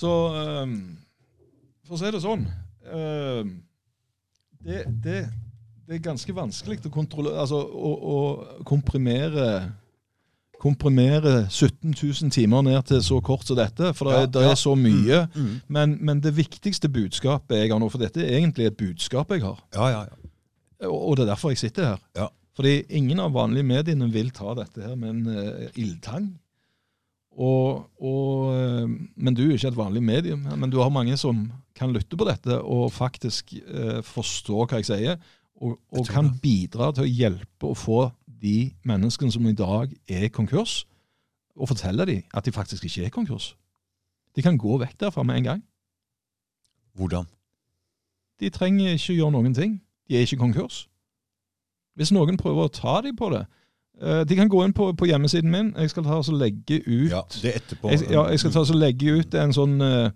Så um, For å si det sånn ehm, det, det, det er ganske vanskelig å kontrollere Altså å, å komprimere komprimere 17 000 timer ned til så kort som dette, for det er, Ja, det ja. er så mye. Mm. Men, men det viktigste budskapet jeg har nå, for dette er egentlig et budskap jeg har, Ja, ja, ja. og, og det er derfor jeg sitter her. Ja. Fordi ingen av vanlige mediene vil ta dette her med en uh, ildtang. Og, og, eh, men du er ikke et vanlig medium, men du har mange som kan lytte på dette og faktisk eh, forstå hva jeg sier, og, og jeg kan det. bidra til å hjelpe å få de menneskene som i dag er konkurs, og fortelle dem at de faktisk ikke er konkurs. De kan gå vekk derfra med en gang. Hvordan? De trenger ikke gjøre noen ting. De er ikke konkurs. Hvis noen prøver å ta dem på det De kan gå inn på, på hjemmesiden min. Jeg skal ta og legge ut Ja, det etterpå. jeg, ja, jeg skal ta og legge ut en sånn eh,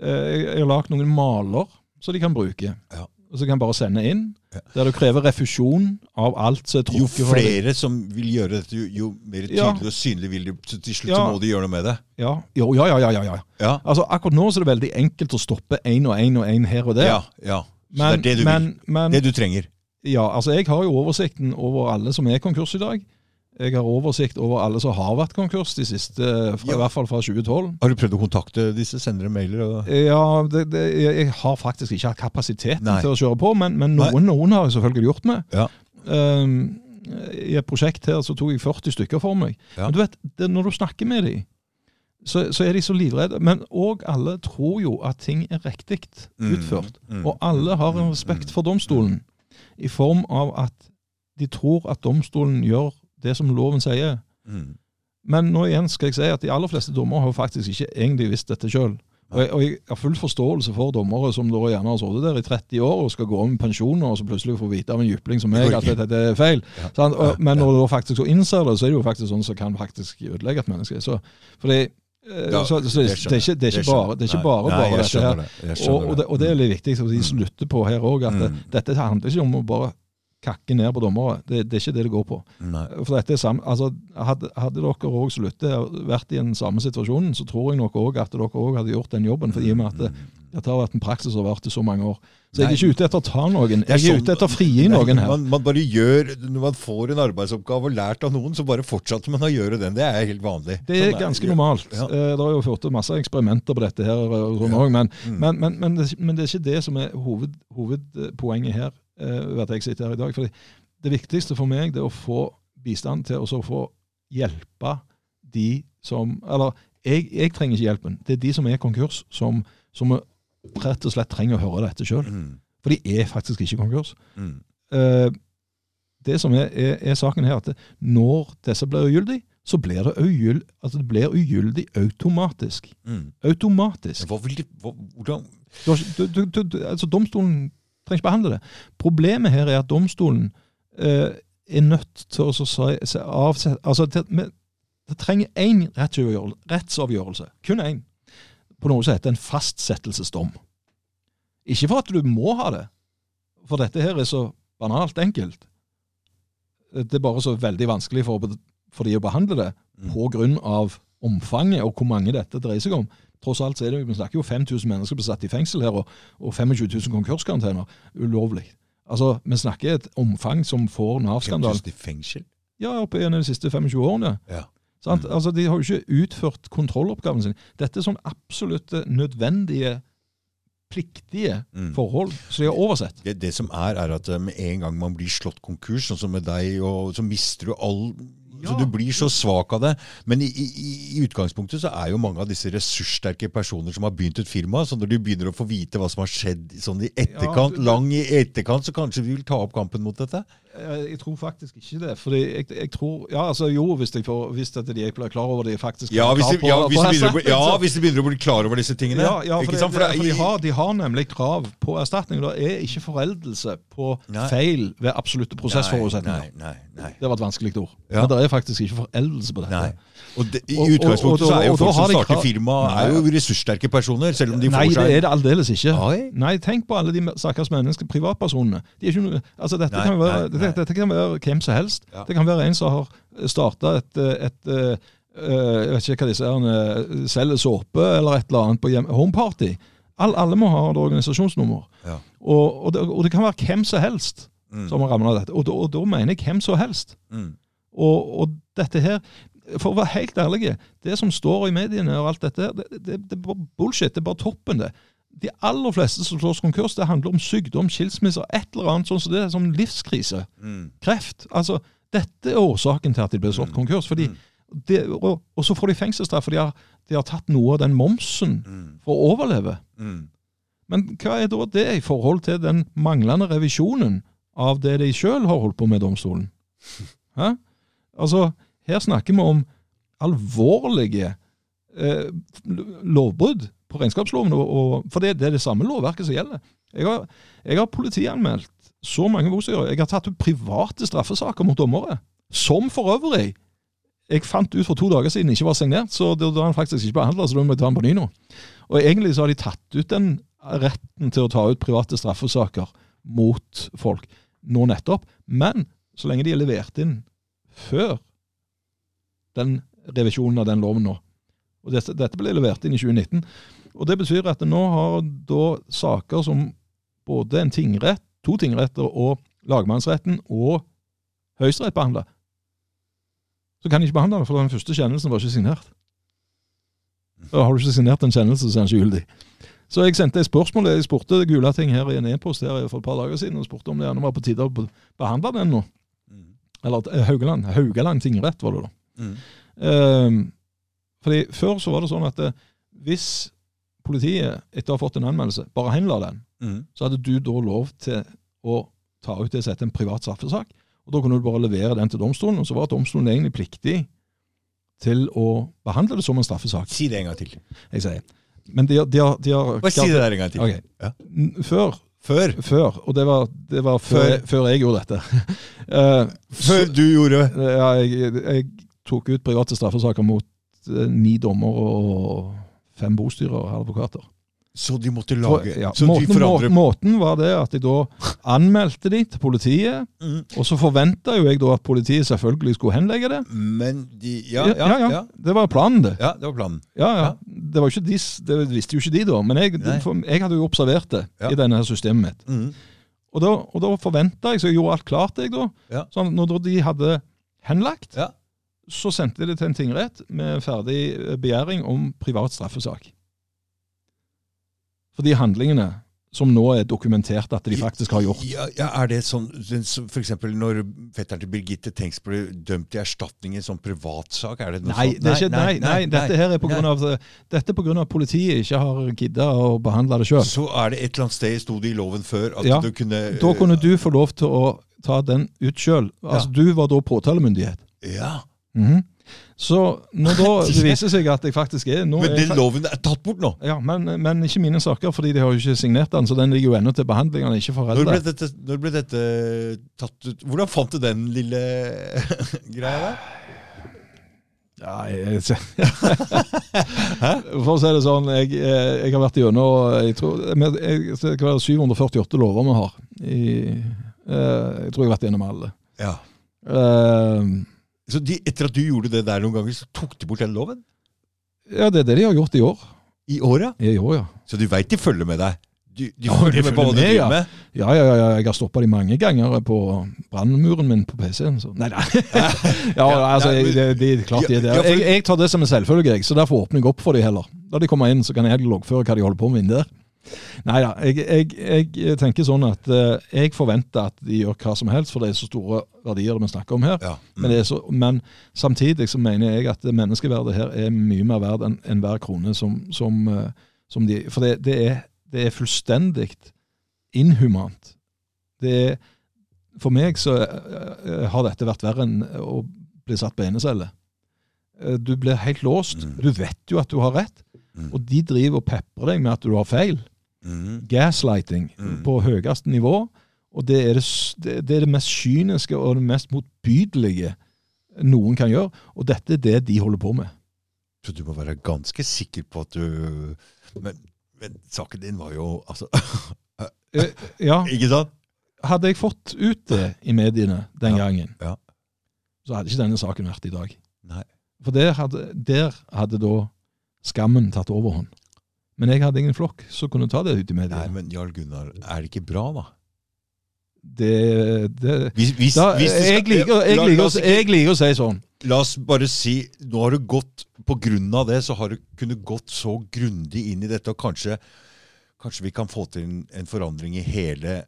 eh, Jeg jeg har lagd noen maler som de kan bruke. Ja. Og så kan jeg bare sende inn. Ja. Der du krever refusjon av alt som er Jo trukket. flere som vil gjøre dette, jo, jo mer tydelig og synlig vil de Så til slutt må de gjøre noe med det. Ja, jo, ja, ja, ja, ja, ja. Ja, Altså, akkurat nå så er det veldig enkelt å stoppe én og én og én her og der. ja. ja. Så men, det er det du men, men. Det du trenger. Ja, altså jeg har jo oversikten over alle som er konkurs i dag. Jeg har oversikt over alle som har vært konkurs de siste, fra, Ja. i hvert fall fra 2012. Har du prøvd å kontakte disse? Sender dem mailer? Og... Ja, det, det, jeg har faktisk ikke hatt kapasiteten Nei. til å kjøre på, men, men noen, noen har jeg selvfølgelig gjort med. Ja. Um, I et prosjekt her så tok jeg 40 stykker for meg. Ja. Men du vet, det, når du snakker med dem, så, så er de så livredde. Men òg alle tror jo at ting er riktig Mm, utført. mm, Og alle har en mm, respekt mm. for domstolen, i form av at de tror at domstolen gjør det som loven sier. Mm. Men nå igjen skal jeg si at de aller fleste dommere har faktisk ikke egentlig visst dette sjøl. Og, og jeg har full forståelse for dommere som da gjerne har sittet der i 30 år og skal gå om med pensjon, og så plutselig får vite av en jypling som meg at dette er feil. Ja. Og, men når du faktisk så innser det, så er det jo faktisk sånn som kan faktisk ødelegge et menneske. Så, fordi, Ja, så, så det, det, er ikke, det er ikke bare, det er ikke bare, Nei, bare dette her. det. Og, og, det, og det er litt viktig, som de som lytter på her òg, at Mm. dette handler ikke om å bare kakke ned på dommere. Det, det er ikke det det går på. Nei. For dette er samme, altså, hadde, hadde dere òg sluttet vært i den samme situasjonen, så tror jeg nok òg at dere òg hadde gjort den jobben. For i og med at det, dette har vært en praksis som har vært i så mange år. Så jeg er ikke ute etter å ta noen. Jeg er sånn- ute etter å frigi noen her. Man, man bare gjør, Når man får en arbeidsoppgave og lært av noen, så bare fortsetter man å gjøre den. Det er helt vanlig. Det er Sånn ganske normalt. Ja. Eh, Det har jo ført til masse eksperimenter på dette her, sånn Ja. men, Mm. men, men, men, det, men det er ikke det som er hoved, hovedpoenget her, eh, ved at jeg sitter her i dag. Fordi det viktigste for meg det er å få bistand til å få hjelpe de som Eller jeg, jeg trenger ikke hjelpen. Det er de som er konkurs, som, som rett og slett trenger å høre dette sjøl. Mm, For de er faktisk ikke konkurs. mm, Eh, det som er, er, er saken her, at det, når disse blir ugyldige, så blir det, ugyld, altså det blir ugyldig automatisk. mm. Automatisk. Hva vil de, hva, hvordan Du, du, du, altså Domstolen trenger ikke behandle det. Problemet her er at domstolen eh, er nødt til å avsette altså det, det trenger én rettsavgjørelse, kun én, på noe som heter en fastsettelsesdom. Ikke for at du må ha det, for dette her er så banalt enkelt. Det er bare så veldig vanskelig for, for de å behandle det Mm. på grunn av omfanget og hvor mange dette dreier seg om. Tross alt så er det, Vi snakker jo 5000 mennesker blir satt i fengsel her, og, og 25 000 konkurskarantener. Ulovlig. Altså, Vi snakker et omfang som får Nav-skandalen. 5000 i fengsel? Ja, opp gjennom de siste 25 årene. Ja. Sant? Mm. Altså, De har jo ikke utført kontrolloppgaven sin. Dette er sånn absolutt nødvendige, pliktige Mm. forhold som de har oversett. Det, det som er, er at eh, med en gang man blir slått konkurs, sånn som med deg, og, så mister du all Så du blir så svak av det. Men i, i, i utgangspunktet så er jo mange av disse ressurssterke personer som har begynt et firma, så når de begynner å få vite hva som har skjedd sånn i etterkant, du- du- lang i etterkant, så kanskje vi vil ta opp kampen mot dette? Jeg, jeg tror faktisk ikke det. fordi jeg, jeg tror, ja, altså Jo, hvis, jeg får, hvis at de blir klar over det faktisk Ja, hvis de, krav på- ja, hvis de, begynner, å ja, hvis de begynner å bli klar over disse tingene. Ja, ja for, det, det, det er for de, har, de har nemlig krav på erstatning. Det er ikke foreldelse på Nei. feil ved absolutte prosessforutsetninger. Nei, nei, nei. Det var et vanskelig ord. Ja. Men det er faktisk ikke foreldelse på dette. Nei. Og det, I utgangspunktet så er jo folk som starter firma, er jo ressurssterke personer, selv om de får Nei, får det er det aldeles ikke. Nei, tenk på alle de stakkars menneskene, privatpersonene. De ikke, altså dette, Nei, kan være, nei, nei. Dette, dette kan være hvem som helst. Ja. Det kan være en som har starta et, et, eh, Jeg vet ikke hva disse er, selger såpe eller et eller annet på homeparty. All, alle må ha et organisasjonsnummer. Ja. Og, og, det, og det kan være hvem som helst Mm. som har ramla dette. Og, da- og da mener jeg hvem som helst. Mm. Og dette her For å være helt ærlig, det som står i mediene og alt dette, det, det, det er bare bullshit. Det er bare toppen, det. De aller fleste som slås konkurs, det handler om sykdom, skilsmisser, et eller annet sånn som det som livskrise. Mm. Kreft. Altså, dette er årsaken til at de ble slått Mm. konkurs. fordi Mm. det, og, og så får de fengselsstraff, for de har, de har tatt noe av den momsen Mm. for å overleve. Mm. Men hva er da det i forhold til den manglende revisjonen av det de sjøl har holdt på med i domstolen? Hæ? Altså, her snakker vi om alvorlige eh, lovbrudd på regnskapsloven, og, og, for det, det er det samme lovverket som gjelder. Jeg har, jeg har politianmeldt så mange bostyrer. Jeg har tatt ut private straffesaker mot dommere, som for øvrig jeg fant ut for to dager siden ikke var signert, så da er han faktisk ikke behandla, så da må jeg ta den på ny nå. Og egentlig så har de tatt ut den retten til å ta ut private straffesaker mot folk nå nettopp. Men så lenge de er levert inn før den revisjonen av den loven nå. Og dette, dette ble levert inn i 2019. Og det betyr at nå har da saker som både en tingrett, to tingretter og lagmannsretten og Høyesterett behandla, så kan de ikke behandle det, for den første kjennelsen var ikke signert. Og har du ikke signert en kjennelse, så er den ikke gyldig. Så jeg sendte et spørsmål, jeg spurte Gulating her i en e-post her for et par dager siden, og spurte om det gjerne var på tide å behandle den nå. Mm. Eller eh, Haugaland, Haugaland tingrett var det da. Mm. Ehm, fordi Før så var det sånn at det, hvis politiet etter å ha fått en anmeldelse bare henla den, Mm. så hadde du da lov til å ta ut det som heter en privat straffesak. Og Da kunne du bare levere den til domstolen, og så var domstolen egentlig pliktig til å behandle det som en straffesak. Si det en gang til. jeg sier. Men de, de, har- de har Bare si det der en gang til. Okay. Ja. Før, Før. før, og det var, det var før, Før. før jeg gjorde dette. uh, Før du gjorde ja, jeg, jeg tok ut private straffesaker mot eh, ni dommer og fem bostyrer og advokater. Så de måtte For, lage ja, Så måten, de forandre... måten var det at jeg da anmeldte de til politiet, Mm. og så forventa jo jeg da at politiet selvfølgelig skulle henlegge det. Men de ja ja, ja, Det var planen, det. Ja, det var planen. Ja, ja. Ja. Det, var de, det visste jo ikke de da, men jeg, jeg hadde jo observert det Ja. i denne her systemet mitt. Mm. Og da, og da forventa jeg, så jeg gjorde alt klart, jeg da. Ja. Sånn, når de hadde henlagt, Ja. Så sendte de det til en tingrett med ferdig eh, begjæring om privat straffesak. For de handlingene som nå er dokumentert at de faktisk har gjort. Ja, ja, er det sånn F.eks. For eksempel når fetteren til Birgitte Tengs ble dømt i erstatning i en sånn privatsak? Er det noe Nei, sånt? det er ikke, nei, nei, dette her er på grunn av, dette er av at politiet ikke har gidda å behandle det sjøl. Så er det et eller annet sted sto det i loven før at Ja, du kunne Da kunne du få lov til å ta den ut sjøl. Altså, Du var da påtalemyndighet. Ja, Mhm. Så når da det viser seg at jeg faktisk er Men den jeg, loven er tatt bort nå. ja, men, men ikke mine saker, fordi de har jo ikke signert den, så den ligger jo ennå til behandling. Ikke Når ble, dette, når ble dette tatt ut? Hvordan fant du den lille greia der? Ja, jeg, For å si det sånn, jeg, eh, jeg har vært gjennom jeg tror, jeg, det kan være 748 lover vi har. I, eh, jeg tror jeg har vært gjennom alle. Ja. Eh, Så de, etter at du gjorde det der noen ganger, så tok de bort den loven? ja, det er det de har gjort i år. I år, ja? I år, ja. Så du veit de følger med deg? De, de Ja, følger de med på hva du driver ja. med? Ja, ja, ja, ja, jeg har stoppa de mange ganger på brannmuren min på PC-en. så- Nei, nei. ja, altså, jeg, det, det, klart de er der. Jeg, jeg tar det som en selvfølge, så derfor åpner jeg opp for de heller. Da de kommer inn, så kan jeg loggføre hva de holder på med inne der. Nei da, jeg, jeg, jeg tenker sånn at eh, jeg forventer at de gjør hva som helst, for det er så store verdier vi snakker om her. Ja. Men, det er så, men samtidig så mener jeg at menneskeverdet her er mye mer verdt enn enn hver krone som, som, eh, som de For det, det, er, det er fullstendig inhumant. Det er, for meg så eh, har dette vært verre enn å bli satt på enecelle. Du blir helt låst. Mm. Du vet jo at du har rett, Mm. og de driver og peprer deg med at du har feil. Mm. Gaslighting Mm. på høyeste nivå. Og det er det, det, er det mest kyniske og det mest motbydelige noen kan gjøre. Og dette er det de holder på med. Så du må være ganske sikker på at du Men, men saken din var jo altså Eh, Ja, Ikke sant? Hadde jeg fått ut det i mediene den Ja, gangen, ja. så hadde ikke denne saken vært i dag. Nei. For der hadde, der hadde da skammen tatt overhånd. Men jeg hadde ingen flokk som kunne ta det ut i Nei, men Jarl Gunnar, er det ikke bra, da? Det, det Hvis, hvis, da, hvis skal, jeg, liker, jeg, liker, oss jeg liker å si sånn. La oss bare si Nå har du gått På grunn av det så har du kunnet gått så grundig inn i dette, og kanskje, kanskje vi kan få til en, en forandring i hele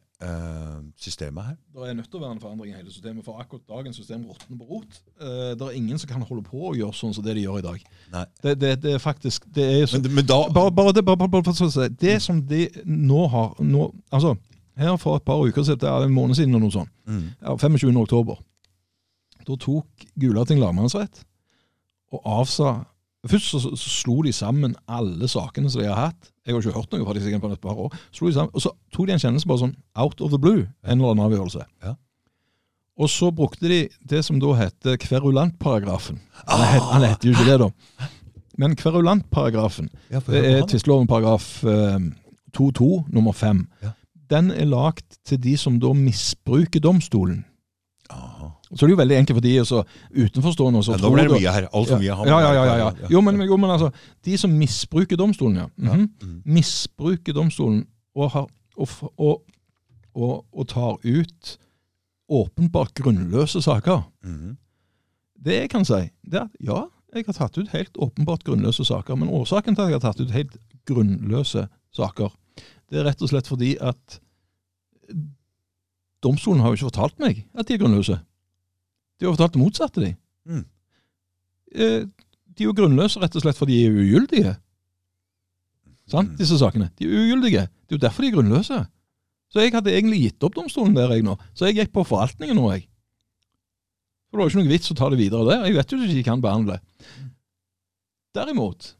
systemet her? Det er nødt til å være en forandring i hele systemet, for akkurat dagens system råtner på rot. Eh, det er ingen som kan holde på å gjøre sånn som det de gjør i dag. Det, det, det er faktisk det er så, Men, men da bare, bare, det, bare, bare, bare, det som de nå har nå, altså, Her for et par uker siden, det er en måned siden, eller noe sånt, mm, ja, 25. oktober, da tok Gulating lagmannsrett og avsa Først så, så slo de sammen alle sakene som de har hatt. Jeg har ikke hørt noe fra de sikkert på et par år. Sammen, Og så tok de en kjennelse bare sånn out of the blue, en eller annen avgjørelse. Ja. Og så brukte de det som da heter kverulantparagrafen. Han, het, han heter jo ikke det, da. Men kverulantparagrafen, ja, det er han, tvisteloven paragraf eh, 2.2 nummer 5. Ja. Den er lagt til de som da misbruker domstolen. Så det er jo veldig enkelt for de også, utenforstående. også, Ja, tror ble det mye her. Altfor mye. ja, ja, ja, ja, ja. Jo, men, jo, men altså, de som misbruker domstolen, ja. Mm -hmm. Mm. Misbruker domstolen og, har, og, og, og, tar ut åpenbart grunnløse saker. Mhm. Det jeg kan si, det er at ja, jeg har tatt ut helt åpenbart grunnløse saker. Men årsaken til at jeg har tatt ut helt grunnløse saker, det er rett og slett fordi at domstolen har jo ikke fortalt meg at de er grunnløse. De har fortalt det motsatte, de. Mm. Eh, De er jo grunnløse rett og slett fordi de er ugyldige. Sant, Mm. disse sakene. De er ugyldige. Det er jo derfor de er grunnløse. Så jeg hadde egentlig gitt opp domstolen der, jeg nå. Så jeg gikk på forvaltningen nå, jeg. For det var jo ikke noe vits å ta det videre der. Jeg vet jo ikke de kan behandle. Derimot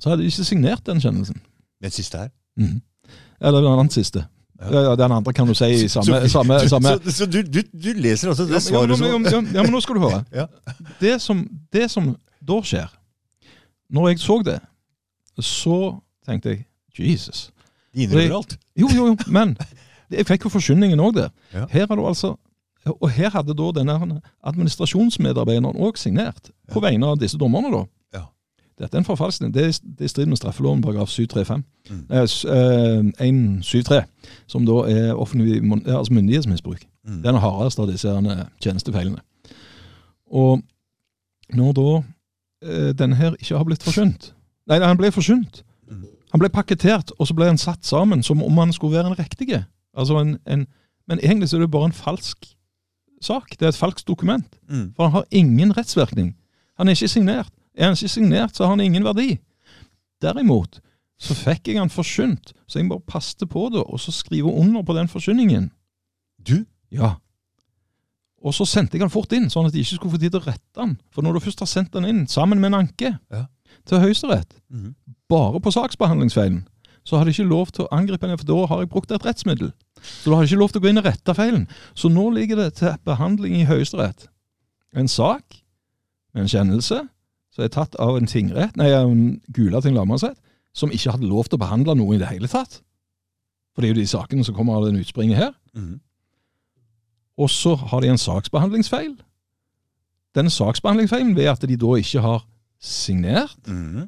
så hadde de ikke signert den kjennelsen. Den siste her? Mm. Eller den siste. Ja. Ja. Den andre kan du si i samme, så, samme, samme så, så du, du, du leser altså det ja, svaret men, ja, som men, ja, ja, men nå skal du høre. Ja. Det, som, det som da skjer Når jeg så det, så tenkte jeg Jesus. De innrømmer alt. Jo, jo, jo, men jeg fikk jo forsyningen òg det. Ja. Her er du altså Og her hadde da denne administrasjonsmedarbeideren òg signert, på vegne av disse dommerne, da. Ja. Dette er en forfalskning. Det er, det i strid med straffeloven paragraf 735. Mm. Eh, s- eh, 173, som da er offentlig mon- altså myndighetsmisbruk. Mm. Det er den hardeste av disse eh, tjenestefeilene. Og når da eh, denne her ikke har blitt forsynt Nei, han ble forsynt. Mm. Han ble pakketert, og så ble han satt sammen som om han skulle være en riktig. Altså en, en, men egentlig så er det bare en falsk sak. Det er et falskt dokument. Mm. For han har ingen rettsvirkning. Han er ikke signert. Er han ikke signert, så har han ingen verdi. Derimot så fikk jeg han forsynt, så jeg bare passte på det, og så skrive under på den forsyningen. Du? Ja. Og så sendte jeg han fort inn, sånn at de ikke skulle få tid til å rette han. For når du først har sendt han inn, sammen med en anke, Ja. til Høyesterett, Mm. bare på saksbehandlingsfeilen, så har de ikke lov til å angripe henne, for da har jeg brukt et rettsmiddel. Så da har de ikke lov til å gå inn og rette feilen. Så nå ligger det til behandling i Høyesterett en sak med en kjennelse som er tatt av en tingrett, nei, en Gulating lagmannsrett, som ikke hadde lov til å behandle noe i det hele tatt. For det er jo de sakene som kommer av den utspringet her. Mm. Og så har de en saksbehandlingsfeil. Den saksbehandlingsfeilen ved at de da ikke har signert, Mm.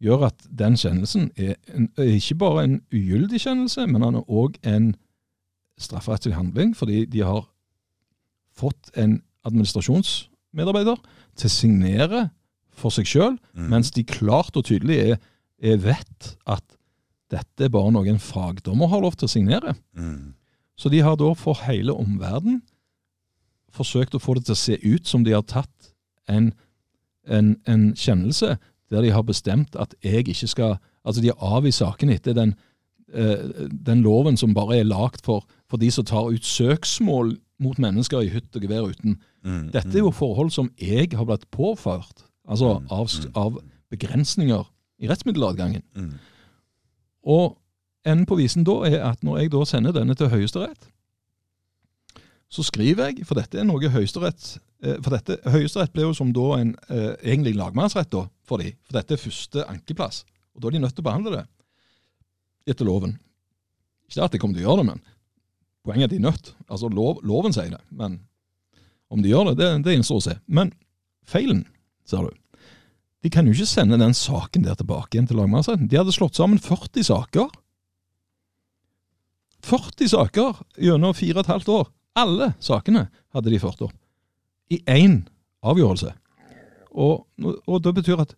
gjør at den kjennelsen er, en, er ikke bare en ugyldig kjennelse, men han er òg en strafferettslig handling, fordi de har fått en administrasjonsmedarbeider til å signere for seg sjøl, Mm. mens de klart og tydelig er, er vet at dette er bare noe en fagdommer har lov til å signere. Mm. Så de har da for hele omverdenen forsøkt å få det til å se ut som de har tatt en, en, en kjennelse der de har bestemt at jeg ikke skal Altså, de har avvist saken etter den, eh, den loven som bare er lagd for, for de som tar ut søksmål mot mennesker i hytt og gevær uten. Mm. Dette er jo forhold som jeg har blitt påført, altså Mm, av, mm. av begrensninger i rettsmiddeladgangen. Mm. Og enden på visen da er at når jeg da sender denne til Høyesterett, så skriver jeg, for dette er noe Høyesterett eh, For dette, Høyesterett ble jo som da en eh, egentlig lagmannsrett da, for de, for dette er første ankeplass. Og da er de nødt til å behandle det etter loven. Ikke at de kommer til å gjøre det, men poenget er at de er nødt. Altså lov, loven sier det, men om de gjør det, det, det gjenstår å se. Men feilen, ser du. De kan jo ikke sende den saken der tilbake igjen til lagmannsretten. De hadde slått sammen 40 saker. 40 saker gjennom fire og et halvt år. Alle sakene hadde de ført opp. I én avgjørelse. Og, og det betyr at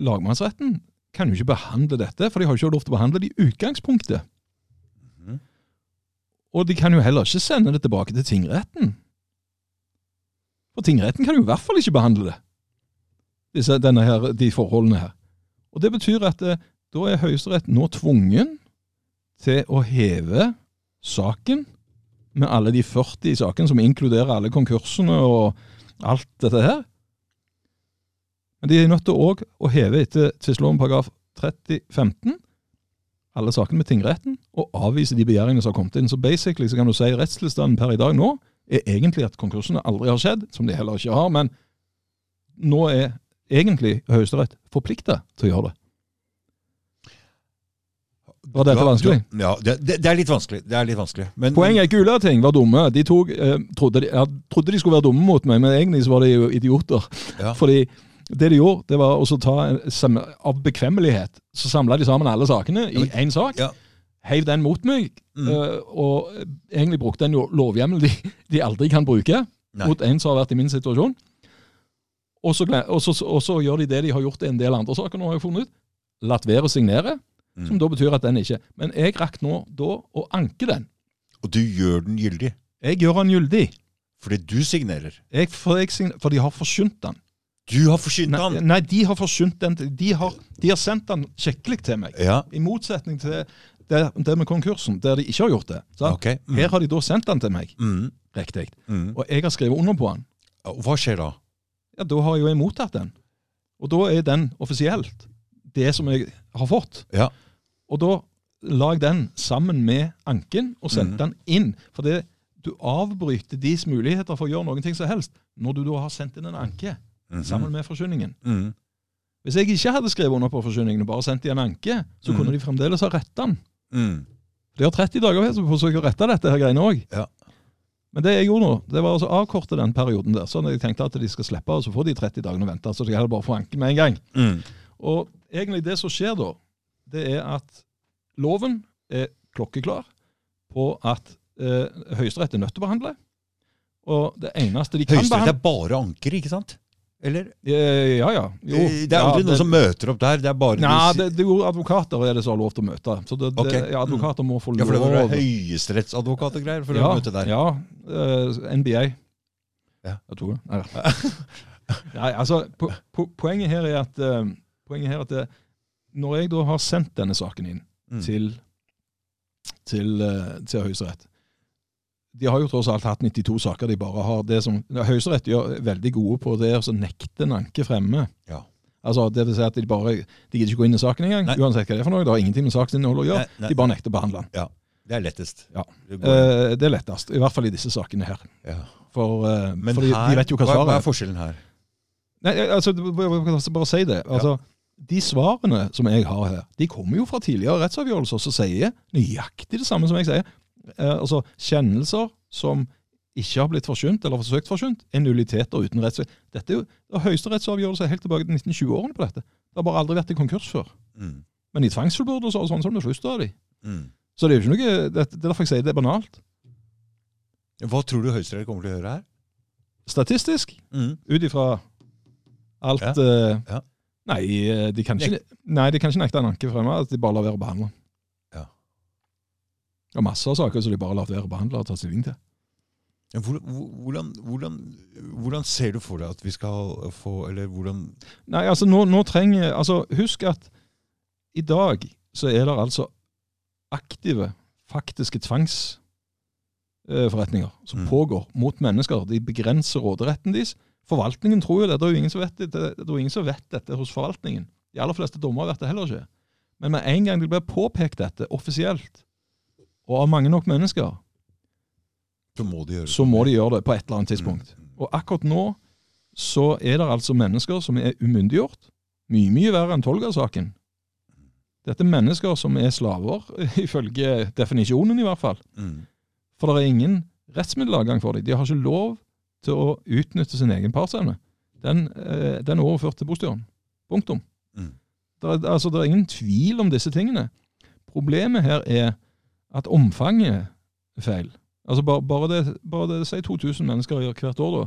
lagmannsretten kan jo ikke behandle dette, for de har jo ikke lov til å behandle det i utgangspunktet. Og de kan jo heller ikke sende det tilbake til tingretten. For tingretten kan jo i hvert fall ikke behandle det, disse, her, de forholdene her. Og Det betyr at eh, da er Høyesterett nå tvungen til å heve saken med alle de 40 sakene, som inkluderer alle konkursene og alt dette her. Men de er nødt til òg å heve etter tvisteloven paragraf 3015 alle sakene med tingretten og avvise de begjæringene som har kommet inn. Så basically så kan du si rettstilstanden per i dag nå er egentlig at konkursene aldri har skjedd, som de heller ikke har, men nå er egentlig Høyesterett forplikta til å gjøre det. Var dette vanskelig? Ja, det, det, det er litt vanskelig. Det er litt vanskelig. Men, Poenget er Gulating var dumme. De tok, eh, trodde, de, jeg trodde de skulle være dumme mot meg, men egentlig så var de jo idioter. Ja. Fordi det de gjorde, det var å ta en, av bekvemmelighet, så samla de sammen alle sakene i én sak. ja. Heiv den mot meg, Mm. eh, og egentlig brukte en lovhjemmel de, de aldri kan bruke Nei. mot en som har vært i min situasjon. Og så, og, så, og så gjør de det de har gjort i en del andre saker, nå har jeg funnet ut. Latt være å signere, Mm. som da betyr at den ikke Men jeg rakk nå da å anke den. Og du gjør den gyldig. Jeg gjør den gyldig, Fordi du signerer. jeg, for, jeg, for de har forsynt den. Du har forsynt Nei, han! nei, de har forsynt den. De har, de har sendt den skikkelig til meg. Ja, I motsetning til det, det med konkursen, der de ikke har gjort det. sant? ok. Mm. Her har de da sendt den til meg, Mm. riktig. Mm. Og jeg har skrevet under på den. Hva skjer da? Ja, Da har jo jeg mottatt den. Og da er den offisielt det som jeg har fått. Ja. Og da la jeg den sammen med anken og sendte Mhm. den inn. For det, du avbryter deres muligheter for å gjøre noen ting som helst når du da har sendt inn en anke Mhm. sammen med forsyningen. Mm. Hvis jeg ikke hadde skrevet under på forsyningen og bare sendt de en anke, så kunne de fremdeles ha retta den. Mm. De har 30 dager på å forsøke å rette dette her greiene òg. Ja. Men det jeg gjorde nå, det var altså avkorte den perioden der. Sånn at jeg tenkte at de skal slippe, og så får de 30 dagene å vente. Så de heller bare få anke med en gang. Mm. Og egentlig det som skjer da, det er at loven er klokkeklar på at eh, Høyesterett er nødt til å behandle. Og det eneste de kan Høyesterett er bare anker, ikke sant? Eller? Eh, Ja, ja. Jo, det er aldri ja, noen som møter opp der. Det er bare Nei, det, det er jo advokater er det som har lov til å møte. Så det, det, Ok. ja, advokater må få lov. Ja, for det var høyesterettsadvokat og greier for ja, å møte der. Ja, Uh, NBA. Ja. Jeg tror det. Nei, Nei altså, po po poenget her er at, uh, poenget her er at det, når jeg da har sendt denne saken inn Mm. til, til, uh, til Høyesterett De har jo tross alt hatt 92 saker. de bare har det som, Høyesterett er veldig gode på det å nekte en anke fremme. Ja. Altså, det vil si at De bare, de gidder ikke gå inn i saken engang, Nei. uansett hva det er for noe. Det har ingenting med saksinnholdet å gjøre. Nei, nei. De bare nekter å behandle den. Ja. Det er lettest. Ja. Det Eh, det er lettest, i hvert fall i disse sakene her. ja. For, eh, Men her, de vet jo hva svaret er Hva er. forskjellen her? Nei, altså, bare, si det. Altså, De svarene som jeg har her, de kommer jo fra tidligere rettsavgjørelser som sier nøyaktig det samme som jeg sier. Eh, altså, Kjennelser som ikke har blitt forsynt, eller forsøkt forsynt, er nulliteter uten rettsvei. Dette er jo høyesterettsavgjørelse er helt tilbake til 1920-årene på dette. Det har bare aldri vært i konkurs før. Mm. Men i tvangsfullbyrdelser og sånn, så har det slutt av de. Mm. Så det er jo ikke noe, det, det er derfor jeg sier det er banalt. Hva tror du Høyesterett kommer til å gjøre her? Statistisk, Mm. ut ifra alt Ja, eh, ja. Nei, eh, de kan ikke, nei, de kan ikke nekte en anke fremme. At de bare lar være å behandle. Er masse av saker som de bare lar være å behandle og ta stilling til. Hvordan, hvordan, hvordan ser du for deg at vi skal få Eller hvordan Nei, altså nå, nå trenger altså Husk at i dag så er det altså aktive, faktiske tvangsforretninger som Mm. pågår mot mennesker. De begrenser råderetten deres. Forvaltningen tror jo det. Det er jo ingen som vet, det, det er jo ingen som vet dette hos forvaltningen. De aller fleste dommere vet det heller ikke. Men med en gang det blir påpekt dette offisielt, og av mange nok mennesker, Så må de gjøre så må de gjøre det på et eller annet tidspunkt. Mm. Og akkurat nå så er det altså mennesker som er umyndiggjort. Mye, mye verre enn Tolga-saken. Dette er mennesker som er slaver, ifølge definisjonen i hvert fall. Mm. For det er ingen rettsmiddeladgang for dem. De har ikke lov til å utnytte sin egen partsevne. Den, eh, den er overført til bostyren. Punktum. Mm. Det er, altså, det er ingen tvil om disse tingene. Problemet her er at omfanget er feil. Altså bare, bare det, bare det sier 2000 mennesker hvert år da.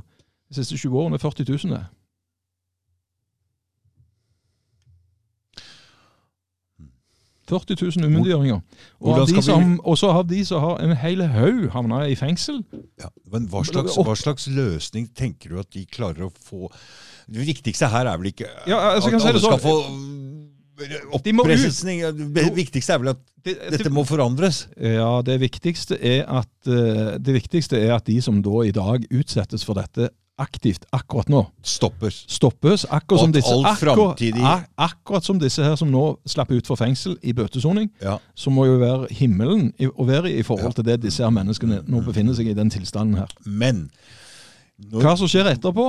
De siste 20 årene er 40 000 det. 40 000 umyndiggjøringer. Og, som, og så har de som har en hel haug havna i fengsel. Ja, men hva slags, hva slags løsning tenker du at de klarer å få Det viktigste her er vel ikke Ja, altså, at alle si sånn. skal få. Oppreisning. Det viktigste er vel at dette må forandres. Ja, det viktigste er at eh, det viktigste er at de som da i dag utsettes for dette aktivt akkurat nå, Stoppes. stoppes. Akkurat som disse, akkurat, akkurat som disse her som nå slapper ut for fengsel i bøtesoning, Ja. så må jo være himmelen å være i i forhold til det disse her menneskene nå befinner seg i den tilstanden her. Men når, Hva som skjer etterpå,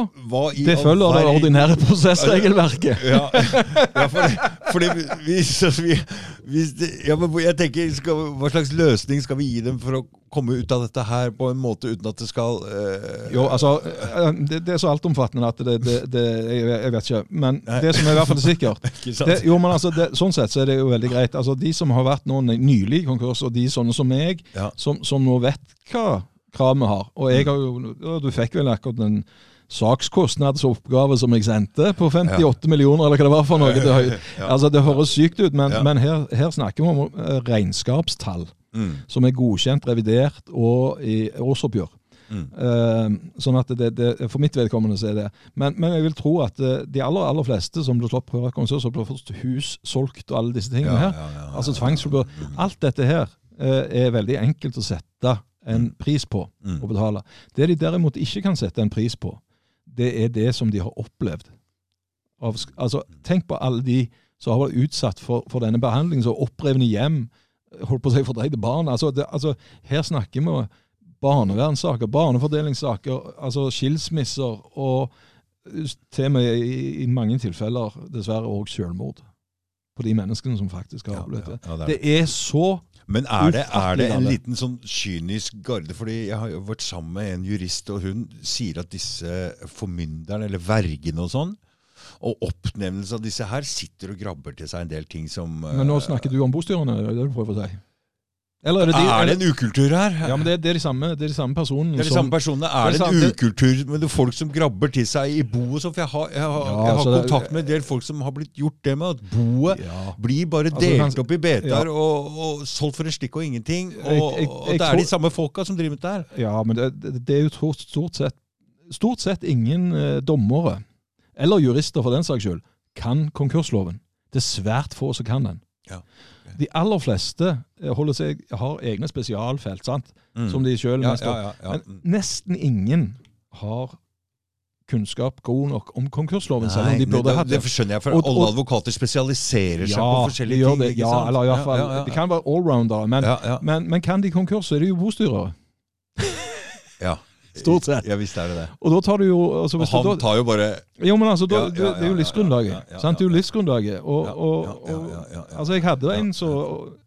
det følger det ordinære prosessregelverket. Ja, ja for, det, hvis, vi, hvis det, ja, men jeg tenker, skal, Hva slags løsning skal vi gi dem for å komme ut av dette her på en måte uten at det skal eh, Jo, altså, eh, det, det er så altomfattende at det, det, det jeg, jeg vet ikke. Men Nei. det som er i hvert fall sikkert det, jo, men altså, det, Sånn sett så er det jo veldig greit. Altså, De som har vært nå nylig i konkurs, og de sånne som meg, Ja. som, som nå vet hva krav vi har Og jeg har jo, Du fikk vel akkurat en sakskostnadsoppgave som jeg sendte, på 58 millioner, eller hva det var for noe. Det, altså, det høres sykt ut, men, Ja. men her, her snakker vi om eh, regnskapstall Mm, som er godkjent, revidert og i årsoppgjør. mm. Uh, sånn at det, det, For mitt vedkommende så er det men, men jeg vil tro at eh, de aller aller fleste som blir slått på konkurs, som blir fått hus solgt og alle disse tingene Ja, her, ja, ja, ja. altså tvangsforbud Alt dette her uh, er veldig enkelt å sette en pris på Mm. og betale. Det de derimot ikke kan sette en pris på, det er det som de har opplevd. Av, altså, tenk på alle de som har vært utsatt for, for denne behandlingen, så opprevne hjem, holdt på å si fordreide barn. Altså, det, altså, her snakker vi om barnevernssaker, barnefordelingssaker, altså skilsmisser og til og med i, i mange tilfeller dessverre òg selvmord. På de menneskene som faktisk har opplevd det. ja, ja, det Det er så Men er det, er det en liten sånn kynisk garde? Fordi jeg har jo vært sammen med en jurist, og hun sier at disse formynderne, eller vergene og sånn, og oppnevnelse av disse her, sitter og grabber til seg en del ting som Men nå eh, snakker du om bostyrene, er det det du prøver å si? Eller er det de, Er det en ukultur her? Ja, men det, det, er de samme, det er de samme personene Det er de samme personene. Er det det en ukultur med det folk som grabber til seg i boet? sånn? For jeg har, jeg har, Ja, jeg har så kontakt med en del folk som har blitt gjort det med at boet ja. blir bare Altså, delt kan- opp i beter ja. og, og solgt for en stikk og ingenting. Og, Jeg- og det er tror- de samme folka som driver med det her. Ja, men det, det, er jo stort sett Stort sett ingen eh, dommere, eller jurister for den saks skyld, kan konkursloven. Det er svært få som kan den. Ja. De aller fleste eh, seg, har egne spesialfelt, sant? som de sjøl Mm. ja, ja, ja. Men nesten ingen har kunnskap god nok om konkursloven, selv om de burde det, hatt det det. skjønner jeg, for Og- alle advokater spesialiserer seg på de forskjellige gjør ting. det. Ja, eller i hvert fall. De kan være allroundere, men, men, men kan de konkurs, så er de jo bostyrere. ja. Stort sett. Ja visst er det det. Og da tar du jo altså, Og han da, tar jo bare Jo, men altså, da, Ja, ja, det, er jo livsgrunnlaget. sant? Det er jo livsgrunnlaget. Og, og, og. Altså, jeg hadde en så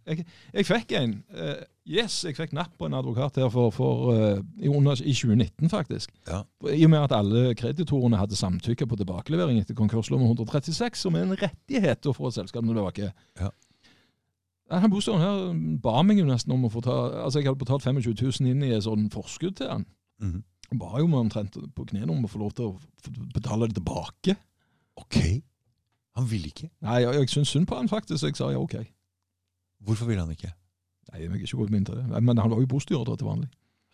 jeg, jeg fikk en. Uh, yes, jeg fikk napp på en advokat her for, for, uh, i, under, i 2019, faktisk. Ja. I og med at alle kreditorene hadde samtykke på tilbakelevering etter konkursloven 136, som er en rettighet til å få et selskap tilbake. Ja. ikke... Han bostaden her ba meg jo nesten om å få ta Altså, jeg hadde betalt 25 000 inn i et sånn forskudd til han. Han ba jo meg omtrent på knærne om å få lov til å betale det tilbake. Ok. Han ville ikke. Nei, jeg, jeg syns synd på han faktisk, så jeg sa ja, OK. Hvorfor ville han ikke? Nei, jeg vil ikke gå inn til det. Men han var jo bostyrer til vanlig.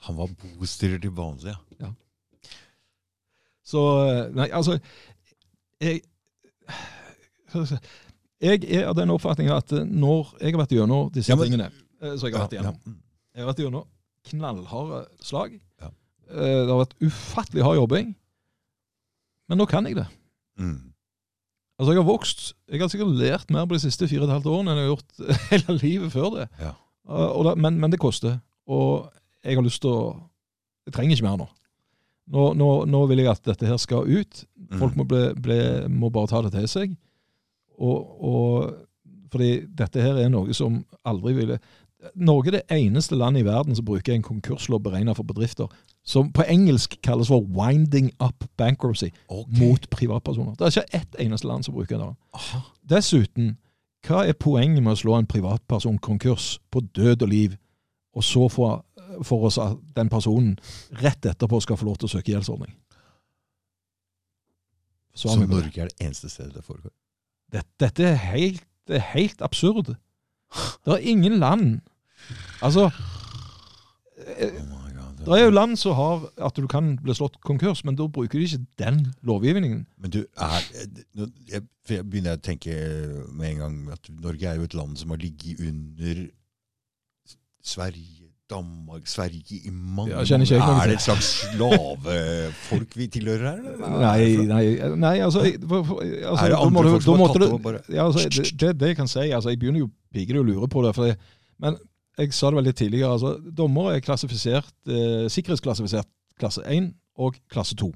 Han var bostyrer til vanlig, ja. Så eh, Nei, altså Jeg jeg er av den oppfatning at eh, når jeg har vært gjennom disse Ja, men- tingene eh, Så jeg har vært igjennom. mm. Jeg har vært gjennom knallharde slag. Eh, Det har vært ufattelig hard jobbing. Men nå kan jeg det. Mm. Altså, jeg har vokst. Jeg har sikkert lært mer på de siste fire og et halvt årene enn jeg har gjort hele livet før det. Ja. Og da, men, men det koster. Og jeg har lyst til å Jeg trenger ikke mer nå. Nå, nå, nå vil jeg at dette her skal ut. Mm. Folk må, bli, bli, må bare ta det til seg. Og, og fordi dette her er noe som aldri ville Norge er det eneste landet i verden som bruker en konkurslov beregna for bedrifter, som på engelsk kalles for 'winding up bankruptcy' okay. mot privatpersoner. Det er ikke ett eneste land som bruker det. Aha. Dessuten, hva er poenget med å slå en privatperson konkurs på død og liv, og så få for oss at den personen rett etterpå skal få lov til å søke gjeldsordning? Så det. Norge er det eneste stedet det foregår? Dette, dette er helt, det er helt absurd. Det er ingen land Altså eh. Det er jo land som har at du kan bli slått konkurs, men da bruker de ikke den lovgivningen. Men du, er, jeg, for jeg begynner å tenke med en gang at Norge er jo et land som har ligget under Sverige, Danmark, Sverige i mange jeg noe Er det et slags slavefolk vi tilhører her? eller? Nei, nei, nei altså, altså Er det andre du- folk som har tatt over Ja, altså, det, det, det jeg kan si, altså, jeg begynner jo pikelig å lure på det. For jeg, men jeg sa det veldig tidligere. altså, Dommere er eh, sikkerhetsklassifisert klasse 1 og klasse 2.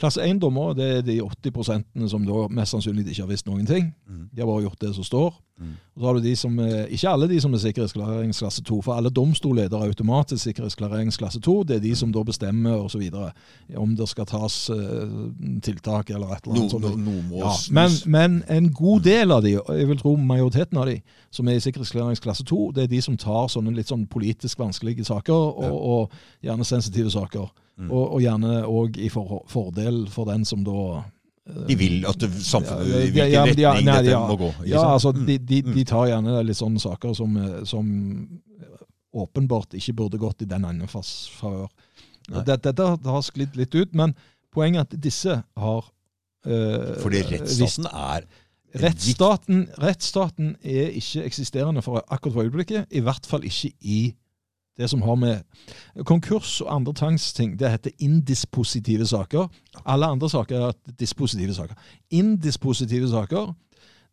Klasse 1-dommer det er de 80% som da mest sannsynlig ikke har visst noen ting. Mm. De har bare gjort det som står. Mm. Og så har du de som, eh, Ikke alle de som er sikkerhetsklareringsklasse 2, for alle domstolledere er automatisk sikkerhetsklareringsklasse 2. Det er de som da bestemmer og så videre, om det skal tas uh, tiltak eller et eller No, annet. sånt. no, noe Ja, men, men en god del av de, og jeg vil tro majoriteten av de, som er i sikkerhetsklareringsklasse 2, det er de som tar sånne litt sånn politisk vanskelige saker, og, Ja. og gjerne sensitive saker. Mm. Og, og gjerne òg i for, fordel for den som da eh, De vil at samfunnet Ja, hvilken ja, de retning nei, dette ja. må gå. Ja, altså, Mm. de, de, Mm. tar gjerne litt sånne saker som, eh, som åpenbart ikke burde gått i den andres favør. Dette dette har sklidd litt ut, men poenget er at disse har øh, Fordi rettsstaten er en Rettsstaten, rettsstaten er ikke eksisterende for akkurat for øyeblikket, i hvert fall ikke i det som har med konkurs og andre tvangsting. Det heter indispositive saker. Alle andre saker er dispositive saker. Indispositive saker,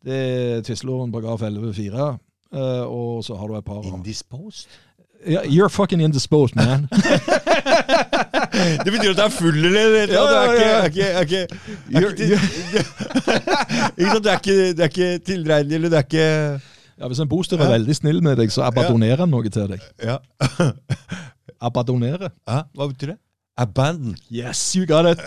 det er tvisteloven paragraf 11-4, eh, og så har du et par indisposed. Ja, You're fucking indisposed, man. Det betyr at du er full, eller? eller Ja, ja, ja. er er er er du er ikke tilregnelig, eller du er ikke Ja, Hvis en bostad er veldig snill med deg, så abandonnerer han noe til deg. Ja. Abandonere. Ja, Hva betyr det? Abandon. Yes, you got it!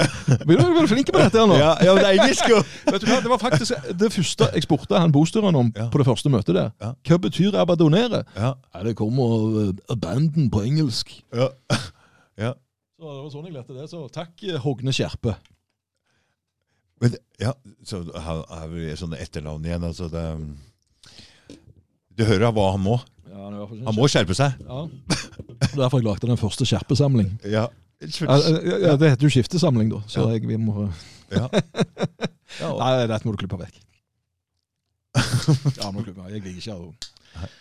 Vi er veldig flinke på dette her nå. Ja, ja det er engelsk! Vet du hva, Det var faktisk det første jeg spurte han bostyreren om Ja. på det første møtet der. Ja. Hva betyr abandonere? Ja. Ja, Det kommer av abandon på engelsk. Ja. ja. Så det var sånn jeg lærte det. Så takk, eh, Hogne Skjerpe. Men, ja, så har har vi sånne etternavn igjen. Altså det, du hører hva han må. Ja, Han må skjerpe seg. Ja. Derfor jeg lagde den første skjerpesamling. Ja. Ja, det heter jo skiftesamling, da. Så Ja. jeg, vi må Nei, dette må du klippe vekk. Ja, må du klippe. Jeg liker ikke det.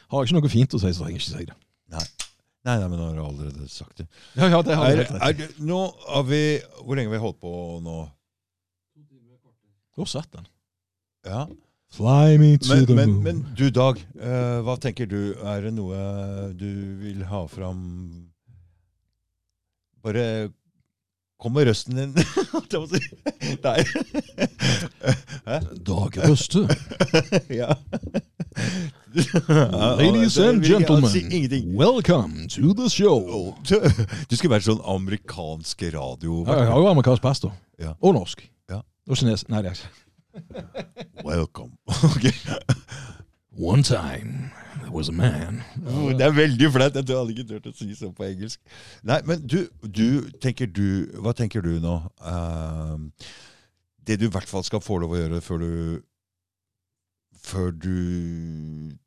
Har jeg ikke noe fint å si, så trenger jeg ikke si det. Nei, nei, men nå har du allerede sagt det. Ja, ja, det har Er, helt er, nå har vi Hvor lenge har vi holdt på nå? Hvor satt den? Ja. Fly me to Men, the men, moon. men du, Dag. Uh, hva tenker du? Er det noe du vil ha fram Bare kom med røsten din. Nei. Dag Røste. ja. Ladies and gentlemen, welcome to the show. Du, skulle vært sånn amerikansk radio. Ja, jeg har jo amerikansk pastor. Ja. Og norsk. Ja. Og kines... Nei, det er ikke Welcome. Okay. One time there was a man Oh, Det er veldig flaut. Jeg hadde ikke turt å si sånn på engelsk. Nei, men du, du, tenker du Hva tenker du nå? Uh, det du i hvert fall skal få lov å gjøre før du Før du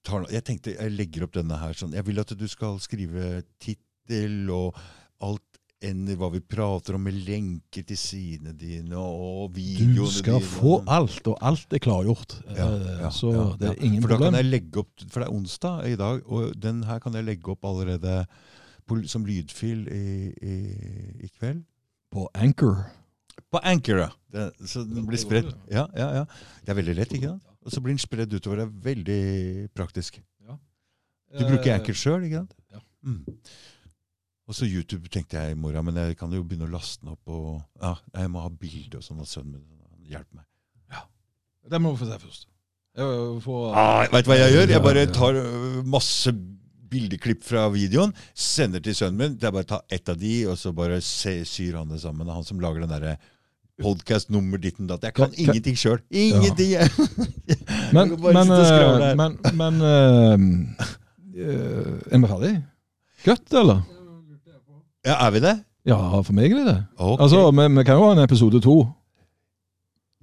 tar Jeg tenkte jeg legger opp denne her sånn Jeg vil at du skal skrive tittel og alt enn hva vi prater om, med lenker til sidene dine og videoene dine. Du skal dine. få alt, og alt er klargjort. Ja, Eh, ja, så ja, det er ingen For da problem. kan jeg legge opp, for det er onsdag i dag, og den her kan jeg legge opp allerede på, som lydfil i, i, i kveld. På Anchor. På Anchor, ja. Det, så den blir spredd. Ja, ja, ja. Det er veldig lett, ikke sant? Og så blir den spredd utover. Det er veldig praktisk. Du bruker Anchor sjøl, ikke sant? Eh, ja. Mm. Og så YouTube tenkte jeg i morgen, men jeg kan jo begynne å laste den opp. Og, ja, jeg må ha bilde og sånn av sønnen min. Hjelp meg. Ja. Det må vi få se først. Får, Ah, vet du hva jeg gjør? Jeg bare tar masse bildeklipp fra videoen, sender til sønnen min. Det er bare å ta ett av de, og så bare se, syr han det sammen. Han som lager den derre podkast-nummer ditten datt. Jeg kan ingenting sjøl. Ingenting! Ja. Men, bare men, her. men, men uh, Er vi ferdig? Godt, eller? Ja, er vi det? Ja, for meg er det det. Okay. Altså, vi, vi kan jo ha en episode to.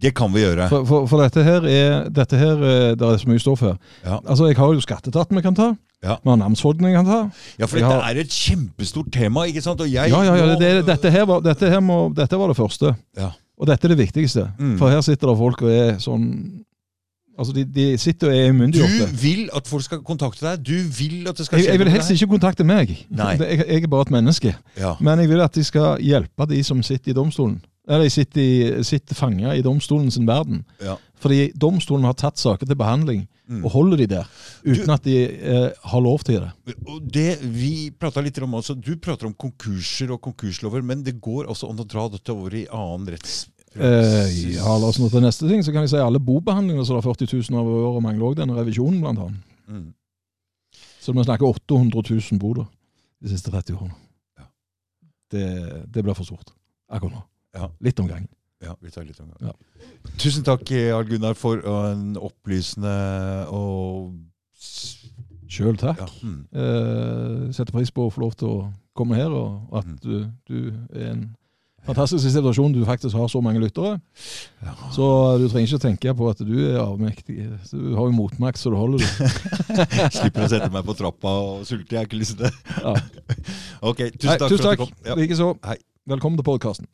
det kan vi gjøre. For, for, for dette her er dette her, eh, Det er så mye stoff her. Ja. Altså, Jeg har jo skatteetaten vi kan ta. Ja. Vi har namsfogden jeg kan ta. Ja, for dette har- er et kjempestort tema, ikke sant? Og jeg Ja, ja, ja, nå- det, dette, her var, dette, her må, dette var det første. Ja. Og dette er det viktigste. Mm. For her sitter det folk og er sånn Altså, de, de sitter og er Du vil at folk skal kontakte deg. Du vil at det skal skje jeg vil helst ikke kontakte meg. Nei. Jeg, jeg er bare et menneske. Ja. Men jeg vil at de skal hjelpe de som sitter i domstolen. Eller sitter, i- sitter fanga i domstolen sin verden. Ja. Fordi domstolen har tatt saker til behandling, Mm. og holder de der. Uten Du- at de eh, har lov til det. Og det vi prata litt om også, Du prater om konkurser og konkurslover, men det går også an å dra dette over i annen retts... Eh, ja, la oss nå til neste ting, så kan vi si alle bobehandlingene som det er 40 000 over året mangler òg denne revisjonen, blant annet. Mm. Så vi snakker 800 000 boder de siste 30 årene. Ja. Det, det blir for stort akkurat nå. Ja. Litt om gangen. Ja, vi tar litt om Ja. Tusen takk, Jarl Gunnar, for en opplysende og Sjøl takk. ja. mm. Eh, setter pris på å få lov til å komme her, og at Mm. du, du er en fantastisk situasjon du faktisk har så mange lyttere. Ja. Så du trenger ikke tenke på at du er avmektig. Du har jo motmakt så det holder. du. Slipper å sette meg på trappa og sulte. Jeg har ikke lyst til det. Ja. Ok, tusen takk. takk tusen takk. Ja. Likeså. Hei. Velkommen til podkasten.